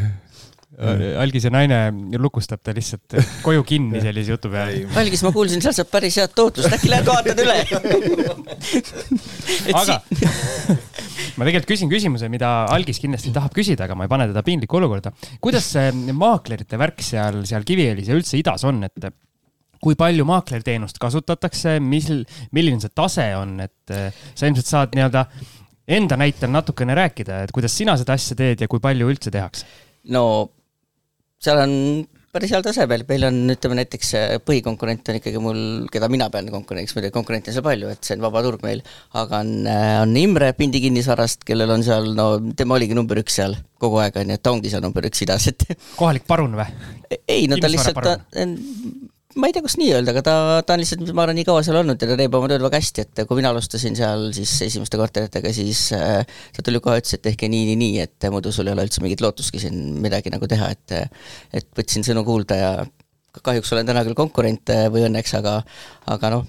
algise naine lukustab ta lihtsalt koju kinni sellise jutu peale. algis, ma kuulsin, seal saab päris head tootlust, äkki lähed vaatad üle aga ma tegelikult küsin küsimuse, mida algis kindlasti tahab küsida, aga ma ei pane teda piinlikku olukorda. kuidas see maaklerite värk seal, seal Kiviõlis ja üldse idas on, et kui palju maaklerteenust kasutatakse, mis, milline see tase on, et eh, sa ilmselt saad nii-öelda enda näitel natukene rääkida, et kuidas sina seda asja teed ja kui palju üldse tehakse? no seal on päris heal tasemel, meil on, ütleme näiteks põhikonkurent on ikkagi mul, keda mina pean konkurendiks, muidugi konkurente on seal palju, et see on vaba turg meil, aga on, on Imre Pindi kinnisvarast, kellel on seal, no tema oligi number üks seal kogu aeg, on ju, et ta ongi seal number üks idas, et kohalik parun või? ei, no ta lihtsalt, ta ma ei tea, kas nii öelda, aga ta, ta on lihtsalt, ma arvan, nii kaua seal olnud ja ta teeb oma tööd väga hästi, et kui mina alustasin seal siis esimeste korteritega, siis äh, ta tuli kohe, ütles, et tehke nii, nii, nii, et muidu sul ei ole üldse mingit lootustki siin midagi nagu teha, et et võtsin sõnu kuulda ja kahjuks olen täna küll konkurent või õnneks, aga aga noh,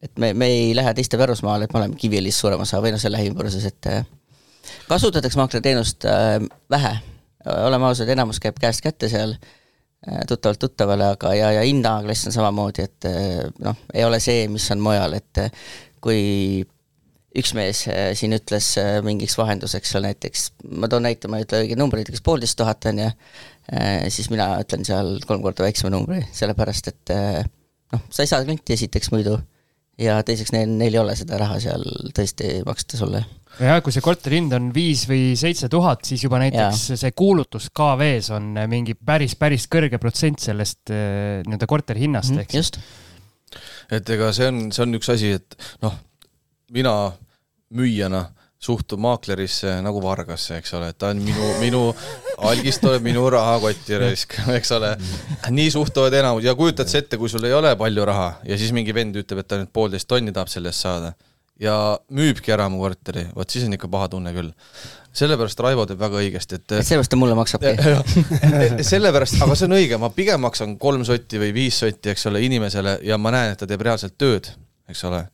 et me, me ei lähe teiste pärusmaale, et me oleme Kiviõlis suurem osa või noh, seal lähiümbruses, et kasutatakse maaklerteenust äh, vähe, oleme ausad, enamus käib käest kätte seal. äh,, Äh, tuttavalt tuttavale, aga ja, ja hinnaklass on samamoodi, et äh, noh, ei ole see, mis on mujal, et äh, kui üks mees siin ütles mingiks vahenduseks seal näiteks, ma toon näite, ma ei ütle õigeid numbreid, kas poolteist tuhat on ju, siis mina ütlen seal kolm korda väiksema numbri, sellepärast et noh, sa ei saa klienti esiteks muidu ja teiseks neil, neil ei ole seda raha seal tõesti maksta sulle. ja kui see korteri hind on viis või seitse tuhat, siis juba näiteks ja. see kuulutus KV-s on mingi päris, päris kõrge protsent sellest eh, nii-öelda korteri hinnast mm, eks. just. et ega see on, see on üks asi, et noh, mina müüjana suhtub maaklerisse nagu vargasse, eks ole, et ta on minu, minu, algist tuleb minu rahakotti raisk, eks ole. nii suhtuvad enamus ja kujutad sa ette, kui sul ei ole palju raha ja siis mingi vend ütleb, et ta nüüd poolteist tonni tahab selle eest saada ja müübki ära mu korteri, vot siis on ikka paha tunne küll. sellepärast Raivo teeb väga õigesti, et sellepärast ta mulle maksabki. sellepärast, aga see on õige, ma pigem maksan kolm sotti või viis sotti, eks ole, inimesele ja ma näen, et ta teeb reaalselt tööd, eks ole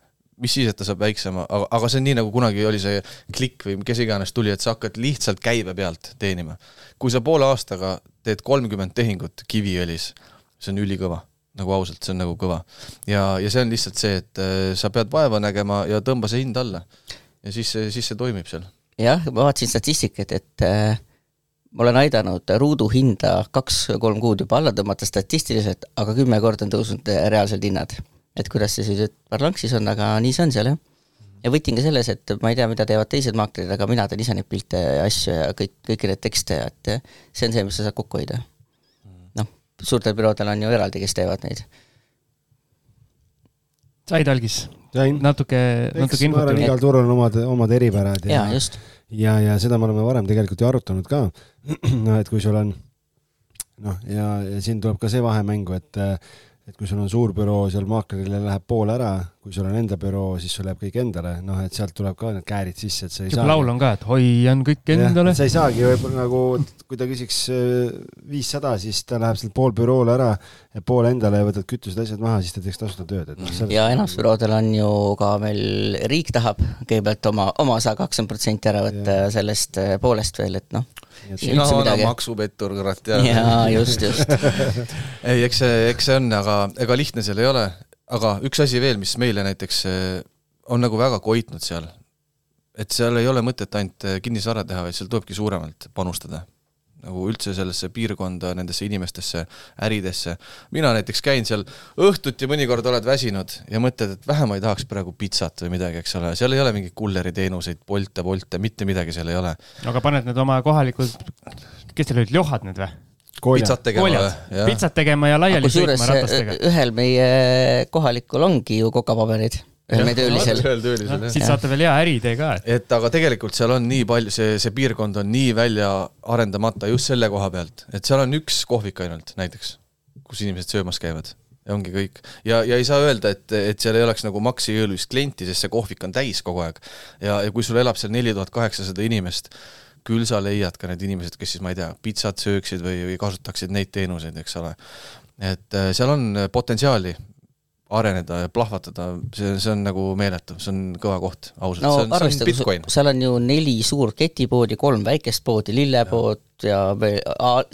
mis siis, et ta saab väiksema, aga, aga see on nii, nagu kunagi oli see klikk või kes iganes tuli, et sa hakkad lihtsalt käibe pealt teenima. kui sa poole aastaga teed kolmkümmend tehingut Kiviõlis, see on ülikõva, nagu ausalt, see on nagu kõva. ja, ja see on lihtsalt see, et äh, sa pead vaeva nägema ja tõmba see hind alla. ja siis, siis see toimib seal. jah, ma vaatasin statistikat, et äh, ma olen aidanud ruudu hinda kaks-kolm kuud juba alla tõmmata statistiliselt, aga kümme korda on tõusnud reaalsed hinnad et kuidas see siis parlanksis on, aga nii see on seal, jah. ja võti on ka selles, et ma ei tea, mida teevad teised maaklerid, aga mina teen ise neid pilte ja asju ja kõik, kõiki neid tekste ja et see on see, mis sa saad kokku hoida. noh, suurtel büroodel on ju eraldi, kes teevad neid. said algis? natuke, natuke infot. ma arvan, igal turul on omad, omad eripärad ja, ja, ja, ja seda me oleme varem tegelikult ju arutanud ka. et kui sul on noh, ja, ja siin tuleb ka see vahe mängu, et et kui sul on suur büroo, seal maaklerile läheb pool ära, kui sul on enda büroo, siis sul jääb kõik endale, noh, et sealt tuleb ka need käärid sisse, et sa ei saa. laul on ka, et hoian kõik endale. sa ei saagi võib-olla nagu, kui ta küsiks äh, viissada, siis ta läheb sealt pool büroole ära ja pool endale ja võtad kütused, asjad maha, siis ta teeks tasuta tööd, et noh. ja enamus büroodel on ju ka meil, riik tahab kõigepealt oma, oma osa kakskümmend protsenti ära võtta ja sellest äh, poolest veel, et noh sina vana maksupettur, kurat, ja. jaa, just, just. Ei, eks see, eks see on, aga ega lihtne seal ei ole. aga üks asi veel, mis meile näiteks eh, on nagu väga koitnud seal, et seal ei ole mõtet ainult eh, kinnisvara teha, vaid seal tulebki suuremalt panustada nagu üldse sellesse piirkonda, nendesse inimestesse, äridesse. mina näiteks käin seal õhtuti, mõnikord oled väsinud ja mõtled, et vähe ma ei tahaks praegu pitsat või midagi, eks ole, seal ei ole mingeid kulleriteenuseid, Bolte, Bolte, mitte midagi seal ei ole. aga paned need oma kohalikud, kes teil olid, Ljohad need või? pitsat tegema või? pitsat tegema ja laiali sõitma ratastega. ühel meie kohalikul ongi ju kokapaberid ühel töölisel. jah. siis saate veel hea äriidee ka. et aga tegelikult seal on nii palju, see, see piirkond on nii välja arendamata just selle koha pealt, et seal on üks kohvik ainult näiteks, kus inimesed söömas käivad ja ongi kõik. ja, ja ei saa öelda, et, et seal ei oleks nagu maksejõulist klienti, sest see kohvik on täis kogu aeg. ja, ja kui sul elab seal neli tuhat kaheksasada inimest, küll sa leiad ka need inimesed, kes siis, ma ei tea, pitsat sööksid või, või kasutaksid neid teenuseid, eks ole. et äh, seal on potentsiaali areneda ja plahvatada, see, see on nagu meeletu, see on kõva koht, ausalt no,, see on, see on Bitcoin. seal on ju neli suurt ketipoodi, kolm väikest poodi, lillepood ja, ja veel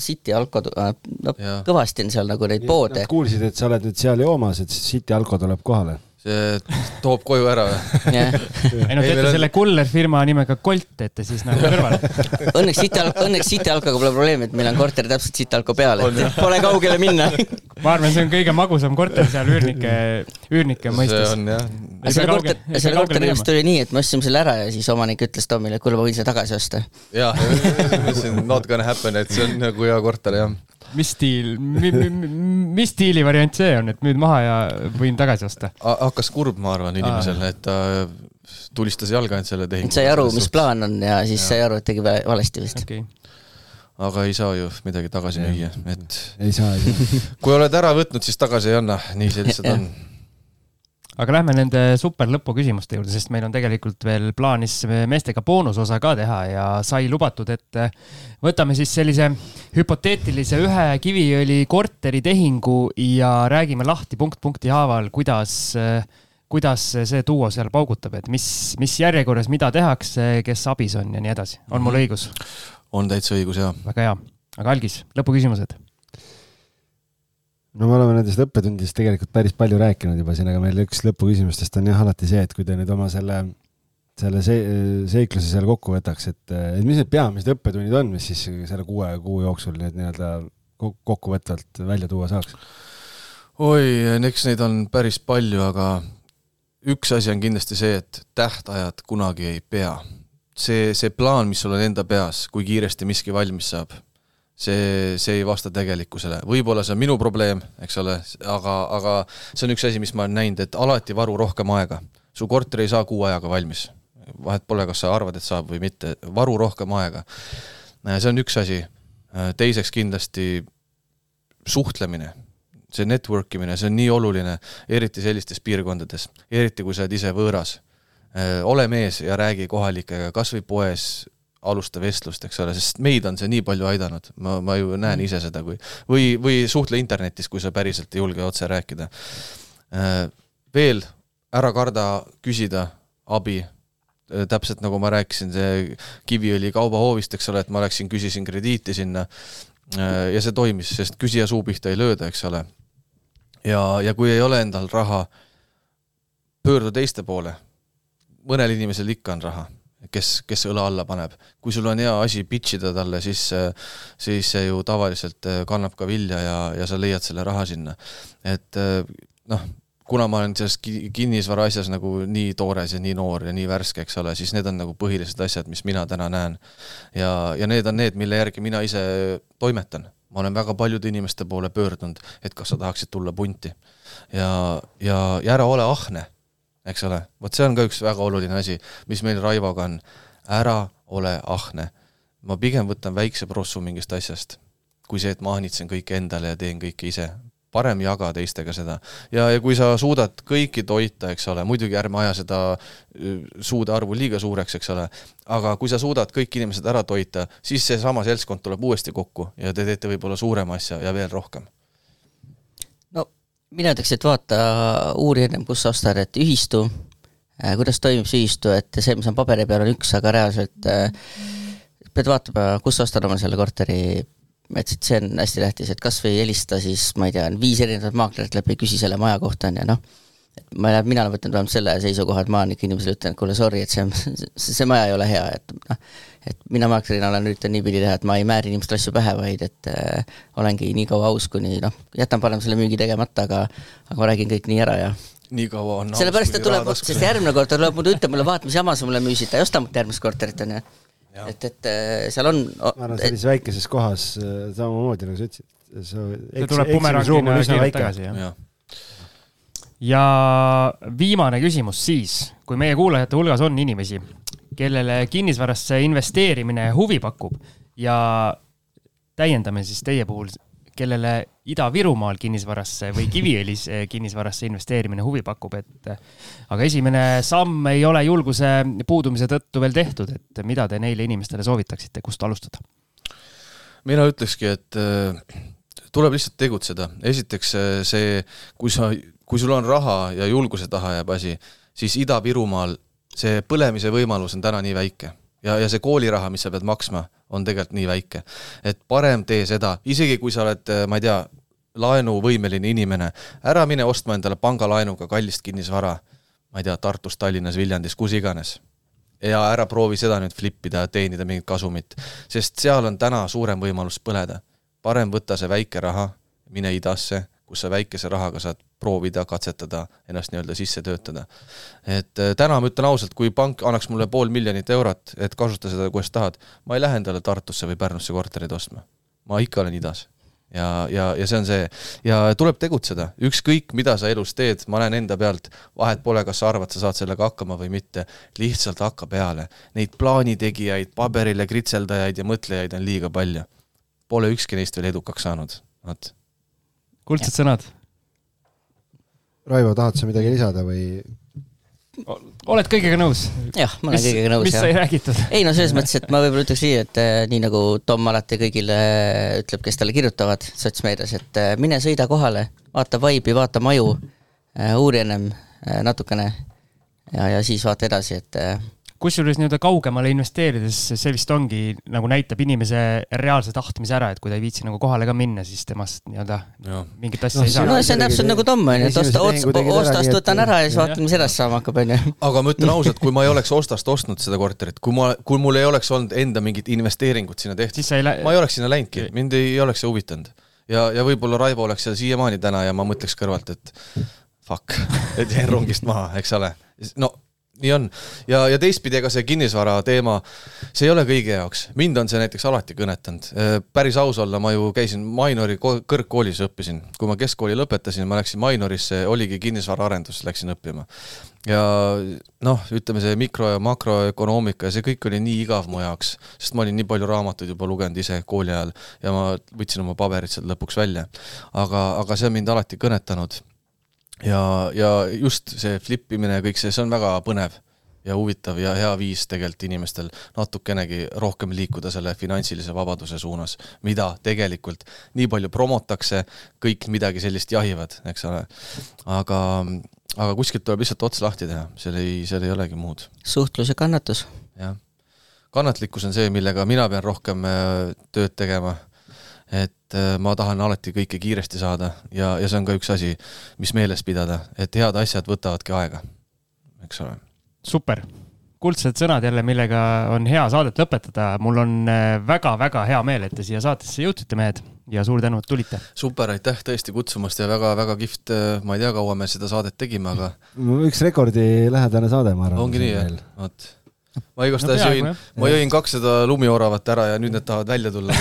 City Alko, äh, no ja. kõvasti on seal nagu neid ja, poode. Nad kuulsid, et sa oled nüüd seal joomas, et City Alko tuleb kohale see toob koju ära või? ei no teete selle kullerfirma nimega Colt teete siis nagu kõrvale. õnneks City Alko, õnneks City Alkoga pole probleemi, et meil on korter täpselt City Alko peal, et pole kaugele minna ma arvan, see on kõige magusam korter seal üürnike, üürnike mõistes. see on jah. selle korter, selle korteri vist oli nii, et me ostsime selle ära ja siis omanik ütles Tomile, et kuule, ma võin selle tagasi osta. jah, not gonna happen, et see on nagu hea korter jah mis stiil mi,, mi, mis stiili variant see on, et müüd maha ja võin tagasi osta? hakkas kurb, ma arvan, inimesel, et ta tulistas jalga ainult selle tehingu. sai aru, mis plaan on ja siis ja. sai aru, et tegi valesti vist okay. aga ei saa ju midagi tagasi müüa, et. ei saa, ei saa. kui oled ära võtnud, siis tagasi ei anna, nii see lihtsalt on aga lähme nende super lõpuküsimuste juurde, sest meil on tegelikult veel plaanis meestega boonusosa ka teha ja sai lubatud, et võtame siis sellise hüpoteetilise ühe Kiviõli korteritehingu ja räägime lahti punkt punkti haaval, kuidas, kuidas see duo seal paugutab, et mis, mis järjekorras mida tehakse, kes abis on ja nii edasi. on mul mhm. õigus? on täitsa õigus, jaa. väga hea. aga Algis, lõpuküsimused no me oleme nendest õppetundidest tegelikult päris palju rääkinud juba siin, aga meil üks lõpuküsimustest on jah alati see, et kui te nüüd oma selle, selle see, seikluse seal kokku võtaks, et, et mis need peamised õppetunnid on, mis siis selle kuue kuu jooksul nüüd nii-öelda kokkuvõtvalt välja tuua saaks? oi, eks neid on päris palju, aga üks asi on kindlasti see, et tähtajad kunagi ei pea. see, see plaan, mis sul on enda peas, kui kiiresti miski valmis saab see, see ei vasta tegelikkusele, võib-olla see on minu probleem, eks ole, aga, aga see on üks asi, mis ma olen näinud, et alati varu rohkem aega. su korter ei saa kuu ajaga valmis. vahet pole, kas sa arvad, et saab või mitte, varu rohkem aega. see on üks asi. teiseks kindlasti suhtlemine, see network imine, see on nii oluline, eriti sellistes piirkondades, eriti kui sa oled ise võõras. ole mees ja räägi kohalikega, kas või poes, alusta vestlust, eks ole, sest meid on see nii palju aidanud, ma, ma ju näen mm. ise seda, kui või, või suhtle internetis, kui sa päriselt ei julge otse rääkida. Äh, veel, ära karda küsida abi, äh, täpselt nagu ma rääkisin, see Kiviõli kaubahoovist, eks ole, et ma läksin, küsisin krediiti sinna äh, ja see toimis, sest küsija suu pihta ei lööda, eks ole. ja, ja kui ei ole endal raha, pöördu teiste poole. mõnel inimesel ikka on raha kes, kes õla alla paneb. kui sul on hea asi pitch ida talle, siis, siis see ju tavaliselt kannab ka vilja ja, ja sa leiad selle raha sinna. et noh, kuna ma olen selles kinnisvara asjas nagu nii toores ja nii noor ja nii värske, eks ole, siis need on nagu põhilised asjad, mis mina täna näen. ja, ja need on need, mille järgi mina ise toimetan. ma olen väga paljude inimeste poole pöördunud, et kas sa tahaksid tulla punti. ja, ja, ja ära ole ahne, eks ole, vot see on ka üks väga oluline asi, mis meil Raivoga on. ära ole ahne. ma pigem võtan väikse prossu mingist asjast, kui see, et ma ahnitsen kõike endale ja teen kõike ise parem jaga teistega seda. ja, ja kui sa suudad kõiki toita, eks ole, muidugi ärme aja seda suude arvu liiga suureks, eks ole, aga kui sa suudad kõik inimesed ära toita, siis seesama seltskond tuleb uuesti kokku ja te teete võib-olla suurema asja ja veel rohkem. Mina ütleks, et vaata, uuri ennem, kus sa ostad, et ühistu, äh, kuidas toimib see ühistu, et see, mis on paberi peal, on üks, aga reaalselt äh, pead vaatama, kus sa ostad oma selle korteri. Et see on hästi tähtis, et kas või helista siis, ma ei tea, viis erinevat maaklerit läbi, küsi selle maja kohta, on ju, noh, ma, mina olen võtnud vähemalt selle seisukoha, et ma olen ikka inimesele ütlenud, kuule sorry, et see, see, see maja ei ole hea, et noh, et mina maaklerina olen üritanud niipidi teha, et ma ei määri inimestele asju pähe, vaid et äh, olengi nii kaua aus, kuni noh, jätan parem selle müügi tegemata, aga aga ma räägin kõik nii ära ja nii kaua on sellepärast, et tuleb, sest järgmine kord ta tuleb muidu ütlema mulle, vaata, mis jama sa mulle müüsid, ta ei osta mult järgmist korterit, on ju et, et äh, seal on ma arvan, sellises et... väikeses kohas äh, samamoodi, nagu sa ütlesid, see tuleb bumerangina kiirelt tagasi, jah. Ja. Ja viimane küsimus siis, kui meie kuulajate hulgas on inimesi, kellele kinnisvarasse investeerimine huvi pakub ja täiendame siis teie puhul kellele Ida-Virumaal kinnisvarasse või Kiviõlis eh, kinnisvarasse investeerimine huvi pakub, et aga esimene samm ei ole julguse puudumise tõttu veel tehtud, et mida te neile inimestele soovitaksite, kust alustada? mina ütlekski, et äh, tuleb lihtsalt tegutseda, esiteks see, kui sa, kui sul on raha ja julguse taha jääb asi, siis Ida-Virumaal see põlemise võimalus on täna nii väike ja, ja see kooliraha, mis sa pead maksma on tegelikult nii väike. et parem tee seda, isegi kui sa oled, ma ei tea, laenuvõimeline inimene, ära mine ostma endale pangalaenuga kallist kinnisvara, ma ei tea, Tartus, Tallinnas, Viljandis, kus iganes. ja ära proovi seda nüüd flip ida ja teenida mingit kasumit, sest seal on täna suurem võimalus põleda. parem võta see väike raha, mine idasse, kus sa väikese rahaga saad proovida, katsetada, ennast nii-öelda sisse töötada. et äh, täna ma ütlen ausalt, kui pank annaks mulle pool miljonit eurot, et kasuta seda, kuidas tahad, ma ei lähe endale Tartusse või Pärnusse korterit ostma. ma ikka olen idas ja, ja, ja see on see ja tuleb tegutseda, ükskõik mida sa elus teed, ma näen enda pealt, vahet pole, kas sa arvad, sa saad sellega hakkama või mitte, lihtsalt hakka peale. Neid plaanitegijaid, paberile kritseldajaid ja mõtlejaid on liiga palju. Pole ükski neist veel edukaks saanud, vot. kuldsed sõnad Raivo, tahad sa midagi lisada või? oled kõigega nõus? jah, ma olen mis, kõigega nõus. mis sai räägitud? ei no selles mõttes, et ma võib-olla ütleks nii, et äh, nii nagu Tom alati kõigile ütleb, kes talle kirjutavad sotsmeedias, et äh, mine sõida kohale, vaata vaibi, vaata maju, äh, uuri ennem natukene ja, ja siis vaata edasi, et kusjuures nii-öelda kaugemale investeerides see vist ongi nagu näitab inimese reaalse tahtmise ära, et kui ta ei viitsi nagu kohale ka minna, siis temast nii-öelda mingit asja no, ei saa. no see on täpselt nagu Tom on ju, et osta, ostast võtan ära ja siis vaatan, mis edasi saama hakkab, on ju. aga ma ütlen ausalt, kui ma ei oleks ostast ostnud seda korterit, kui ma, kui mul ei oleks olnud enda mingit investeeringut sinna tehtud, ma ei oleks sinna läinudki, mind ei oleks see huvitanud. ja, ja võib-olla Raivo oleks seal siiamaani täna ja ma mõtleks kõrvalt, et fuck, et jäin rongist maha, eks ole. no nii on. ja, ja teistpidi, ega see kinnisvara teema, see ei ole kõigi jaoks. mind on see näiteks alati kõnetanud. Äh, päris aus olla, ma ju käisin Mainori kõrgkoolis õppisin. kui ma keskkooli lõpetasin, ma läksin Mainorisse, oligi kinnisvaraarendus, läksin õppima. ja noh, ütleme see mikro- ja makroökonoomika ja see kõik oli nii igav mu jaoks, sest ma olin nii palju raamatuid juba lugenud ise kooli ajal ja ma võtsin oma paberid sealt lõpuks välja. aga, aga see on mind alati kõnetanud ja, ja just see flip imine ja kõik see, see on väga põnev ja huvitav ja hea viis tegelikult inimestel natukenegi rohkem liikuda selle finantsilise vabaduse suunas, mida tegelikult nii palju promotakse, kõik midagi sellist jahivad, eks ole. aga, aga kuskilt tuleb lihtsalt ots lahti teha, seal ei, seal ei olegi muud. suhtlus ja kannatus. jah. kannatlikkus on see, millega mina pean rohkem äh, tööd tegema et äh, ma tahan alati kõike kiiresti saada ja, ja see on ka üks asi, mis meeles pidada, et head asjad võtavadki aega, eks ole. super, kuldsed sõnad jälle, millega on hea saadet lõpetada. mul on väga-väga hea meel, et te siia saatesse jõudsite, mehed ja suur tänu, et tulite. super, aitäh tõesti kutsumast ja väga-väga kihvt, ma ei tea, kaua me seda saadet tegime, aga. üks rekordilähedane saade, ma arvan. ongi nii, jah, vot ma igastahes no, jõin, ma jõin kakssada lumioravat ära ja nüüd need tahavad välja tulla.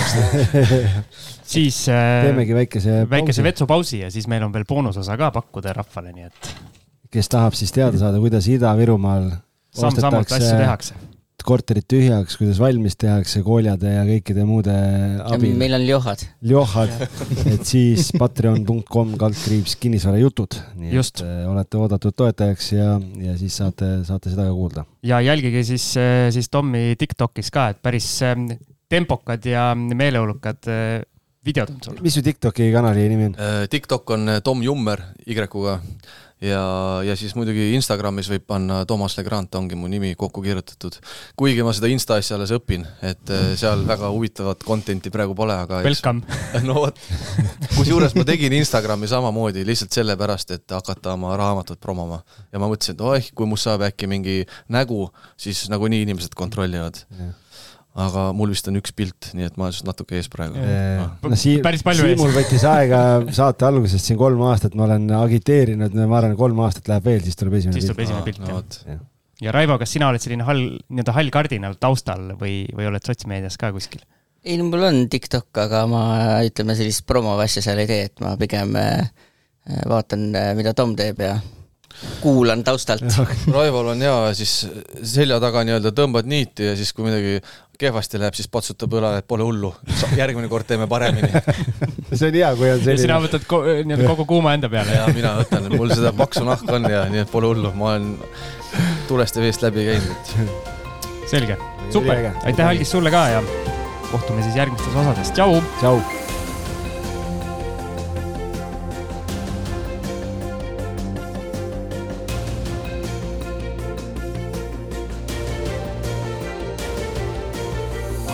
Siis äh, teemegi väikese väikese vetsupausi ja siis meil on veel boonusosa ka pakkuda rahvale, nii et. kes tahab siis teada saada, kuidas Ida-Virumaal samm-sammult asju korterit tühjaks, kuidas valmis tehakse kooljade ja kõikide muude abil. meil on ljohad. ljohad, et siis patreon.com kaldkriips kinnisvarajutud. nii Just. et äh, olete oodatud toetajaks ja, ja siis saate, saate seda ka kuulda. ja jälgige siis, äh, siis Tommi Tiktokis ka, et päris ähm, tempokad ja meeleolukad äh, videod on sul. mis su Tiktoki kanali nimi on? Tiktok on Tom Jummer Y-ga ja, ja siis muidugi Instagramis võib panna Toomas Legrand, ongi mu nimi kokku kirjutatud. kuigi ma seda Insta asja alles õpin, et äh, seal väga huvitavat content'i praegu pole, aga Welcome! no vot, kusjuures ma tegin Instagrami samamoodi lihtsalt sellepärast, et hakata oma raamatut promoma. ja ma mõtlesin, et oih, kui must saab äkki mingi nägu, siis nagunii inimesed kontrollivad yeah aga mul vist on üks pilt, nii et ma olen natuke ees praegu. no Siim, Siimul võttis aega saate algusest siin kolm aastat, ma olen agiteerinud, ma arvan, kolm aastat läheb veel, siis tuleb esimene siis pilt. siis tuleb esimene pilt, jah. ja Raivo, kas sina oled selline hall, nii-öelda hall kardinal taustal või, või oled sotsmeedias ka kuskil? ei no mul on TikTok, aga ma ütleme sellist promo asja seal ei tee, et ma pigem äh, vaatan, äh, mida Tom teeb ja kuulan taustalt. Raivol on hea, siis selja taga nii-öelda tõmbad niiti ja siis, kui midagi kehvasti läheb, siis patsutab õlale, et pole hullu, järgmine kord teeme paremini see on hea, kui on selline. sina võtad nii-öelda kogu kuuma enda peale. ja mina võtan, mul seda paksu nahka on ja nii et pole hullu, ma olen tulest ja veest läbi käinud, et. selge, super, aitäh Algis sulle ka ja kohtume siis järgmistes osades, tšau. tšau.